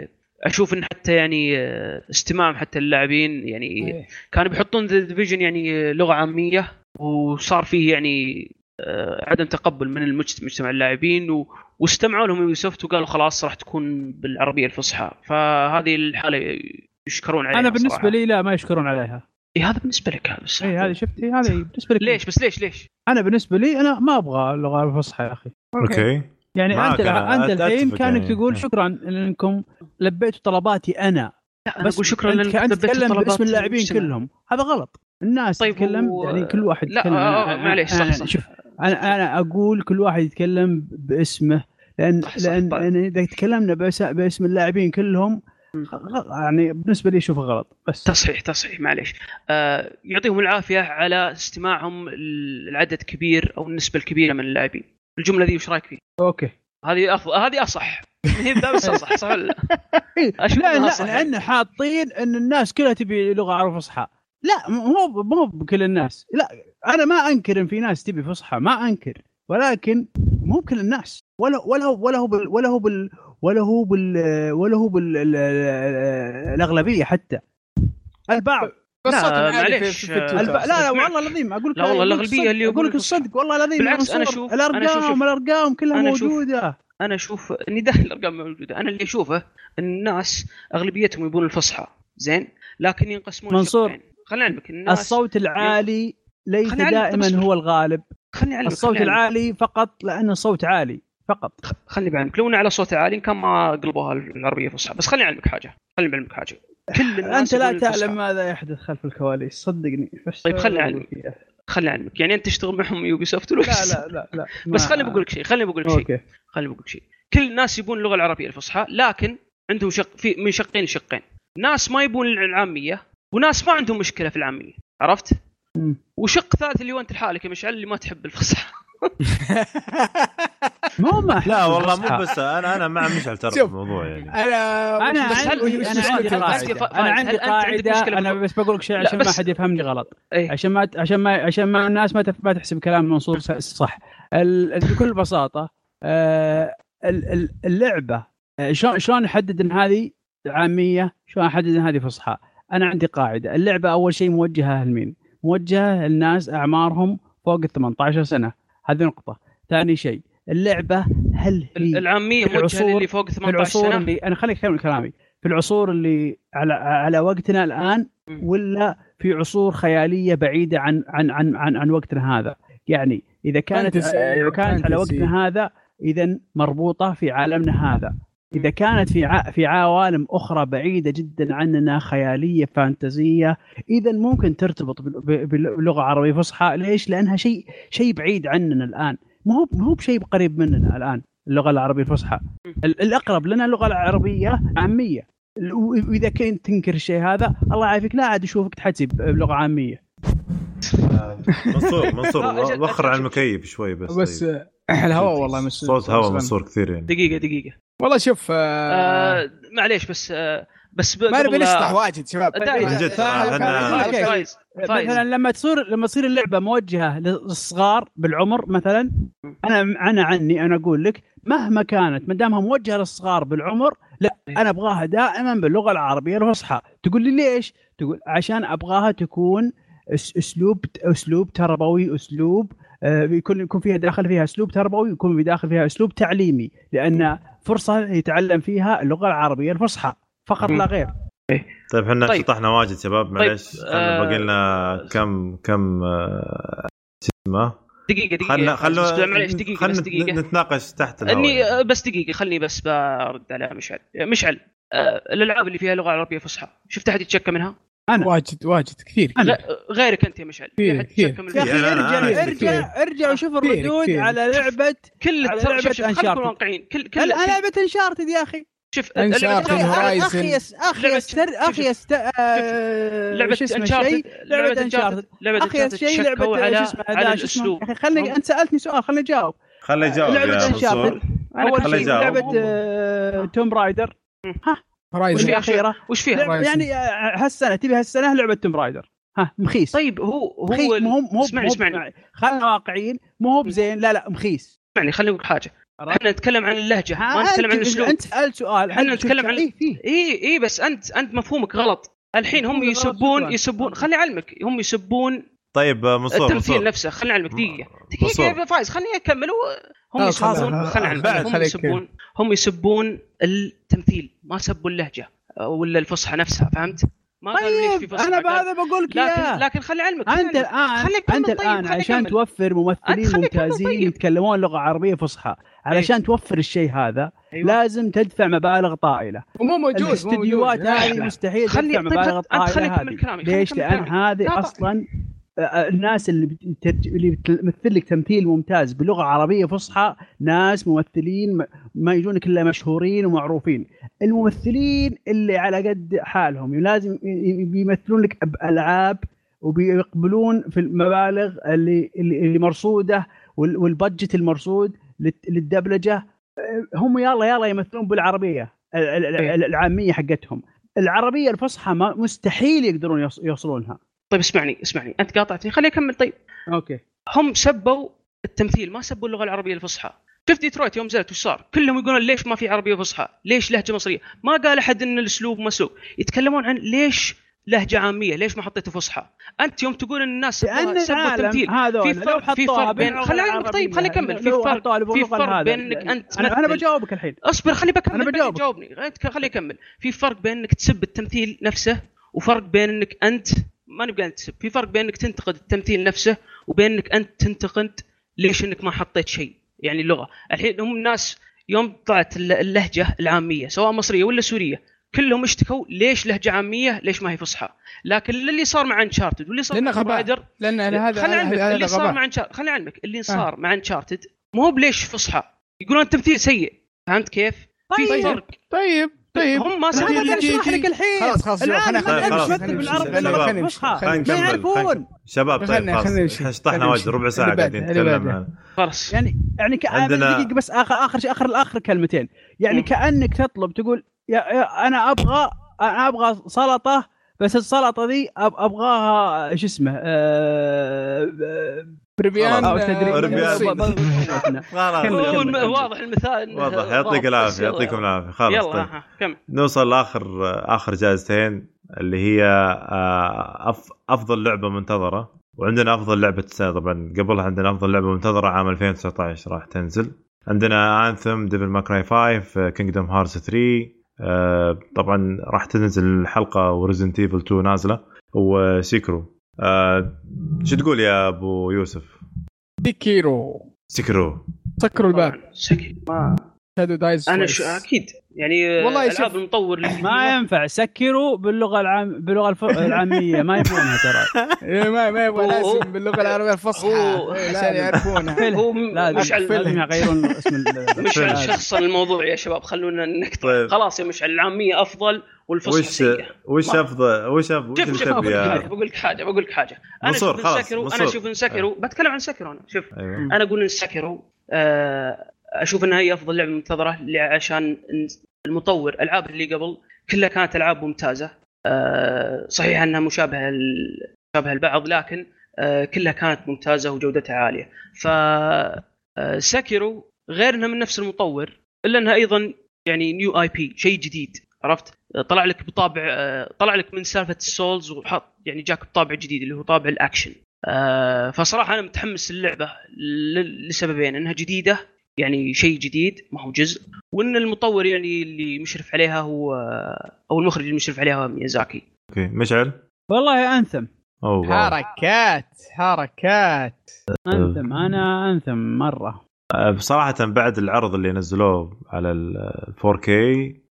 Speaker 2: أشوف إن حتى يعني آه، استماع حتى اللاعبين يعني كانوا بيحطون The Division يعني لغة عامية وصار فيه يعني آه، عدم تقبل من المجت- مجتمع اللاعبين و... واستمعوا لهم Ubisoft وقالوا خلاص راح تكون بالعربية الفصحى. فهذه الحالة يشكرون عليها
Speaker 4: أنا بالنسبة
Speaker 2: صراحة.
Speaker 4: لي لا ما يشكرون عليها.
Speaker 2: إيه هذا بالنسبة لك هذا الصح
Speaker 4: اي هذه شفتي هذه بالنسبة لك.
Speaker 2: ليش بس ليش ليش؟
Speaker 4: أنا بالنسبة لي أنا ما أبغى اللغة الفصحى يا أخي.
Speaker 1: okay.
Speaker 4: يعني أنت
Speaker 1: أنا، أنت
Speaker 4: الحين كانك
Speaker 1: يعني.
Speaker 4: تقول
Speaker 1: إيه.
Speaker 4: شكرا انكم لبيتوا طلباتي أنا.
Speaker 2: لا أنا
Speaker 4: بس
Speaker 2: أقول شكرا لانك
Speaker 4: انت تتكلم باسم اللاعبين. كلهم. هذا غلط. الناس
Speaker 2: طيب
Speaker 4: تتكلم
Speaker 2: و-
Speaker 4: يعني كل واحد
Speaker 2: لا،
Speaker 4: يتكلم.
Speaker 2: آه، آه، معليش، صح،
Speaker 4: أنا-
Speaker 2: صح.
Speaker 4: شوف. أنا أنا أقول كل واحد يتكلم باسمه
Speaker 2: لأن
Speaker 4: لأن
Speaker 2: طيب.
Speaker 4: لأن إذا تكلمنا باسم اللاعبين كلهم يعني بالنسبة لي اشوفه غلط بس
Speaker 2: تصحيح تصحيح معليش آه يعطيهم العافية على استماعهم العدد كبير أو النسبة الكبيرة من اللاعبين الجملة ذي وش رأيك فيها؟
Speaker 4: أوكي
Speaker 2: هذه افضل هذه أصح هي بس أصح صح ولا لا؟
Speaker 4: لا. لأن حاطين إن الناس كلها تبي لغة عربيه فصحى لا مو مو بكل الناس لا أنا ما أنكر إن في ناس تبي فصحى ما أنكر ولكن مو بكل الناس. ولا ولا هو ولا هو بال ولا هو بال ولا هو بال ولا هو بال ال- ال- الأغلبية حتى. البعض.
Speaker 3: بس
Speaker 2: لا، معليش،.
Speaker 4: الب... لا لا. والله العظيم أقول لك
Speaker 2: لا والله الأغلبية
Speaker 4: الصدق،
Speaker 2: اللي
Speaker 4: أقول لك
Speaker 2: يقولون
Speaker 4: الصدق والله العظيم
Speaker 2: بالعكس،. أشوف- أنا الأرقام
Speaker 4: الأرقام كلها
Speaker 2: أنا أشوف-
Speaker 4: موجودة.
Speaker 2: أنا أشوف اني داخل الأرقام موجودة. أنا اللي أشوفه الناس أغلبيتهم يبون الفصحى زين؟ لكن ينقسمون
Speaker 4: منصور،
Speaker 2: شقين. خليني اعلمك الناس
Speaker 4: الصوت العالي ليس
Speaker 2: أعلمك،
Speaker 4: دائما. هو الغالب.
Speaker 2: خليني أعلمك
Speaker 4: الصوت
Speaker 2: أعلمك.
Speaker 4: العالي فقط لأنه الصوت عالي فقط.
Speaker 2: خليني بعلمك. لو على صوت عالي كان ما قلبوها العربية فصحى. بس خليني أعلمك حاجة. خليني بعلمك حاجة. كل الناس
Speaker 4: أنت لا. تعلم ماذا يحدث خلف الكواليس. صدقني.
Speaker 2: طيب خلني أعلمك. خليني أعلمك. يعني أنت تشتغل معهم يوبي سوفت ولا
Speaker 4: لا لا لا لا
Speaker 2: بس خليني بقول لك شيء خليني بقول لك شيء. خليني بقول لك شيء. كل الناس يبون اللغة العربية الفصحى لكن عندهم شق في من شقين لشقين. ناس ما يبون العاميه وناس ما عندهم مشكلة في العامية. عرفت. وشق ثالث اللي هو انت لحالك يا مشعل اللي ما تحب الفصحى.
Speaker 4: مو ما
Speaker 1: لا والله
Speaker 4: الفصحى.
Speaker 1: مو بس أنا أنا مع مشعل ترى. الموضوع يعني.
Speaker 2: أنا أنا
Speaker 4: عندي
Speaker 2: أنا
Speaker 4: عندي قاعدة.
Speaker 2: أنا
Speaker 4: عندي قاعدة
Speaker 2: أنا
Speaker 4: بس بقول لك شيء عشان ما حد يفهمني غلط.
Speaker 2: إيه.
Speaker 4: عشان ما عشان ما عشان ما الناس ما ما تحسب كلام منصور صح بكل بساطة آه، ال- ال- اللعبة آه، شلون شلون احدد إن هذه عامية؟ شلون أحدد إن هذه فصحى؟ أنا عندي قاعدة. اللعبة أول شيء موجهة لمين موجهه للناس أعمارهم فوق ال 18 سنة. هذه نقطة. ثاني شيء اللعبة هل هي
Speaker 2: العامية
Speaker 4: في
Speaker 2: موجهة
Speaker 4: العصور-
Speaker 2: للي فوق
Speaker 4: في
Speaker 2: 18
Speaker 4: العصور
Speaker 2: سنة؟
Speaker 4: اللي أنا خليك أكمل كلامي. في العصور اللي على على وقتنا
Speaker 2: الآن.
Speaker 4: ولا في عصور خيالية بعيدة عن عن عن عن, عن وقتنا هذا؟ يعني إذا كانت
Speaker 3: فانتسي،
Speaker 4: كانت على. وقتنا هذا اذا مربوطة في عالمنا هذا. إذا كانت في ع... في عوالم أخرى بعيدة جدا عننا خيالية فانتزيه اذا ممكن ترتبط بال- ب- باللغة العربية فصحى. ليش؟ لأنها شيء شيء بعيد عننا الآن. ما هو ما هو بشيء قريب مننا الآن اللغة العربية الفصحى. ال- الأقرب لنا اللغة العربية عامية. واذا كنت تنكر الشيء هذا الله يعافيك لا عاد اشوفك تحسب بلغة عامية.
Speaker 1: منصور منصور وخر على المكيف شوي بس
Speaker 3: بس
Speaker 1: طيب.
Speaker 3: آه، الهواء والله مش
Speaker 1: صوت هواء منصور كثير يعني.
Speaker 2: دقيقة دقيقة.
Speaker 3: والله شوف آه
Speaker 2: آه معليش بس آه بس
Speaker 3: ما نبي نشطح واجد شباب.
Speaker 2: داعي-
Speaker 1: من جد،
Speaker 2: فايز
Speaker 4: مثلا لما تصير لما تصير اللعبة موجهة للصغار بالعمر مثلا أنا أنا عني أنا أقول لك مهما كانت ما دامها موجهة للصغار بالعمر لا أنا أبغاها دائما باللغة العربية الفصحى. تقول لي ليش؟ تقول عشان أبغاها تكون اسلوب أسلوب تربوي أسلوب آه، يكون يكون فيها داخل فيها أسلوب تربوي يكون في داخل فيها أسلوب تعليمي لأن فرصة يتعلم فيها اللغة العربية الفصحى فقط لا غير.
Speaker 1: طيب إحنا
Speaker 2: طيب.
Speaker 1: شطحنا واجد شباب معليش.
Speaker 2: طيب،
Speaker 1: خلنا
Speaker 2: آه،
Speaker 1: باقي لنا كم كم آه، شو اسمه؟
Speaker 2: دقيقة دقيقة.
Speaker 1: خلنا خلنا
Speaker 2: معليش دقيقة
Speaker 1: خلنا
Speaker 2: بس دقيقة.
Speaker 1: نتناقش تحت الهواء
Speaker 2: إني
Speaker 1: يعني.
Speaker 2: آه، بس دقيقة خلني بس برد على مشعل. مشعل آه، الألعاب اللي فيها لغة عربية فصحى شفت أحد يتشكى منها؟
Speaker 4: أنا.
Speaker 3: واجد واجد. كثير
Speaker 2: لا غيرك أنت يا مشعل.
Speaker 3: كثير، كثير.
Speaker 4: يا أخي
Speaker 1: أنا-
Speaker 4: ارجع
Speaker 1: أنا-
Speaker 4: ارجع ارجع وشوف
Speaker 3: كثير،
Speaker 4: الردود
Speaker 3: كثير.
Speaker 4: على لعبة
Speaker 2: كل
Speaker 4: على Uncharted.
Speaker 2: نكون واقعيين. كل كل
Speaker 4: لعبة انشارتد يا أخي؟
Speaker 2: شوف اللعبة-
Speaker 3: Horizon.
Speaker 4: أخي يس أخي يست آه، لعبة
Speaker 2: انشارتد
Speaker 4: شيء لعبة انشارتد
Speaker 2: لعبة
Speaker 4: أخي
Speaker 2: انشارتد
Speaker 4: شيء لعبه
Speaker 2: على
Speaker 4: الأسلوب. أخي خلني أنت سألتني سؤال خلني أجاوب.
Speaker 1: يا
Speaker 4: أنشارتد.
Speaker 1: منصور
Speaker 2: أنا
Speaker 4: اول شيء. لعبة آه، توم رايدر وش
Speaker 2: فيها؟
Speaker 4: الاخيره
Speaker 2: وش فيها؟
Speaker 4: يعني آه، هالسنة تبي هالسنة لعبة Tomb Raider ها مخيس.
Speaker 2: طيب هو
Speaker 4: مخيس
Speaker 2: هو
Speaker 4: مو مو
Speaker 2: اسمعني اسمعني.
Speaker 4: خلنا واقعيين. مو هو بزين لا لا مخيس.
Speaker 2: اسمعني خليني أقول
Speaker 4: حاجة؟
Speaker 2: إحنا نتكلم عن اللهجة ما
Speaker 4: ها،
Speaker 2: نتكلم عن
Speaker 4: أنت-
Speaker 2: الأسلوب.
Speaker 4: أنت سألت سؤال
Speaker 2: إحنا
Speaker 4: هل
Speaker 2: نتكلم عن-
Speaker 4: إيه،
Speaker 2: اي اي بس انت أنت مفهومك غلط. الحين هم يسبون. يسبون خلي علمك هم يسبون
Speaker 1: طيب آه، منصور
Speaker 2: التمثيل نفسه خليني علمك دقيقة
Speaker 1: منصور.
Speaker 2: دقيقة يا فايز خليني أكمل و- هم
Speaker 3: خلاص،
Speaker 2: يسبون
Speaker 3: خلاص،
Speaker 2: خليني علمك
Speaker 3: بعد
Speaker 2: هم
Speaker 3: خليك.
Speaker 2: يسبون هم يسبون التمثيل ما سبوا اللهجه ولا الفصحى نفسها فهمت؟ ما قالوا ليش في
Speaker 4: طيب
Speaker 2: فصحى أنا
Speaker 4: بهذا بقول لك إياه
Speaker 2: لكن لكن خلي علمك خلي
Speaker 4: انت.
Speaker 2: الآن
Speaker 4: أنت
Speaker 2: طيب، الآن
Speaker 4: عشان. توفر ممثلين ممتازين
Speaker 2: طيب.
Speaker 4: يتكلمون لغة عربية فصحى علشان توفر الشيء هذا
Speaker 2: أيوة.
Speaker 4: لازم تدفع مبالغ طائلة
Speaker 3: ومو موجود مو
Speaker 4: الاستديوهات. هذه. مستحيل
Speaker 2: خلي-
Speaker 4: تدفع
Speaker 2: طيب،
Speaker 4: مبالغ
Speaker 2: طائلة
Speaker 4: هذه ليش؟
Speaker 2: لأن.
Speaker 4: هذه
Speaker 2: لا،
Speaker 4: أصلا آه، الناس اللي. اللي بتمثل لك تمثيل ممتاز بلغة عربية فصحى ناس ممثلين ما يجونك إلا مشهورين ومعروفين. الممثلين اللي على قد حالهم لازم بيمثلون لك بألعاب وبيقبلون في المبالغ اللي اللي مرصودة وال- والبادجت المرصود للدبلجة. هم يلا يلا يمثلون بالعربية ال- ال- ال- العامية حقتهم. العربية الفصحى مستحيل يقدرون يوص- يوصلونها.
Speaker 2: طيب اسمعني اسمعني أنت قاطعتني خليني أكمل طيب
Speaker 4: أوكي
Speaker 2: هم سبوا التمثيل ما سبوا اللغة العربية الفصحى شفت ديترويت يوم نزلت وش صار؟ كلهم يقولون ليش ما في عربية فصحى؟ ليش لهجة مصرية؟ ما قال أحد إن الأسلوب مسلوب، يتكلمون عن ليش لهجة عامية؟ ليش ما حطيتوا فصحى؟ أنت يوم تقول إن الناس لأن سبوا التمثيل
Speaker 4: هذول
Speaker 2: في فرق في فرق بين
Speaker 4: باللغة
Speaker 2: خلي علمك طيب
Speaker 4: العربية،
Speaker 2: خلي أكمل في فرق في فرق. بين إنك أنت
Speaker 4: أنا أنا
Speaker 2: تمثل-
Speaker 4: بجاوبك الحين
Speaker 2: أصبر خلي بكمل
Speaker 4: أنا
Speaker 2: بعدين
Speaker 4: بجاوبك.
Speaker 2: جاوبني أنت خلي أكمل في فرق بين إنك تسب التمثيل نفسه وفرق بين إنك أنت ما نبغى نتسب في فرق بين انك تنتقد التمثيل نفسه وبين انك أنت تنتقد ليش إنك ما حطيت شيء يعني اللغة. الحين هم الناس يوم طلعت الل- اللهجة العامية سواء مصرية ولا سورية كلهم اشتكوا ليش لهجة عامية ليش ما هي فصحى. لكن اللي صار مع Uncharted واللي صار
Speaker 3: لأنه
Speaker 2: مع Raider
Speaker 3: لأن هذا
Speaker 2: خليني علمك اللي صار مع Uncharted خليني علمك اللي صار مع Uncharted مو بليش فصحى. يقولون التمثيل سيء. فهمت كيف؟ في
Speaker 3: طيب.
Speaker 2: فرق.
Speaker 3: طيب. طيب
Speaker 2: هم ما
Speaker 4: ما اشرح
Speaker 3: جي-
Speaker 4: لك الحين؟
Speaker 3: خلاص خلاص شباب،
Speaker 4: العالم. اللغة الفصحى
Speaker 1: خلينا
Speaker 4: ما يعرفون.
Speaker 1: شباب طيب خلاص. شطحنا
Speaker 3: نمشي.
Speaker 1: ربع
Speaker 3: ساعة
Speaker 1: قاعدين نتكلم
Speaker 2: خلاص.
Speaker 4: يعني يعني ك...
Speaker 1: عندنا-
Speaker 4: دقيقة بس اخر آخر شيء اخر الآخر كلمتين. يعني. كأنك تطلب تقول يا, يا أنا أبغى أنا أبغى سلطة بس السلطة ذي أب... أبغاها شو اسمه آه... آه... كمل.
Speaker 2: واضح المثال.
Speaker 1: واضح. يعطيك
Speaker 2: العافية
Speaker 1: يعطيكم. العافية. خلاص
Speaker 2: يلا
Speaker 1: طيب.
Speaker 2: كمل.
Speaker 1: نوصل لآخر آخر جائزتين اللي هي آه، أف أفضل لعبة منتظرة. وعندنا أفضل لعبة السنة. طبعا قبلها عندنا أفضل لعبة منتظرة عام 2019 راح تنزل. عندنا Anthem Devil May Cry 5 Kingdom Hearts 3 آه، طبعا راح تنزل الحلقة و Resident Evil 2 نازلة. و Sekiro. آه، شو تقول يا أبو يوسف؟
Speaker 3: ديكيرو
Speaker 1: Sekiro
Speaker 3: سكروا الباب.
Speaker 2: سكي ما
Speaker 3: شادو دايز
Speaker 2: أنا شو أكيد. يعني
Speaker 3: والله شوف.
Speaker 2: العاب المطور
Speaker 4: ما ينفع سكروا باللغة العام باللغة الف... العامية ما يبغونها ترى
Speaker 3: إيه، ما ما يبغى
Speaker 2: هو-
Speaker 3: لازم باللغة العربية الفصحى إيه،
Speaker 4: لا،
Speaker 3: عشان. يعرفونها
Speaker 2: هو مشعل
Speaker 4: لازم يغيرون اسم
Speaker 2: مشعل
Speaker 4: هذا.
Speaker 2: شخص الموضوع يا شباب خلونا نقطع
Speaker 1: طيب.
Speaker 2: خلاص يا مشعل العامية أفضل والفصحى
Speaker 1: وش وش أفضل وش افضل وش
Speaker 2: شوف شوف بقول لك
Speaker 1: حاجة
Speaker 2: بقول لك حاجة أنا
Speaker 1: منصور،
Speaker 2: أشوف سكرو
Speaker 1: أنا.
Speaker 2: أشوف إن سكرو بتكلم عن سكرو أنا شوف
Speaker 1: أيوه
Speaker 2: أنا أقول إن سكرو آه، أشوف إنها هي أفضل لعبة منتظرة عشان المطور. ألعاب اللي قبل كلها كانت ألعاب ممتازة. آه، صحيح أنها مشابهة مشابهة البعض لكن آه، كلها كانت ممتازة وجودتها عالية. ف آه، Sekiro غير انها من نفس المطور إلا أنها أيضا يعني new IP شيء جديد. عرفت؟ طلع لك بطابع طلع لك من سالفة ال Souls وحط يعني جاك بطابع جديد اللي هو طابع الأكشن. فصراحة أنا متحمس للعبة لسببين إنها جديدة يعني شيء جديد ما هو جزء. وإن المطور يعني اللي مشرف عليها هو أو المخرج اللي مشرف عليها هو ميازاكي.
Speaker 1: أوكي. مشعل؟
Speaker 4: والله
Speaker 1: Anthem. واو.
Speaker 3: حركات حركات.
Speaker 4: Anthem أنا Anthem مرة.
Speaker 1: أه، بصراحة بعد العرض اللي نزلوه على ال 4K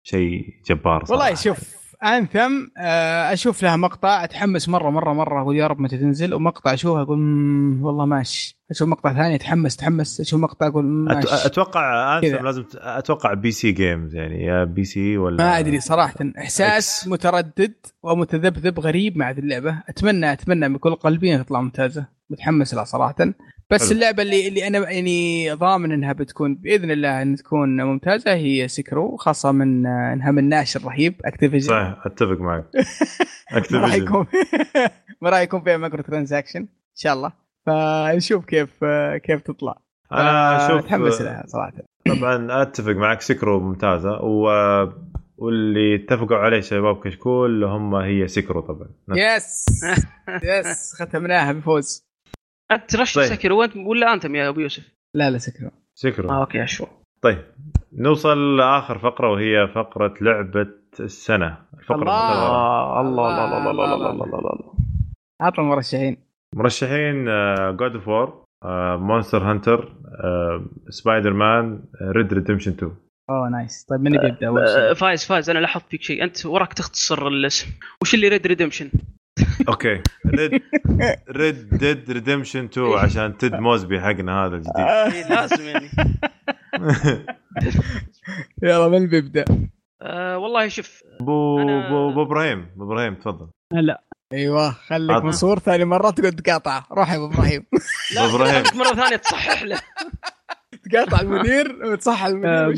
Speaker 1: شيء جبار صراحة.
Speaker 3: والله شوف Anthem آه، أشوف لها مقطع أتحمس مرة مرة مرة أقول يا رب متى تنزل ومقطع اشوفها أقول "مم، والله ماشي. أشوف مقطع ثاني أتحمس أتحمس أشوف مقطع أقول "مم،
Speaker 1: أت-
Speaker 3: ماشي. أتوقع.
Speaker 1: Anthem لازم أتوقع PC games يعني يا PC ولا
Speaker 3: ما أدري صراحة. إحساس
Speaker 1: إكس.
Speaker 3: متردد ومتذبذب غريب مع هذه اللعبة. أتمنى أتمنى بكل قلبي إنها تطلع ممتازة. متحمس لها صراحة. بس
Speaker 1: حلو.
Speaker 3: اللعبة اللي اللي أنا يعني ضامن إنها بتكون بإذن الله ان تكون ممتازة هي Sekiro خاصة من آه، إنها من ناشر رهيب Activision
Speaker 1: صحيح أتفق معك.
Speaker 3: ما Activision ما راح يكون فيها microtransaction إن شاء الله. فنشوف كيف آه، كيف تطلع.
Speaker 1: أنا أشوف
Speaker 3: متحمس لها صراحة.
Speaker 1: طبعا أتفق معك Sekiro ممتازة. و... واللي اتفقوا عليه شباب كشكول هم هي Sekiro طبعا.
Speaker 3: yes yes ختمناها بفوز.
Speaker 2: أنت ترشح
Speaker 1: طيب.
Speaker 2: Sekiro أنت ولا Anthem يا أبو يوسف؟
Speaker 3: لا لا Sekiro
Speaker 1: Sekiro
Speaker 2: آه أوكي أشوف.
Speaker 1: طيب نوصل لآخر فقرة وهي فقرة لعبة السنة. الفقرة
Speaker 3: الله.
Speaker 2: الله الله الله الله الله الله الله الله.
Speaker 3: عطنا المرشحين.
Speaker 1: مرشحين God of War Monster Hunter Spider-Man Red Redemption 2
Speaker 3: أوه nice. طيب من بيبدأ؟ اول
Speaker 2: آه،
Speaker 3: شيء؟
Speaker 2: فايز فايز. أنا لاحظت فيك شيء. أنت وراك تختصر الاسم. وش اللي Red Redemption؟
Speaker 1: أوكي. Red Red Dead Redemption 2 عشان Ted Mosby حقنا هذا الجديد.
Speaker 2: إيه، لازم يعني.
Speaker 3: يلا من بيبدأ؟
Speaker 2: آه والله شوف
Speaker 1: ابو
Speaker 2: أنا-
Speaker 1: ابو أبو إبراهيم. أبو إبراهيم تفضل.
Speaker 4: لا
Speaker 3: أيوه خليك. منصور ثاني مرة تقعد تقاطع. روح يا
Speaker 1: أبو إبراهيم. لا.
Speaker 2: خليك مرة ثانية تصحح له.
Speaker 3: تقاطع المدير وتصحح المدير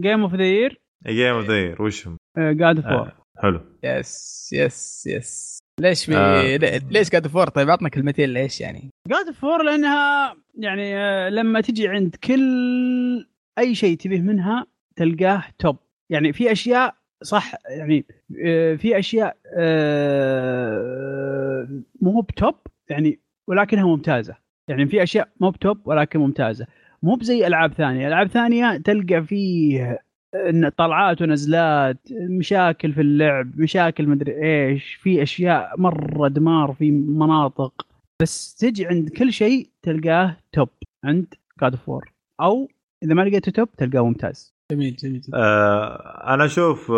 Speaker 4: game of the year
Speaker 1: game of the وشهم؟
Speaker 4: God of War
Speaker 1: آه، حلو.
Speaker 3: yes yes yes ليش بي...
Speaker 1: آه.
Speaker 3: لي- ليش God of War طيب عطنا كلمتين ليش يعني؟
Speaker 4: God of War لأنها يعني آه، لما تجي عند كل أي شيء تبيه منها تلقاه توب يعني في أشياء صح يعني آه، في أشياء آه، مو بتوب يعني ولكنها ممتازة. يعني في أشياء مو بتوب ولكن ممتازة. مو بزي ألعاب ثانية. ألعاب ثانية تلقى فيه إن طلعات ونزلات مشاكل في اللعب مشاكل مدري إيش في أشياء مرة دمار في مناطق. بس تجي عند كل شيء تلقاه توب عند God of War أو إذا ما لقيته top تلقاه ممتاز.
Speaker 3: جميل جميل جدا.
Speaker 1: آه أنا أشوف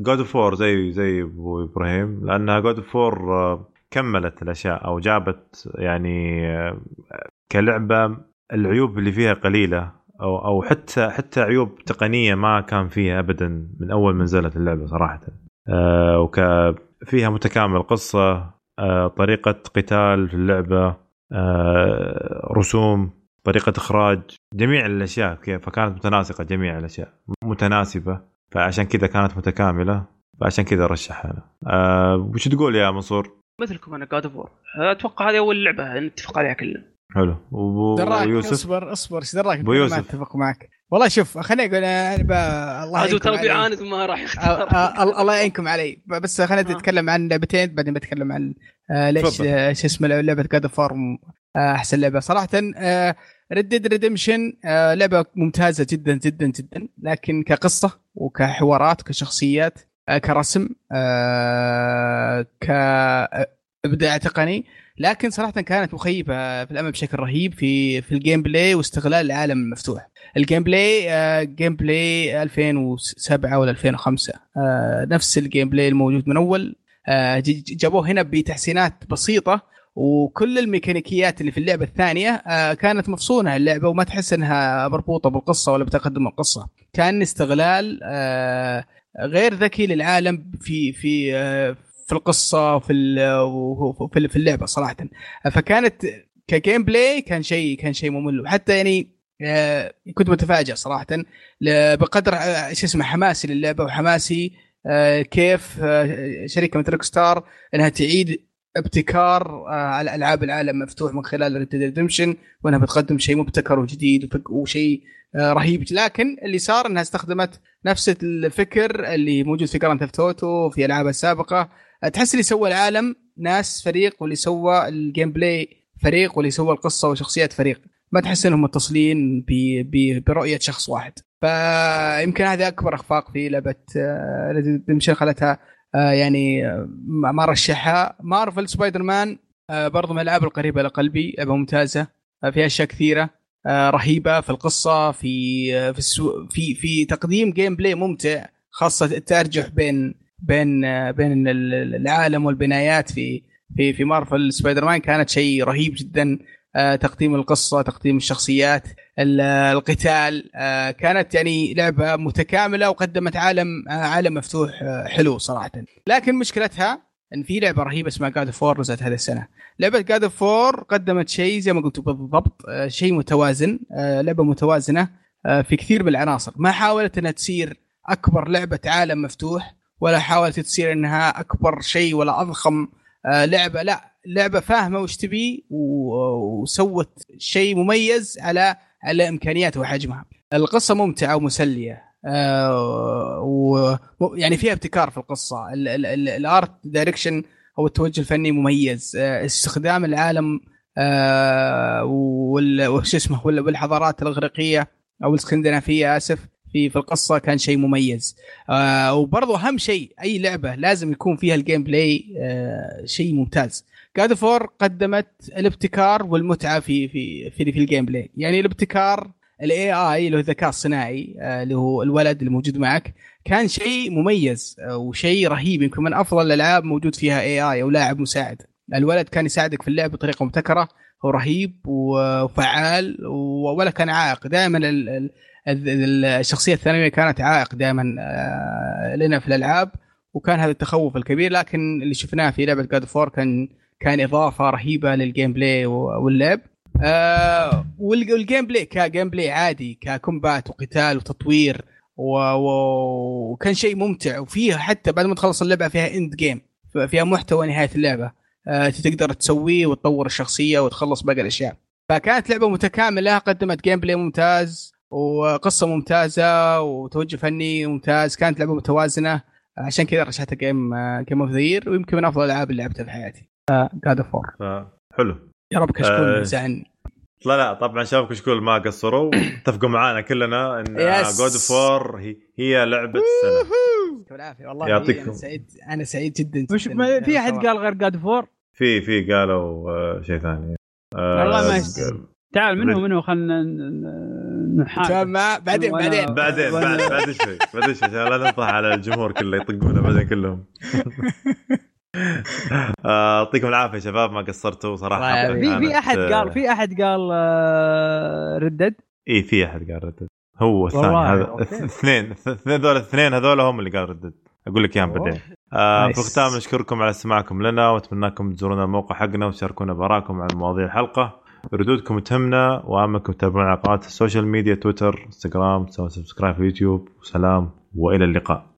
Speaker 1: God of War زي زي أبو إبراهيم لأنها God of War كملت الأشياء أو جابت يعني آه، كلعبة العيوب اللي فيها قليلة أو أو حتى حتى عيوب تقنية ما كان فيها ابدا من أول ما نزلت اللعبة صراحة. آه وك فيها متكامل قصة آه طريقة قتال في اللعبة آه رسوم طريقة إخراج جميع الأشياء كيف فكانت متناسقة جميع الأشياء متناسبة فعشان كذا كانت متكاملة فعشان كذا رشحها أنا آه وش تقول يا منصور؟
Speaker 2: مثلكم أنا God of أتوقع هذه أول لعبة نتفق عليها كلنا.
Speaker 1: حلو وابو
Speaker 3: دراك
Speaker 1: يوسف
Speaker 3: اصبر اصبر إيش دراك ما
Speaker 1: يوسف.
Speaker 3: أتفق معك والله شوف خليني أقول أنا ب... الله يعينكم علي.
Speaker 2: بيعاند وما راح يختار
Speaker 3: الله- يعينكم علي بس خلينا
Speaker 2: آه.
Speaker 3: نتكلم عن لعبتين بعدين بتكلم عن آه، ليش. آه، شو اسمه لعبة God of War أحسن لعبة صراحة Red Dead Redemption لعبة ممتازة جدا جدا جدا لكن كقصة وكحوارات وكشخصيات كرسم كابداع تقني لكن صراحة كانت مخيبه في الأمل بشكل رهيب في في ال gameplay واستغلال العالم المفتوح. ال gameplay آه gameplay 2007 ولا 2005 آه نفس ال gameplay الموجود من أول. آه جابوه هنا بتحسينات بسيطة وكل الميكانيكيات اللي في اللعبة الثانية آه كانت مفصولة اللعبة وما تحس إنها مربوطة بالقصة ولا بتقدم القصة. كان استغلال آه غير ذكي للعالم في في آه في القصة وفي في اللعبة صراحة. فكانت ك gameplay كان شيء كان شيء ممل وحتى يعني آه كنت متفاجئ صراحة بقدر آه شو اسمه حماسي للعبة وحماسي آه كيف شركة مثل Rockstar إنها تعيد ابتكار على ألعاب العالم مفتوح من خلال Red Dead Redemption وإنها بتقدم شيء مبتكر وجديد وشيء رهيب. لكن اللي صار إنها استخدمت نفس الفكر اللي موجود في Grand Theft Auto في ألعابها السابقة تحس اللي سوى العالم ناس فريق واللي سوى ال gameplay فريق واللي سوى القصة وشخصيات فريق. ما تحس إنهم متصلين برؤية شخص واحد. فيمكن هذا أكبر أخفاق في لعبة Redemption خلتها يعني ما رشحها. Marvel Spider-Man برضو من الألعاب القريبة لقلبي لعبة ممتازة فيها أشياء كثيرة رهيبة في القصة في في في في تقديم gameplay ممتع خاصة التأرجح بين بين بين العالم والبنايات في في في Marvel Spider-Man كانت شيء رهيب جدا. تقديم القصة تقديم الشخصيات القتال كانت يعني لعبة متكاملة وقدمت عالم عالم مفتوح حلو صراحة. لكن مشكلتها إن في لعبة رهيبة اسمها God of War نزلت هذه السنة. لعبة God of War قدمت شيء زي ما قلت بالضبط شيء متوازن لعبة متوازنة في كثير من العناصر ما حاولت إنها تصير أكبر لعبة عالم مفتوح ولا حاولت تصير إنها أكبر شيء ولا أضخم لعبة. لا لعبة فاهمة وش تبي وسوت شيء مميز على على إمكانياتها وحجمها. القصة ممتعة ومسلية آه ويعني فيها ابتكار في القصة. الأرت دايركشن أو التوجه الفني مميز آه استخدام العالم آه وش اسمه والحضارات الإغريقية أو الإسكندنافية آسف. في في القصة كان شيء مميز. آه وبرضه أهم شيء أي لعبة لازم يكون فيها ال gameplay آه شيء ممتاز. God of War قدمت الابتكار والمتعة في في في, في ال gameplay يعني الابتكار ال AI اللي هو الذكاء الصناعي اللي هو الولد اللي موجود معك كان شيء مميز وشيء رهيب. يمكن من أفضل الألعاب موجود فيها AI أو لاعب مساعد. الولد كان يساعدك في اللعب بطريقة مبتكرة هو رهيب وفعال ولا كان عائق. دائما الشخصية الثانوية كانت عائق دائما لنا في الألعاب وكان هذا التخوف الكبير لكن اللي شفناه في لعبة God of War كان كان إضافة رهيبة لل gameplay واللعب. آه وال gameplay ك gameplay عادي ك combat وقتال وتطوير وكان شيء ممتع وفيه حتى بعد ما تخلص اللعبة فيها end game فيها محتوى نهاية اللعبة. آه تقدر تسويه وتطور الشخصية وتخلص باقي الأشياء. فكانت لعبة متكاملة قدمت gameplay ممتاز. وقصة ممتازة وتوجه فني ممتاز كانت لعبة متوازنة. عشان كذا رشحتها game game of the ويمكن من أفضل الالعاب اللي لعبتها في حياتي. God of War
Speaker 1: حلو.
Speaker 3: يا رب كشكول يزعلني
Speaker 1: لا لا طبعا شباب كشكول ما قصروا. اتفقوا معانا كلنا إن God of War هي, هي لعبة السنة.
Speaker 3: يعطيكم. العافيه والله يعطيكم. أنا سعيد أنا سعيد جدا,
Speaker 4: مش في أحد قال غير جاد فور؟
Speaker 1: في في قالوا شيء ثاني.
Speaker 4: والله ما تعال منه منه خلينا
Speaker 3: نحاول بعدين بعدين
Speaker 1: بعدين. بعد بعد شوي بعد شوي عشان لا نطلع على الجمهور كله يطقونا بعدين كلهم. يعطيكم العافية شباب ما قصرتوا صراحة.
Speaker 4: في في أحد قال في أحد قال ردد؟
Speaker 1: اي في أحد قال Red Dead. هو الثاني هذا اثنين هذول الاثنين هذول هم اللي قال Red Dead. أقول لك إياهم بعدين. آه في الختام نشكركم على استماعكم لنا واتمناكم تزورونا الموقع حقنا وتشاركونا بآراءكم عن مواضيع الحلقة. ردودكم تهمنا ويمكنكم تتابعون على قناة ال social media تويتر انستغرام سووا subscribe في اليوتيوب. وسلام وإلى اللقاء.